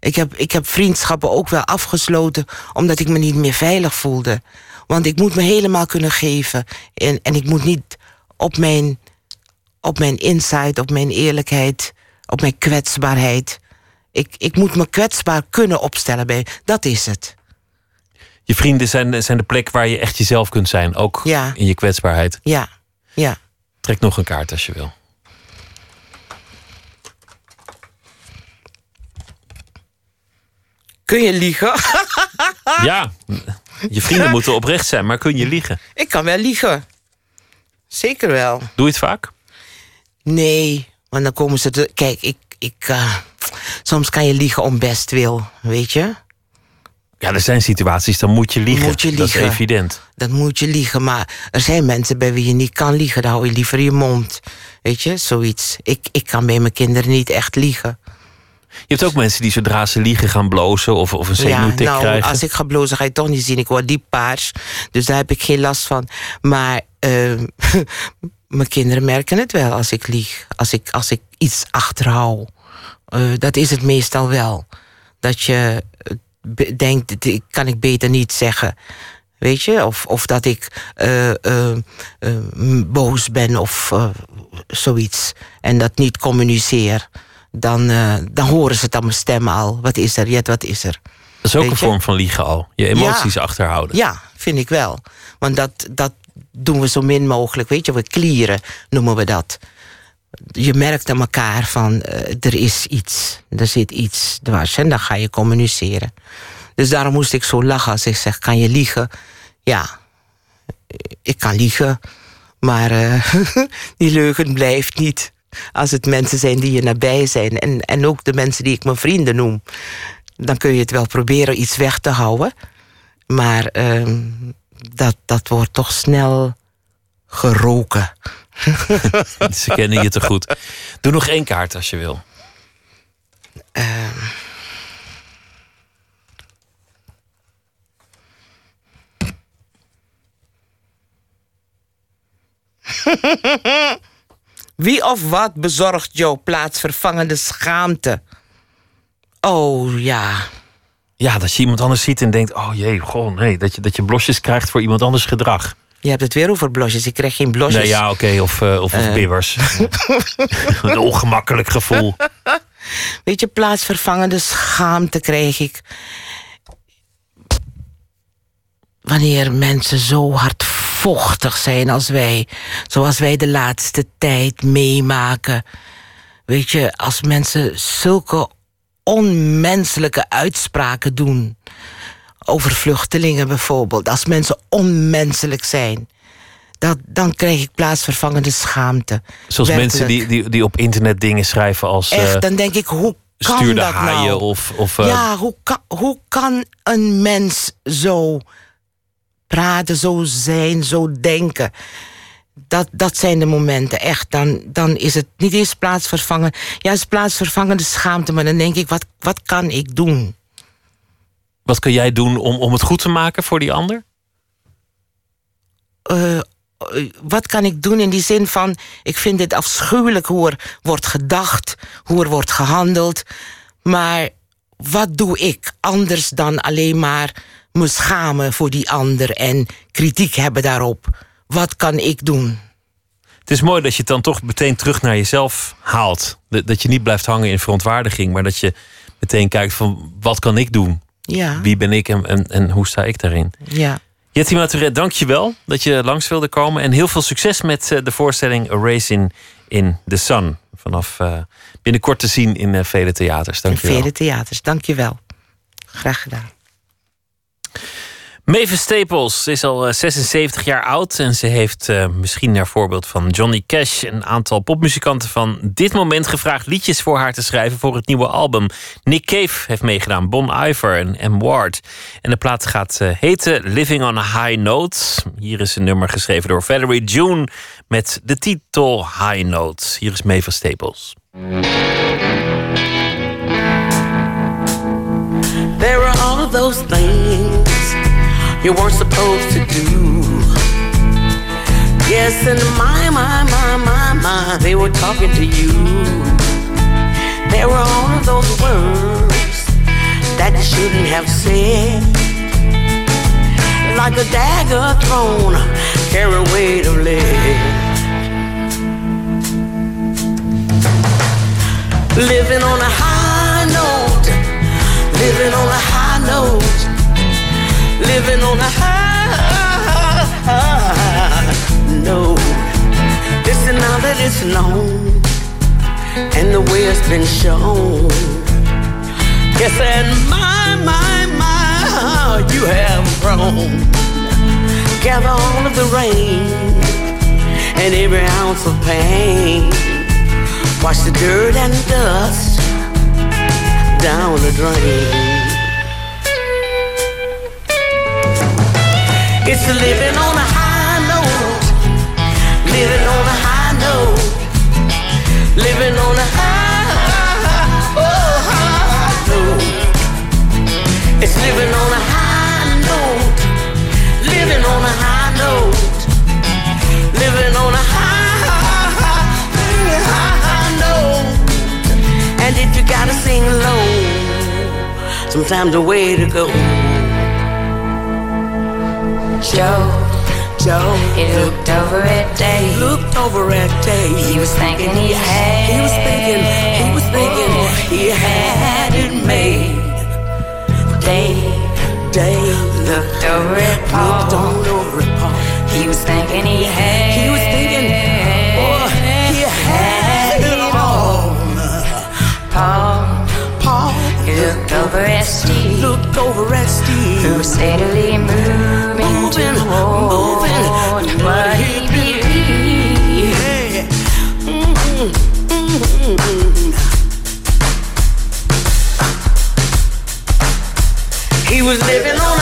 Ik heb, ik heb vriendschappen ook wel afgesloten omdat ik me niet meer veilig voelde. Want ik moet me helemaal kunnen geven. En, en ik moet niet op mijn, op mijn insight, op mijn eerlijkheid, op mijn kwetsbaarheid. Ik, ik moet me kwetsbaar kunnen opstellen bij. Dat is het. Je vrienden zijn, zijn de plek waar je echt jezelf kunt zijn. Ook Ja. in je kwetsbaarheid. Ja, ja. Trek nog een kaart als je wil. Kun je liegen? Ja, je vrienden moeten oprecht zijn, maar kun je liegen? Ik kan wel liegen. Zeker wel. Doe je het vaak? Nee, want dan komen ze te. Kijk, ik. ik eh, soms kan je liegen om best wil, weet je? Ja, er zijn situaties, dan moet je liegen. Moet je Dat is evident. Dat moet je liegen, maar er zijn mensen bij wie je niet kan liegen. Dan hou je liever je mond. Weet je, zoiets. Ik, ik kan bij mijn kinderen niet echt liegen. Je hebt ook mensen die zodra ze liegen gaan blozen of, of een zenuwtik nou, krijgen. als ik ga blozen ga je toch niet zien. Ik word diep paars. Dus daar heb ik geen last van. Maar ehm, mijn kinderen merken het wel als ik lieg. Als ik, als ik iets achterhoud. Eh, dat is het meestal wel. Dat je eh, denkt, dit kan ik beter niet zeggen. Weet je? Of, of dat ik eh, boos ben of zoiets. En dat niet communiceer. Dan, eh, dan horen ze het aan mijn stem al. Wat is er, Jet, wat is er? Dat is ook Weet een je? vorm van liegen al. Je emoties Ja. achterhouden. Ja, vind ik wel. Want dat, dat doen we zo min mogelijk. Weet je, we klieren noemen we dat. Je merkt aan elkaar van eh, er is iets, er zit iets dwars en dan ga je communiceren. Dus daarom moest ik zo lachen als ik zeg: kan je liegen? Ja, ik kan liegen, maar eh, die leugen blijft niet. Als het mensen zijn die je nabij zijn en, en ook de mensen die ik mijn vrienden noem, dan kun je het wel proberen iets weg te houden. Maar ehm, dat, dat wordt toch snel geroken. Ze kennen je te goed. Doe nog één kaart als je wil. Ehm. Wie of wat bezorgt jouw plaatsvervangende schaamte? Oh ja. Ja, dat je iemand anders ziet en denkt: oh jee, goh, nee. Dat je, dat je blosjes krijgt voor iemand anders gedrag. Je hebt het weer over blosjes. Ik krijg geen blosjes. Nee, ja, oké. of eh, of, of Eh. bibbers. een ongemakkelijk gevoel. Weet je, plaatsvervangende schaamte krijg ik. Wanneer mensen zo hardvochtig zijn als wij, zoals wij de laatste tijd meemaken. Weet je, als mensen zulke onmenselijke uitspraken doen. Over vluchtelingen bijvoorbeeld. Als mensen onmenselijk zijn. Dat, dan krijg ik plaatsvervangende schaamte. Zoals mensen die, die, die op internet dingen schrijven als... eh, Echt, dan denk ik, hoe kan stuur de dat haaien nou? of... of eh, ja, hoe kan, hoe kan een mens zo praten, zo zijn, zo denken? Dat, dat zijn de momenten, echt. Dan, dan is het niet eens plaatsvervangen. Ja, het is plaatsvervangende schaamte, maar dan denk ik, wat, wat kan ik doen? Wat kun jij doen om, om het goed te maken voor die ander? Uh, wat kan ik doen in die zin van... ik vind het afschuwelijk hoe er wordt gedacht, hoe er wordt gehandeld. Maar wat doe ik anders dan alleen maar me schamen voor die ander... en kritiek hebben daarop? Wat kan ik doen? Het is mooi dat je het dan toch meteen terug naar jezelf haalt. Dat je niet blijft hangen in verontwaardiging... maar dat je meteen kijkt van wat kan ik doen? Ja. Wie ben ik en, en, en hoe sta ik daarin? Ja. Jetty Maturet, dank je wel dat je langs wilde komen. En heel veel succes met eh, de voorstelling A Race in, in the Sun. Vanaf uh, binnenkort te zien in uh, vele theaters. Dank in je wel. vele theaters, dank je wel. Graag gedaan. Mavis Staples is al 76 jaar oud en ze heeft uh, misschien naar voorbeeld van Johnny Cash een aantal popmuzikanten van dit moment gevraagd liedjes voor haar te schrijven voor het nieuwe album. Nick Cave heeft meegedaan, Bon Iver en M. Ward. En de plaat gaat uh, heten Living on a High Note. Hier is een nummer geschreven door Valerie June met de titel High Note. Hier is Mavis Staples. There are all those things you weren't supposed to do. Yes, and my, my, my, my, my, they were talking to you. There were all of those words that you shouldn't have said. Like a dagger thrown, carry weight of lead. Living on a high note, living on a high note living on a high, note. Listen now that it's known and the way it's been shown. Yes, and my, my, my, you have grown. Gather all of the rain and every ounce of pain. Wash the dirt and dust down the drain. It's living on a high note, living on a high note, living on a high, oh, high note. It's living on a high note, living on a high note, living on a high, high, high note. And if you gotta sing low, sometimes the way to go. Joe, Joe, he looked over at Dave. Looked over at Dave. He was thinking he had. He was thinking. He was thinking he had it made. Dave, Dave looked over at Paul. Looked on over at Paul. He was thinking he had. He was thinking, oh, he had it all. Paul, Paul he looked over at Steve. Looked over at Steve. Who was steadily moving, Mm-hmm. He was living on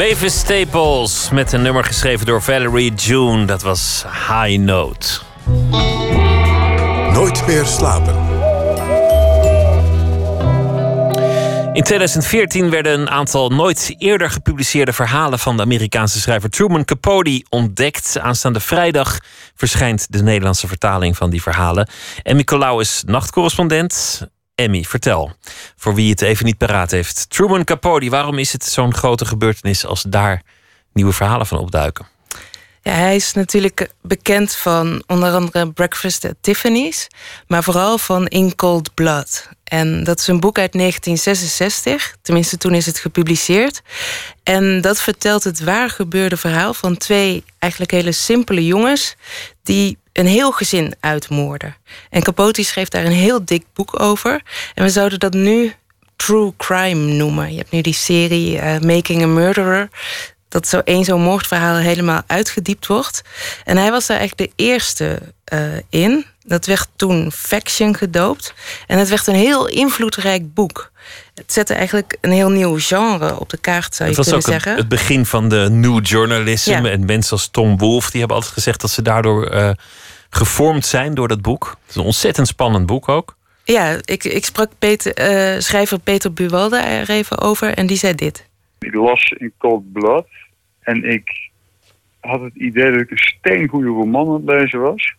Mavis Staples met een nummer geschreven door Valerie June. Dat was High Note. Nooit meer slapen. In 2014 werden een aantal nooit eerder gepubliceerde verhalen van de Amerikaanse schrijver Truman Capote ontdekt. Aanstaande vrijdag verschijnt de Nederlandse vertaling van die verhalen. En Nicolaou is nachtcorrespondent. Emmy, vertel. Voor wie het even niet paraat heeft. Truman Capote, waarom is het zo'n grote gebeurtenis als daar nieuwe verhalen van opduiken? Ja, hij is natuurlijk bekend van onder andere Breakfast at Tiffany's, maar vooral van In Cold Blood. En dat is een boek uit 1966, tenminste toen is het gepubliceerd. En dat vertelt het waar gebeurde verhaal van twee eigenlijk hele simpele jongens die een heel gezin uitmoorden. En Capote schreef daar een heel dik boek over. En we zouden dat nu true crime noemen. Je hebt nu die serie uh, Making a Murderer dat zo één zo'n moordverhaal helemaal uitgediept wordt. En hij was daar eigenlijk de eerste uh, in. Dat werd toen Faction gedoopt. En het werd een heel invloedrijk boek. Het zette eigenlijk een heel nieuw genre op de kaart, zou je kunnen zeggen. Het was ook het begin van de new journalism. Ja. En mensen als Tom Wolfe, die hebben altijd gezegd dat ze daardoor uh, gevormd zijn door dat boek. Het is een ontzettend spannend boek ook. Ja, ik, ik sprak Peter, uh, schrijver Peter Buwalde er even over en die zei dit. Ik las in Cold Blood en ik had het idee dat ik een steengoede roman aan het lezen was.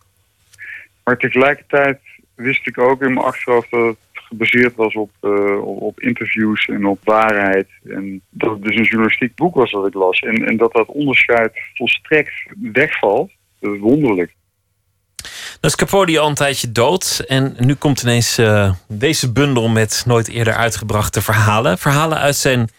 Maar tegelijkertijd wist ik ook in mijn achterhoofd dat het gebaseerd was op, uh, op interviews en op waarheid. En dat het dus een journalistiek boek was dat ik las. En, en dat dat onderscheid volstrekt wegvalt. Dat is wonderlijk. Is Capote al een tijdje dood. En nu komt ineens uh, deze bundel met nooit eerder uitgebrachte verhalen. Verhalen uit zijn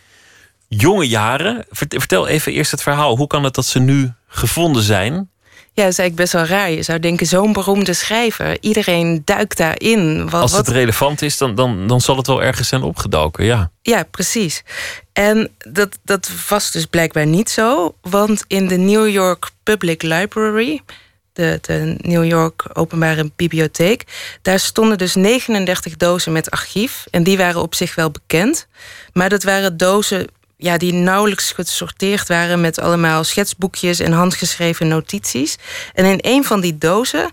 jonge jaren. Vertel even eerst het verhaal. Hoe kan het dat ze nu gevonden zijn? Ja, dat is eigenlijk best wel raar. Je zou denken, zo'n beroemde schrijver. Iedereen duikt daarin. Wat, Als het wat... relevant is, dan, dan, dan zal het wel ergens zijn opgedoken, ja. Ja, precies. En dat, dat was dus blijkbaar niet zo. Want in de New York Public Library... De, New York Openbare Bibliotheek... daar stonden dus 39 dozen met archief. En die waren op zich wel bekend. Maar dat waren dozen ja, die nauwelijks gesorteerd waren met allemaal schetsboekjes en handgeschreven notities. En in een van die dozen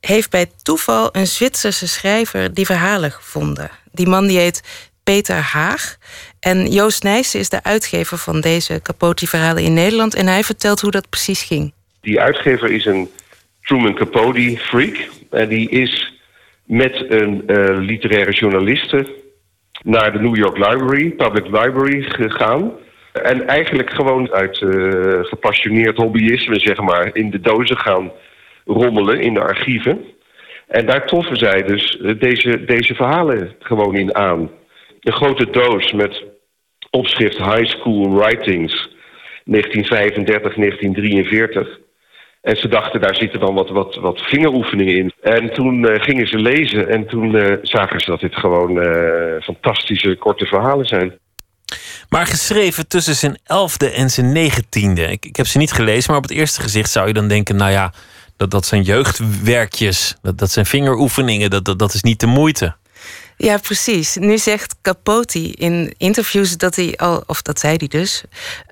heeft bij toeval een Zwitserse schrijver die verhalen gevonden. Die man die heet Peter Haag. En Joost Nijssen is de uitgever van deze Capote-verhalen in Nederland. En hij vertelt hoe dat precies ging. Die uitgever is een Truman Capote-freak. En die is met een uh, literaire journaliste naar de New York Library, Public Library gegaan. En eigenlijk gewoon uit uh, gepassioneerd hobbyisme, zeg maar, in de dozen gaan rommelen in de archieven. En daar troffen zij dus eh, deze, deze verhalen gewoon in aan. Een grote doos met opschrift High School Writings 1935, 1943. En ze dachten, daar zitten dan wat, wat, wat vingeroefeningen in. En toen uh, gingen ze lezen en toen uh, zagen ze dat dit gewoon uh, fantastische korte verhalen zijn. Maar geschreven tussen zijn elfde en zijn negentiende. Ik, ik heb ze niet gelezen, maar op het eerste gezicht zou je dan denken... nou ja, dat, dat zijn jeugdwerkjes, dat, dat zijn vingeroefeningen, dat, dat, dat is niet de moeite. Ja, precies. Nu zegt Capote in interviews dat hij al, of dat zei hij dus,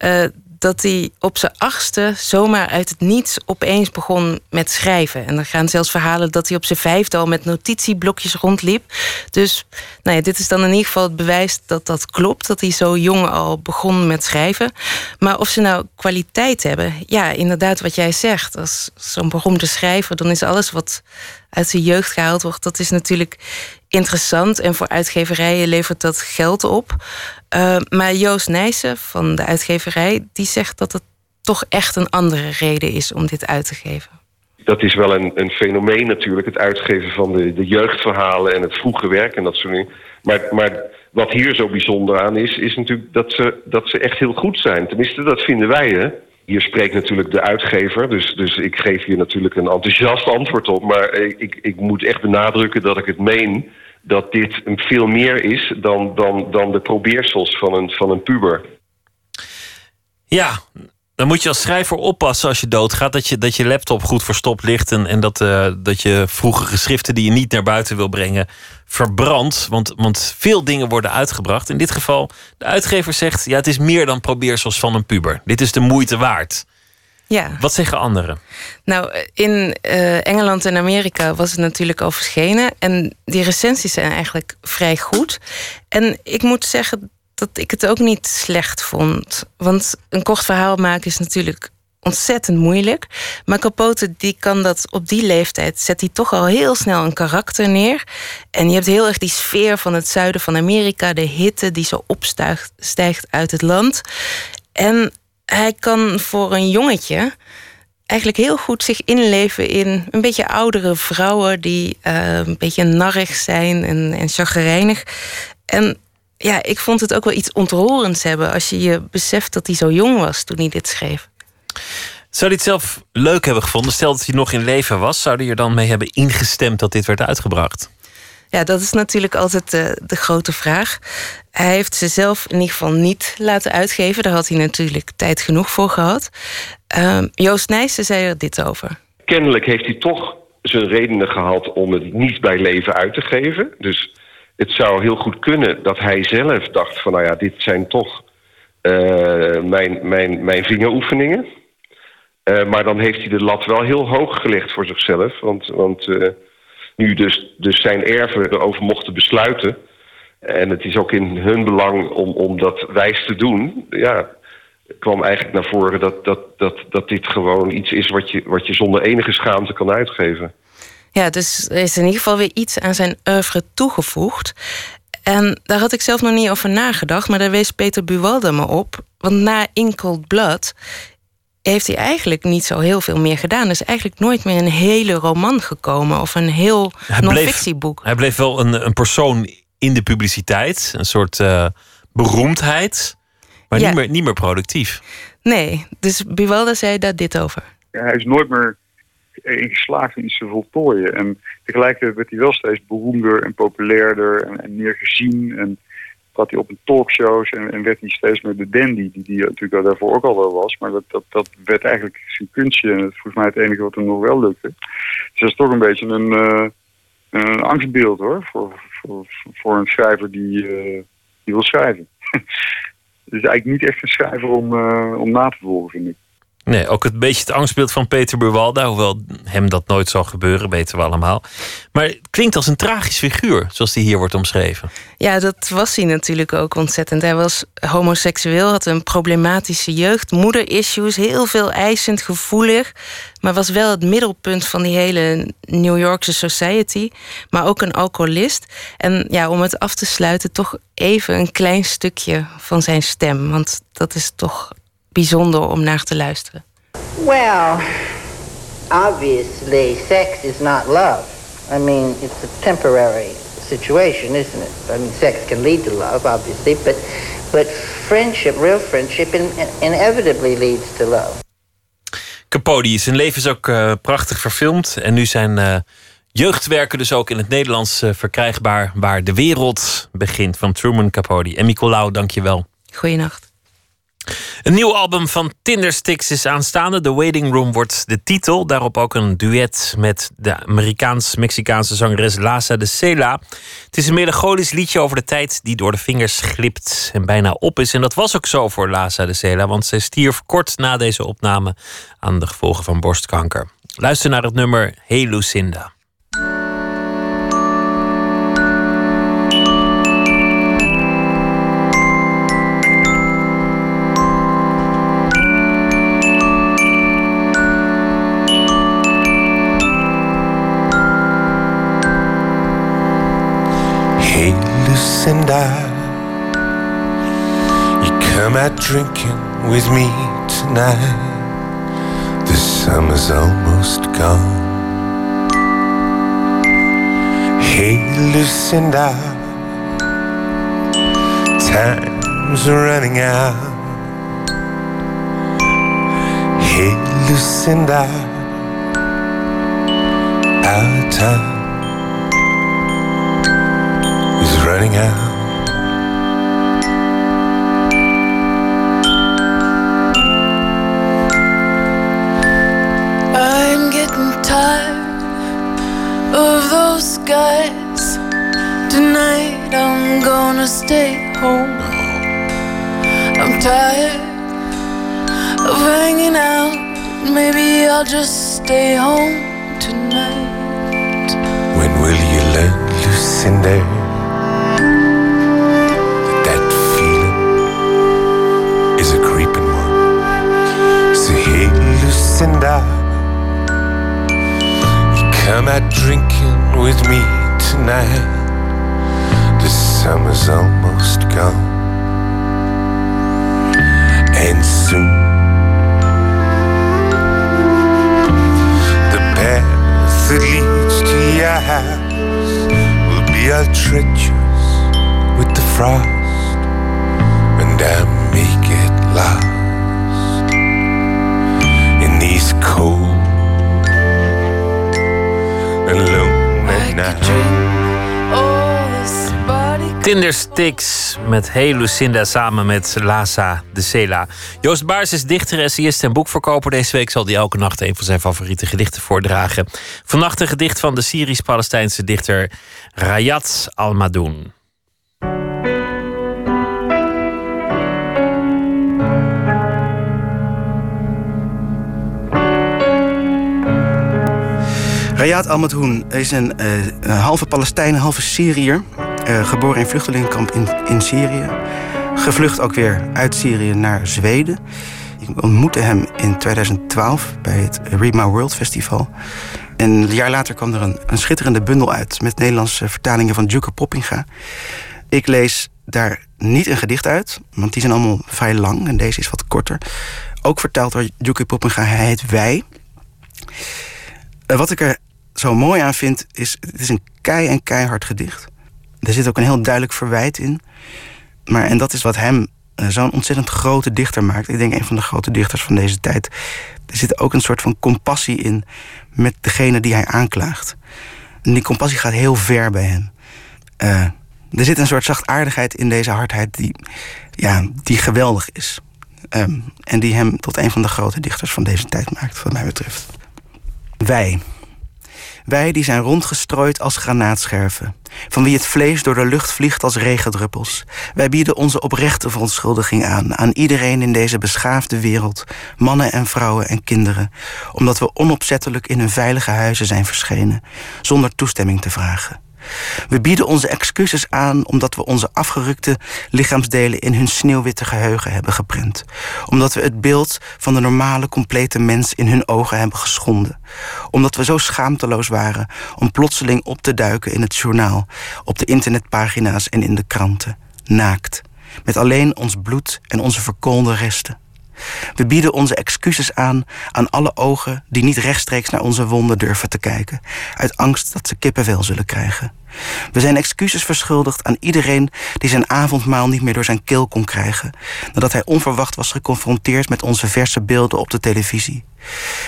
uh, dat hij op zijn achtste zomaar uit het niets opeens begon met schrijven. En er gaan zelfs verhalen dat hij op zijn vijfde al met notitieblokjes rondliep. Dus nou ja, dit is dan in ieder geval het bewijs dat dat klopt, dat hij zo jong al begon met schrijven. Maar of ze nou kwaliteit hebben, ja, inderdaad, wat jij zegt. Als zo'n beroemde schrijver, dan is alles wat uit zijn jeugd gehaald wordt, dat is natuurlijk interessant. En voor uitgeverijen levert dat geld op. Uh, maar Joost Nijssen van de uitgeverij, die zegt dat het toch echt een andere reden is om dit uit te geven. Dat is wel een, een fenomeen natuurlijk, het uitgeven van de, de jeugdverhalen en het vroege werk en dat soort dingen. Maar, maar wat hier zo bijzonder aan is, is natuurlijk dat ze, dat ze echt heel goed zijn. Tenminste, dat vinden wij, hè. Hier spreekt natuurlijk de uitgever, dus, dus ik geef hier natuurlijk een enthousiast antwoord op. Maar ik, ik moet echt benadrukken dat ik het meen dat dit veel meer is dan, dan, dan de probeersels van een, van een puber. Ja, dan moet je als schrijver oppassen als je doodgaat dat je, dat je laptop goed verstopt ligt en, en dat, uh, dat je vroege geschriften die je niet naar buiten wil brengen verbrandt. Want, want veel dingen worden uitgebracht. In dit geval, de uitgever zegt: ja, het is meer dan probeersels van een puber. Dit is de moeite waard. Ja. Wat zeggen anderen? Nou, in uh, Engeland en Amerika was het natuurlijk al verschenen. En die recensies zijn eigenlijk vrij goed. En ik moet zeggen dat ik het ook niet slecht vond. Want een kort verhaal maken is natuurlijk ontzettend moeilijk. Maar Capote die kan dat op die leeftijd... zet hij toch al heel snel een karakter neer. En je hebt heel erg die sfeer van het zuiden van Amerika... de hitte die zo opstijgt stijgt uit het land. En hij kan voor een jongetje eigenlijk heel goed zich inleven in een beetje oudere vrouwen die uh, een beetje narrig zijn en, en chagrijnig. En ja, ik vond het ook wel iets ontroerends hebben als je je beseft dat hij zo jong was toen hij dit schreef. Zou hij het zelf leuk hebben gevonden? Stel dat hij nog in leven was, zou hij er dan mee hebben ingestemd dat dit werd uitgebracht? Ja, dat is natuurlijk altijd de, de, grote vraag. Hij heeft ze zelf in ieder geval niet laten uitgeven. Daar had hij natuurlijk tijd genoeg voor gehad. Uh, Joost Nijssen zei er dit over. Kennelijk heeft hij toch zijn redenen gehad om het niet bij leven uit te geven. Dus het zou heel goed kunnen dat hij zelf dacht van... nou ja, dit zijn toch uh, mijn, mijn, mijn vingeroefeningen. Uh, maar dan heeft hij de lat wel heel hoog gelegd voor zichzelf. Want, want nu dus, dus zijn erven erover mochten besluiten... en het is ook in hun belang om, om dat wijs te doen... ja, kwam eigenlijk naar voren dat, dat, dat, dat dit gewoon iets is... Wat je, wat je zonder enige schaamte kan uitgeven. Ja, dus er is in ieder geval weer iets aan zijn oeuvre toegevoegd. En daar had ik zelf nog niet over nagedacht, maar daar wees Peter Buwalda me op. Want na In Blood heeft hij eigenlijk niet zo heel veel meer gedaan. Er is eigenlijk nooit meer een hele roman gekomen of een heel non-fictieboek. Hij bleef wel een, een persoon in de publiciteit, een soort uh, beroemdheid, maar ja. niet, meer, niet meer productief. Nee, dus Buwalda zei daar dit over. Ja, hij is nooit meer in geslaagd in iets te voltooien. En tegelijkertijd werd hij wel steeds beroemder en populairder en, en meer gezien. En trad hij op een talkshows en, en, werd hij steeds meer de dandy, die, die natuurlijk daarvoor ook al wel was. Maar dat, dat, dat werd eigenlijk zijn kunstje en dat volgens mij het enige wat hem nog wel lukte. Dus dat is toch een beetje een, uh, een angstbeeld hoor, voor, voor, een schrijver die, uh, die wil schrijven. Het is eigenlijk niet echt een schrijver om, uh, om na te volgen, vind ik. Nee, ook een beetje het angstbeeld van Peter Buwalda. Hoewel hem dat nooit zal gebeuren, weten we allemaal. Maar het klinkt als een tragisch figuur, zoals die hier wordt omschreven. Ja, dat was hij natuurlijk ook ontzettend. Hij was homoseksueel, had een problematische jeugd, moederissues, heel veel eisend, gevoelig. Maar was wel het middelpunt van die hele New Yorkse society. Maar ook een alcoholist. En ja, om het af te sluiten, toch even een klein stukje van zijn stem. Want dat is toch bijzonder om naar te luisteren? Well, obviously sex is not love. I mean, it's a temporary situation, isn't it? I mean, sex can lead to love, obviously, but but friendship, real friendship, in, inevitably leads to love. Capote, zijn leven is ook uh, prachtig verfilmd. En nu zijn uh, jeugdwerken dus ook in het Nederlands uh, verkrijgbaar... waar de wereld begint van Truman Capote. En Nicolaou, dank je wel. Goeienacht. Een nieuw album van Tindersticks is aanstaande. The Waiting Room wordt de titel. Daarop ook een duet met de Amerikaans-Mexicaanse zangeres Laza de Sela. Het is een melancholisch liedje over de tijd die door de vingers glipt en bijna op is. En dat was ook zo voor Laza de Sela, want zij stierf kort na deze opname aan de gevolgen van borstkanker. Luister naar het nummer Hey Lucinda. Lucinda, you come out drinking with me tonight. The summer's almost gone. Hey, Lucinda, time's running out. Hey, Lucinda, our time running out. I'm getting tired of those guys. Tonight I'm gonna stay home. I'm tired of hanging out. Maybe I'll just stay home tonight. When will you learn, Lucinda? and I. You come out drinking with me tonight. The summer's almost gone. And soon the path that leads to your house will be all treacherous with the frost, and I'll make it last. Cold and lonely. Tindersticks met Hey Lucinda samen met Lasa de Sela. Joost Baars is dichter, essayist en boekverkoper. Deze week zal hij elke nacht een van zijn favoriete gedichten voordragen. Vannacht een gedicht van de Syrisch-Palestijnse dichter Rayat Almadoun. Rayat Almadhoun is een, eh, halve Palestijn, halve Syriër. Eh, geboren in vluchtelingenkamp in, in Syrië. Gevlucht ook weer uit Syrië naar Zweden. Ik ontmoette hem in 2012 bij het Read My World Festival. En een jaar later kwam er een, een schitterende bundel uit... met Nederlandse vertalingen van Duke Poppinga. Ik lees daar niet een gedicht uit, want die zijn allemaal vrij lang... en deze is wat korter. Ook vertaald door Duke Poppinga, hij heet Wij... Eh, wat ik er zo mooi aan vind, is het is een kei en keihard gedicht. Er zit ook een heel duidelijk verwijt in. Maar, en dat is wat hem eh, zo'n ontzettend grote dichter maakt. Ik denk een van de grote dichters van deze tijd. Er zit ook een soort van compassie in met degene die hij aanklaagt. En die compassie gaat heel ver bij hem. Eh, er zit een soort zachtaardigheid in deze hardheid die, ja, die geweldig is. Ehm, en die hem tot een van de grote dichters van deze tijd maakt, wat mij betreft. Wij. Wij die zijn rondgestrooid als granaatscherven. Van wie het vlees door de lucht vliegt als regendruppels. Wij bieden onze oprechte verontschuldiging aan. Aan iedereen in deze beschaafde wereld. Mannen en vrouwen en kinderen. Omdat we onopzettelijk in hun veilige huizen zijn verschenen. Zonder toestemming te vragen. We bieden onze excuses aan omdat we onze afgerukte lichaamsdelen in hun sneeuwwitte geheugen hebben geprent. Omdat we het beeld van de normale, complete mens in hun ogen hebben geschonden. Omdat we zo schaamteloos waren om plotseling op te duiken in het journaal, op de internetpagina's en in de kranten. Naakt. Met alleen ons bloed en onze verkoolde resten. We bieden onze excuses aan aan alle ogen die niet rechtstreeks naar onze wonden durven te kijken, uit angst dat ze kippenvel zullen krijgen. We zijn excuses verschuldigd aan iedereen die zijn avondmaal niet meer door zijn keel kon krijgen, nadat hij onverwacht was geconfronteerd met onze verse beelden op de televisie.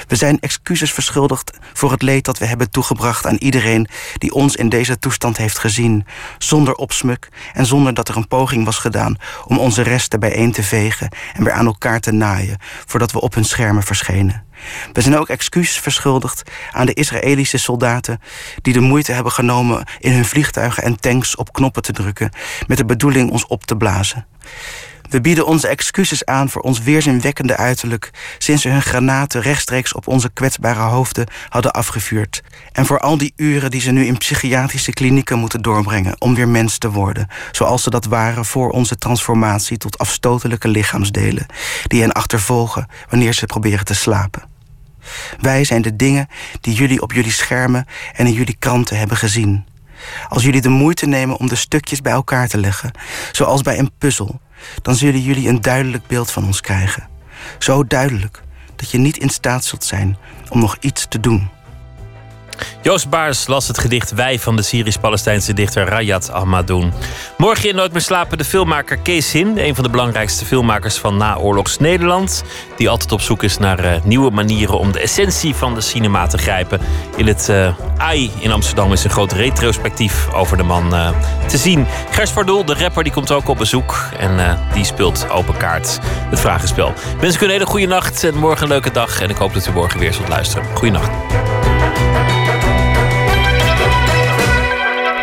We zijn excuses verschuldigd voor het leed dat we hebben toegebracht aan iedereen die ons in deze toestand heeft gezien, zonder opsmuk en zonder dat er een poging was gedaan om onze resten bijeen te vegen en weer aan elkaar te naaien voordat we op hun schermen verschenen. We zijn ook excuses verschuldigd aan de Israëlische soldaten die de moeite hebben genomen in hun vliegtuigen en tanks op knoppen te drukken met de bedoeling ons op te blazen. We bieden onze excuses aan voor ons weerzinwekkende uiterlijk sinds ze hun granaten rechtstreeks op onze kwetsbare hoofden hadden afgevuurd. En voor al die uren die ze nu in psychiatrische klinieken moeten doorbrengen om weer mens te worden, zoals ze dat waren voor onze transformatie tot afstotelijke lichaamsdelen die hen achtervolgen wanneer ze proberen te slapen. Wij zijn de dingen die jullie op jullie schermen en in jullie kranten hebben gezien. Als jullie de moeite nemen om de stukjes bij elkaar te leggen, zoals bij een puzzel, dan zullen jullie een duidelijk beeld van ons krijgen. Zo duidelijk dat je niet in staat zult zijn om nog iets te doen. Joost Baars las het gedicht Wij van de Syrisch-Palestijnse dichter Rayat Ahmadoun. Morgen in Nooit meer slapen de filmmaker Kees Hin, een van de belangrijkste filmmakers van naoorlogs Nederland, die altijd op zoek is naar uh, nieuwe manieren om de essentie van de cinema te grijpen. In het uh, AI in Amsterdam is een groot retrospectief over de man uh, te zien. Gers de rapper, die komt ook op bezoek en die speelt open kaart het vragenspel. Wens u een hele goede nacht en morgen een leuke dag en ik hoop dat u morgen weer zult luisteren. Goeienacht.